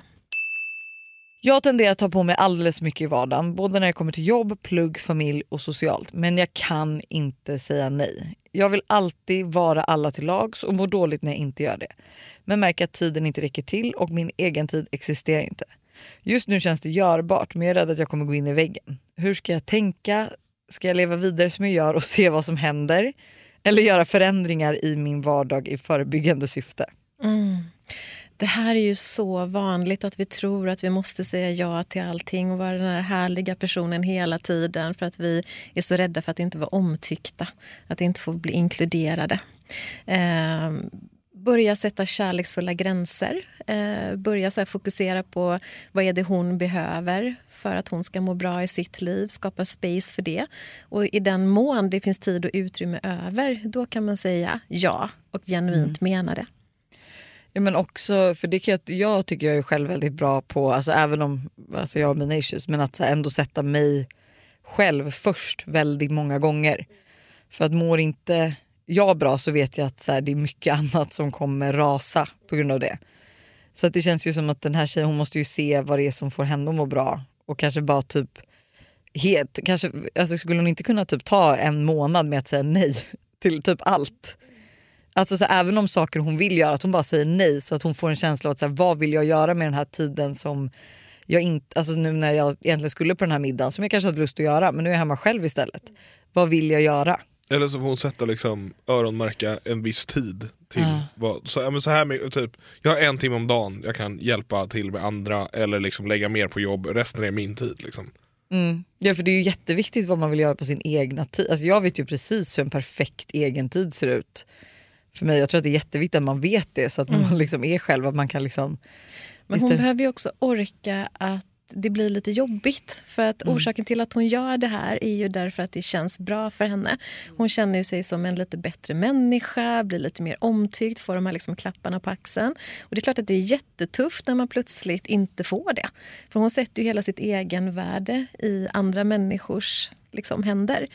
Speaker 1: Jag tenderar att ta på mig alldeles mycket i vardagen, både när det kommer till jobb, plugg, familj och socialt. Men jag kan inte säga nej. Jag vill alltid vara alla till lags och mår dåligt när jag inte gör det. Men märker att tiden inte räcker till och min egen tid existerar inte. Just nu känns det görbart men jag är rädd att jag kommer gå in i väggen. Hur ska jag tänka? Ska jag leva vidare som jag gör och se vad som händer? Eller göra förändringar i min vardag i förebyggande syfte? Mm.
Speaker 2: Det här är ju så vanligt att vi tror att vi måste säga ja till allting och vara den här härliga personen hela tiden för att vi är så rädda för att inte vara omtyckta, att inte få bli inkluderade. Eh, börja sätta kärleksfulla gränser. Eh, börja så fokusera på vad är det hon behöver för att hon ska må bra i sitt liv. Skapa space för det. Och i den mån det finns tid och utrymme över, då kan man säga ja och genuint mena det.
Speaker 1: Ja, men också, för det kan jag, jag tycker jag är själv väldigt bra på, alltså, även om alltså, jag har mina issues, men att ändå sätta mig själv först väldigt många gånger. För att mår inte jag bra så vet jag att så här, det är mycket annat som kommer rasa på grund av det. Så att det känns ju som att den här tjejen hon måste ju se vad det är som får henne att må bra och kanske bara typ helt, kanske, alltså skulle hon inte kunna typ ta en månad med att säga nej till typ allt? Alltså så även om saker hon vill göra, att hon bara säger nej så att hon får en känsla av att så här, vad vill jag göra med den här tiden som jag inte, alltså nu när jag egentligen skulle på den här middagen som jag kanske hade lust att göra men nu är jag hemma själv istället. Vad vill jag göra?
Speaker 3: Eller så får hon sätta liksom, öronmärka en viss tid. till
Speaker 1: Ja.
Speaker 3: vad, så, men så här med, typ, Jag har en timme om dagen jag kan hjälpa till med andra eller liksom lägga mer på jobb, resten är min tid. Liksom.
Speaker 1: Mm. Ja för det är ju jätteviktigt vad man vill göra på sin egna tid. Alltså jag vet ju precis hur en perfekt egen tid ser ut. För mig, jag tror att det är jätteviktigt att man vet det så att när man liksom är själv att man kan liksom...
Speaker 2: Men hon
Speaker 1: Istället-
Speaker 2: behöver ju också orka att det blir lite jobbigt. För att
Speaker 1: Mm.
Speaker 2: orsaken till att hon gör det här är ju därför att det känns bra för henne. Hon känner ju sig som en lite bättre människa, blir lite mer omtyckt, får de här liksom klapparna på axeln. Och det är klart att det är jättetufft när man plötsligt inte får det. För hon sätter ju hela sitt egenvärde i andra människors liksom, händer.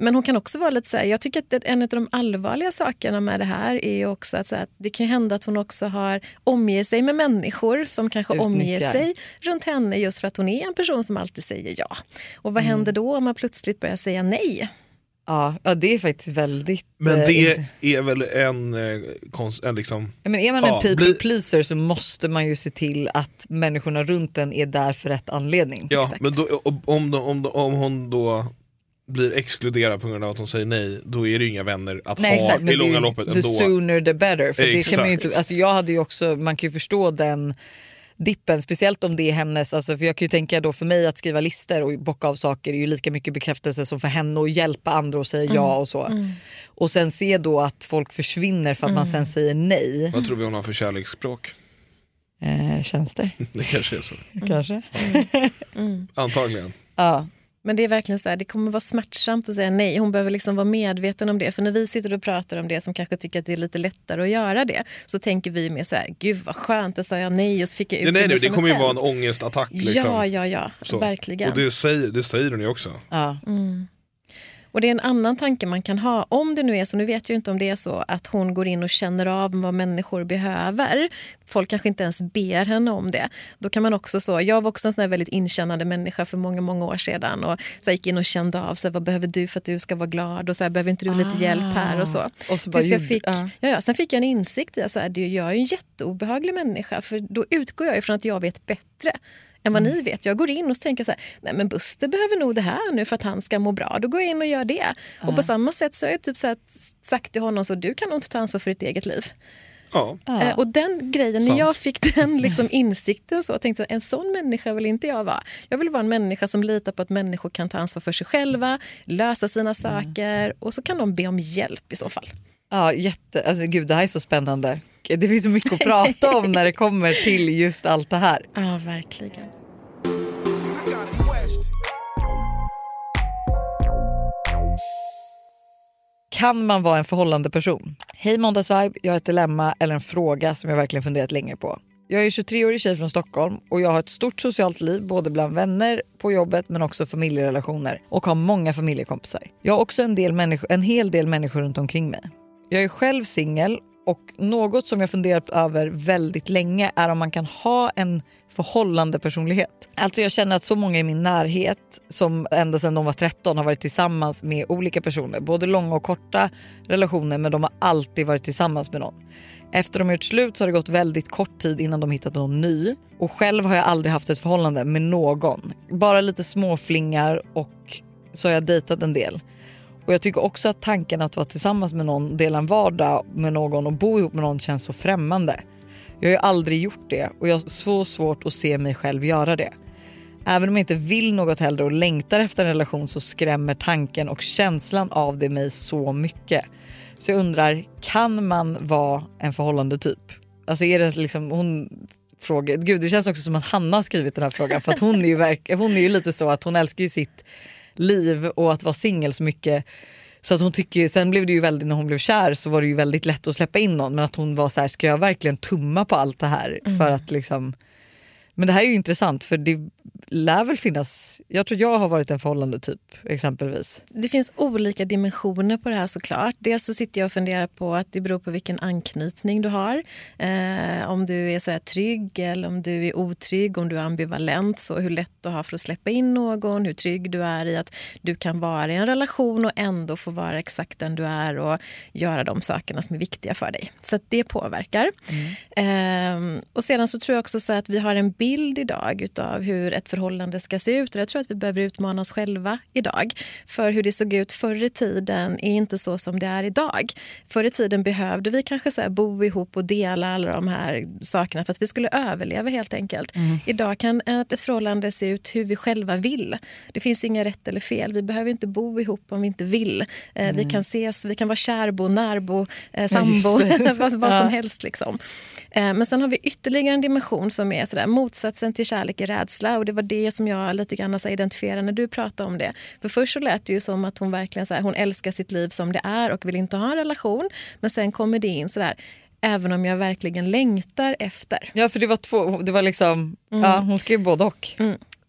Speaker 2: Men hon kan också vara lite så här, jag tycker att en av de allvarliga sakerna med det här är ju också att, så här, att det kan hända att hon också har omger sig med människor som kanske omger sig runt henne just för att hon är en person som alltid säger ja. Och vad
Speaker 1: Mm.
Speaker 2: händer då om man plötsligt börjar säga nej?
Speaker 1: Ja, ja det är faktiskt väldigt...
Speaker 3: Men
Speaker 1: eh,
Speaker 3: det
Speaker 1: int-
Speaker 3: är väl en, eh, konst, en liksom,
Speaker 1: Ja, men är man
Speaker 3: Ja,
Speaker 1: en people
Speaker 3: bli-
Speaker 1: pleaser så måste man ju se till att människorna runt en är där för rätt anledning.
Speaker 3: Ja,
Speaker 2: Exakt.
Speaker 3: men då, om, om, om, om hon då blir exkluderad på grund av att hon säger nej, då är det ju inga vänner att
Speaker 1: Nej,
Speaker 3: ha
Speaker 1: exakt,
Speaker 3: i långa
Speaker 1: det,
Speaker 3: loppet
Speaker 1: the
Speaker 3: ändå.
Speaker 1: sooner the better. För det kan man, inte, alltså jag hade ju också, man kan ju förstå den dippen, speciellt om det är hennes, alltså för jag kan ju tänka då för mig att skriva listor och bocka av saker är ju lika mycket bekräftelse som för henne att hjälpa andra och säga ja och så. Och sen se då att folk försvinner för att man sen säger nej.
Speaker 3: Vad tror vi hon har för kärleksspråk?
Speaker 1: Eh, tjänster
Speaker 3: Det kanske är så.
Speaker 1: kanske?
Speaker 3: Antagligen.
Speaker 1: Ja.
Speaker 2: Men det är verkligen så här, det kommer vara smärtsamt att säga nej. Hon behöver liksom vara medveten om det. För när vi sitter och pratar om det som kanske tycker att det är lite lättare att göra det så tänker vi mer så här, gud vad skönt, då sa jag nej och så fick jag
Speaker 3: Nej,
Speaker 2: utrymme
Speaker 3: nej, nej, det kommer ju vara en ångestattack. Liksom.
Speaker 2: Ja, ja, ja,
Speaker 3: Så.
Speaker 2: verkligen.
Speaker 3: Och det säger, det säger hon ju också.
Speaker 1: Ja.
Speaker 2: Och det är en annan tanke man kan ha. Om det nu är så, nu vet jag inte om det är så att hon går in och känner av vad människor behöver. Folk kanske inte ens ber henne om det. Då kan man också så, jag var också en sån väldigt inkännande människa för många, många år sedan och så gick in och kände av så här, vad behöver du för att du ska vara glad och så här, behöver inte du lite hjälp här och så.
Speaker 1: Ah. Och så bara
Speaker 2: Tills jag fick,
Speaker 1: ja.
Speaker 2: ja. Sen fick jag en insikt i att jag är en jätteobehaglig människa för då utgår jag ifrån att jag vet bättre än vad
Speaker 1: Mm.
Speaker 2: ni vet. Jag går in och tänker jag så här, nej men Buster behöver nog det här nu för att han ska må bra. Då går jag in och gör det. Och på samma sätt så har jag typ så här sagt till honom så du kan nog inte ta ansvar för ditt eget liv.
Speaker 3: Ja.
Speaker 2: Eh, och den grejen,
Speaker 3: Sant.
Speaker 2: när jag fick den liksom insikten så tänkte jag en sån människa vill inte jag vara. Jag vill vara en människa som litar på att människor kan ta ansvar för sig själva, lösa sina saker och så kan de be om hjälp i så fall.
Speaker 1: Ja, jätte, alltså, gud, det här är så spännande. Det finns så mycket att prata om när det kommer till just allt det här.
Speaker 2: Ja, verkligen.
Speaker 1: Kan man vara en förhållande person? Hej Måndagsvibe, jag har ett dilemma eller en fråga som jag verkligen funderat länge på. Jag är 23-årig tjej från Stockholm och jag har ett stort socialt liv både bland vänner, på jobbet men också familjerelationer och har många familjekompisar. Jag har också en, del en hel del människor runt omkring mig. Jag är själv singel och något som jag funderat över väldigt länge är om man kan ha en förhållande personlighet. Alltså jag känner att så många i min närhet som ända sedan de var 13 har varit tillsammans med olika personer. Både långa och korta relationer men de har alltid varit tillsammans med någon. Efter de har gjort slut så har det gått väldigt kort tid innan de hittat någon ny. Och själv har jag aldrig haft ett förhållande med någon. Bara lite småflingar och så har jag dejtat en del. Och jag tycker också att tanken att vara tillsammans med någon, dela en vardag med någon och bo ihop med någon känns så främmande. Jag har ju aldrig gjort det och jag har så svårt att se mig själv göra det. Även om jag inte vill något hellre och längtar efter en relation så skrämmer tanken och känslan av det mig så mycket. Så jag undrar, kan man vara en förhållande typ? Alltså är det liksom, hon frågar, gud det känns också som att Hanna har skrivit den här frågan för att hon är ju, verk, hon är ju lite så att hon älskar ju sitt liv och att vara singel så mycket. Så att hon tycker, sen blev det ju väldigt, när hon blev kär så var det ju väldigt lätt att släppa in någon. Men att hon var så här, ska jag verkligen tumma på allt det här? För att liksom men det här är ju intressant för det lär väl finnas, jag tror jag har varit en förhållande typ exempelvis.
Speaker 2: Det finns olika dimensioner på det här såklart. Dels så sitter jag och funderar på att det beror på vilken anknytning du har. Eh, om du är så här trygg eller om du är otrygg, om du är ambivalent, så hur lätt du har för att släppa in någon, hur trygg du är i att du kan vara i en relation och ändå få vara exakt den du är och göra de sakerna som är viktiga för dig. Så det påverkar. Eh, och sedan så tror jag också så att vi har en bild idag utav hur ett förhållande ska se ut. Och jag tror att vi behöver utmana oss själva idag. För hur det såg ut förr i tiden är inte så som det är idag. Förr i tiden behövde vi kanske så bo ihop och dela alla de här sakerna för att vi skulle överleva helt enkelt. Idag kan ett förhållande se ut hur vi själva vill. Det finns inga rätt eller fel. Vi behöver inte bo ihop om vi inte vill. Eh, Vi kan ses, vi kan vara kärbo, närbo, eh, sambo, vad, vad som helst. Liksom. Eh, Men sen har vi ytterligare en dimension som är sådär, motsatsen till kärlek är rädsla. Och det var det som jag lite grann så här identifierade när du pratade om det. För först så lät det ju som att hon verkligen så här, hon älskar sitt liv som det är och vill inte ha en relation. Men sen kommer det in sådär, även om jag verkligen längtar efter.
Speaker 1: Ja för det var två, det var liksom, ja, hon skrev både och.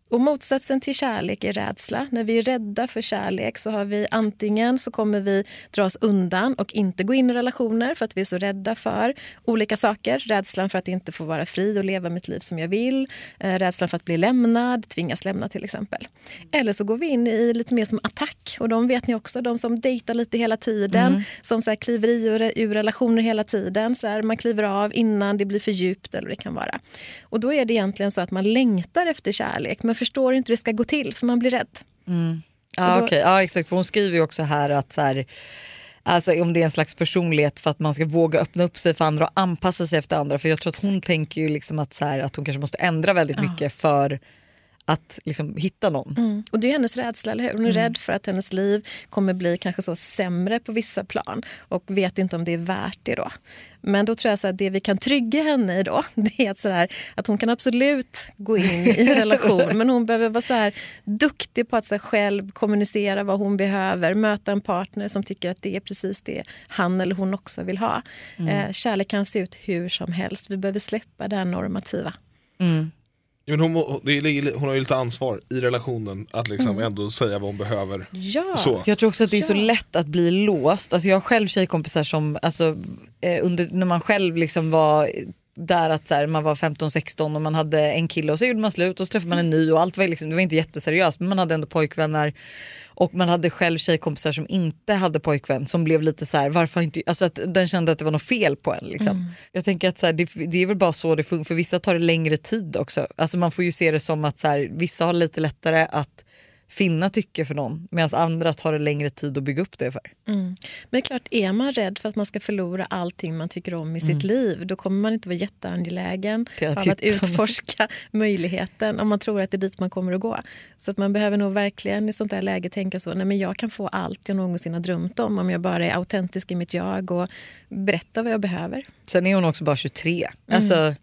Speaker 2: Och motsatsen till kärlek är rädsla. När vi är rädda för kärlek så har vi antingen så kommer vi dra oss undan och inte gå in i relationer för att vi är så rädda för olika saker. Rädslan för att inte få vara fri och leva mitt liv som jag vill. Eh, rädslan för att bli lämnad, tvingas lämna till exempel. Eller så går vi in i lite mer som attack. Och de vet ni också, de som dejtar lite hela tiden. Som så här kliver i ur, relationer hela tiden. Så där, man kliver av innan det blir för djupt eller det kan vara. Och då är det egentligen så att man längtar efter kärlek men förstår inte hur det ska gå till för man blir rädd.
Speaker 1: Ja,
Speaker 2: Och då-
Speaker 1: okej. ja exakt, för hon skriver ju också här att så här, alltså, om det är en slags personlighet för att man ska våga öppna upp sig för andra och anpassa sig efter andra. För jag tror att hon tänker ju liksom att, så här, att hon kanske måste ändra väldigt mycket för att liksom, hitta någon.
Speaker 2: Mm. Och det är hennes rädsla, eller hur? Hon är rädd för att hennes liv kommer bli kanske så sämre på vissa plan och vet inte om det är värt det då. Men då tror jag så att det vi kan trygga henne i då, det är att, så här, att hon kan absolut gå in i en relation men hon behöver vara så här, duktig på att så här, själv kommunicera vad hon behöver, möta en partner som tycker att det är precis det han eller hon också vill ha. Eh, kärlek kan se ut hur som helst, vi behöver släppa det här normativa.
Speaker 3: Ja, men hon, må- det är, hon har ju lite ansvar i relationen att liksom ändå säga vad hon behöver.
Speaker 2: Ja,
Speaker 3: Så.
Speaker 1: Jag tror också att det är så lätt att bli låst. Alltså jag har själv tjejkompisar som, alltså, eh, under, när man själv liksom var där att så här, man var 15-16 och man hade en kille och så gjorde man slut och så träffade man en ny och allt var liksom, det var inte jätteseriöst men man hade ändå pojkvänner och man hade själv tjejkompisar som inte hade pojkvän som blev lite så här, varför inte, alltså att den kände att det var något fel på en. Liksom. Jag tänker att så här, det, det är väl bara så det funkar, för vissa tar det längre tid också. Alltså man får ju se det som att så här, vissa har lite lättare att finna tycke för någon medan andra tar det längre tid att bygga upp det för.
Speaker 2: Mm. Men det är klart, är man rädd för att man ska förlora allting man tycker om i sitt liv då kommer man inte vara jätteangelägen
Speaker 1: Mm. Till att
Speaker 2: att utforska möjligheten om man tror att det är dit man kommer att gå. Så att man behöver nog verkligen i sånt där läge tänka så, nej men jag kan få allt jag någonsin har drömt om om jag bara är autentisk i mitt jag och berättar vad jag behöver.
Speaker 1: Sen är hon också bara 23. Alltså,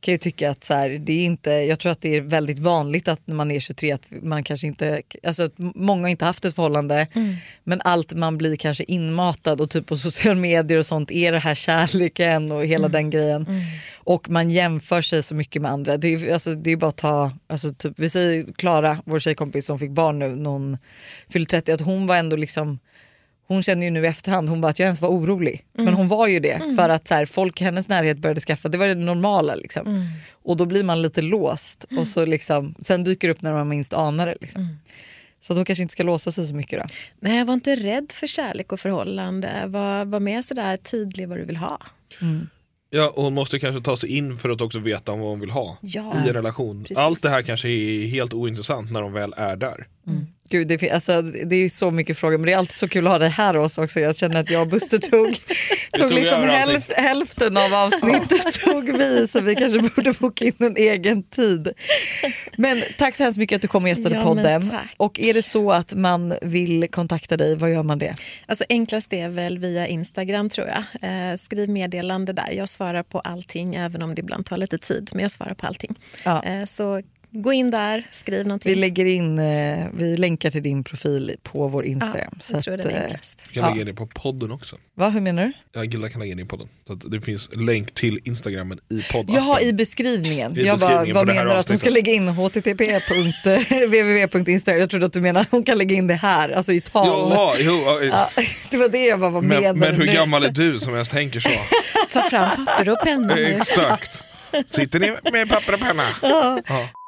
Speaker 1: kan ju tycka att så här, det är inte, jag tror att det är väldigt vanligt att när man är 23 att man kanske inte, alltså många har inte haft ett förhållande men allt man blir kanske inmatad och typ på sociala medier och sånt är det här kärleken och hela den grejen. Och man jämför sig så mycket med andra. Det är, alltså, det är bara att ta, alltså, typ, vi säger Klara, vår tjejkompis som fick barn nu, någon fyllde 30, att hon var ändå liksom hon känner ju nu i efterhand hon bara att jag ens var orolig. Men hon var ju det för att så här, folk i hennes närhet började skaffa, det var det normala. Liksom. Och då blir man lite låst och så liksom, sen dyker det upp när man minst anar det. Liksom. Så då kanske inte ska låsa sig så mycket då.
Speaker 2: Nej, var inte rädd för kärlek och förhållande. Var, var mer sådär tydlig vad du vill ha.
Speaker 3: Ja, och hon måste kanske ta sig in för att också veta vad hon vill ha
Speaker 2: Ja,
Speaker 3: i en relation.
Speaker 2: precis.
Speaker 3: Allt det här kanske är helt ointressant när de väl är där.
Speaker 1: Gud, det, alltså, det är så mycket frågor men det är alltid så kul att ha det här hos också. Jag känner att jag och Buster tog, tog, liksom hälf, hälften av avsnittet tog vi så vi kanske borde boka in en egen tid. Men tack så hemskt mycket att du kom och gästade
Speaker 2: Ja,
Speaker 1: podden. Och är det så att man vill kontakta dig, vad gör man det?
Speaker 2: Alltså enklast är väl via Instagram tror jag. Eh, skriv meddelande där. Jag svarar på allting även om det ibland tar lite tid. Men jag svarar på allting.
Speaker 1: Ja.
Speaker 2: Eh, så gå in där, skriv någonting.
Speaker 1: Vi lägger in, eh, vi länkar till din profil på vår Instagram.
Speaker 2: Ja,
Speaker 1: så
Speaker 2: jag tror
Speaker 1: att,
Speaker 2: det är
Speaker 1: eh,
Speaker 2: enklast.
Speaker 3: Vi kan
Speaker 1: Ja.
Speaker 3: lägga in det på podden också.
Speaker 1: Va, hur menar du?
Speaker 3: Ja, Gilda kan lägga in det i podden. Så att det finns länk till Instagrammen i poddappen.
Speaker 1: Jaha, i beskrivningen.
Speaker 3: I
Speaker 1: jag bara,
Speaker 3: beskrivningen
Speaker 1: vad
Speaker 3: det här
Speaker 1: menar du att hon ska lägga in http www.instagram? Jag trodde att du menade att hon kan lägga in det här, alltså i tal.
Speaker 3: Jaha, jo, ja,
Speaker 1: Ja, det var det jag bara, vad menar
Speaker 3: men, men
Speaker 1: du
Speaker 3: hur
Speaker 1: nu?
Speaker 3: gammal är du som ens tänker så?
Speaker 2: Ta fram papper och penna nu.
Speaker 3: Exakt. Sitter ni med papper och penna? Ja.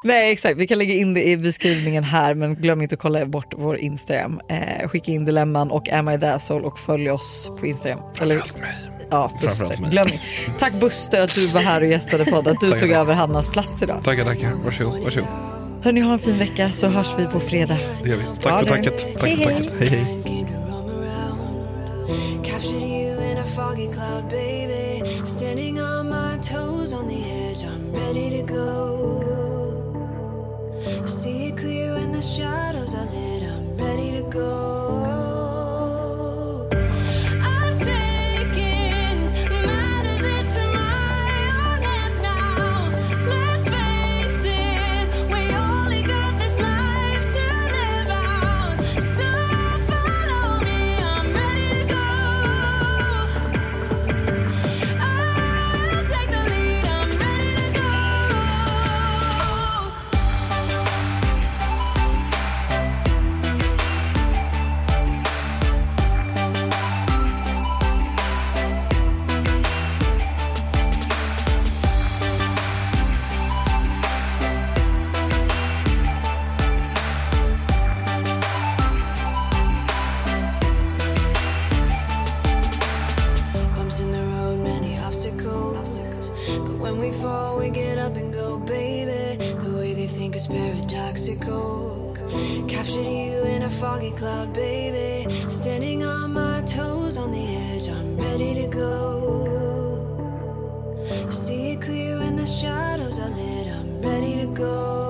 Speaker 1: Nej exakt, vi kan lägga in det i beskrivningen här men glöm inte att kolla bort vår Instagram. Eh, skicka in dilemman och Am I the asshole och följ oss på Instagram. Eller,
Speaker 3: Framförallt mig.
Speaker 1: ja, Buster. Glöm inte. Tack Buster att du var här och gästade podden, att du
Speaker 3: Tackar,
Speaker 1: tog
Speaker 3: tackar.
Speaker 1: över Hannas plats idag.
Speaker 3: Tackar, tackar. Varsågod. Varsågod.
Speaker 1: Hörni, ha en fin vecka så hörs vi på fredag.
Speaker 3: Det gör vi. Tack
Speaker 1: Ha
Speaker 3: för
Speaker 1: det.
Speaker 3: tacket. Tack
Speaker 2: Hej,
Speaker 3: för
Speaker 2: hej.
Speaker 3: tacket. Hej, hej.
Speaker 5: came ready to go. See it clear when the shadows are lit, I'm ready to go. When we fall, we get up and go, baby. The way they think is paradoxical. Captured you in a foggy cloud, baby. Standing on my toes on the edge, I'm ready to go. See it clear when the shadows are lit, I'm ready to go.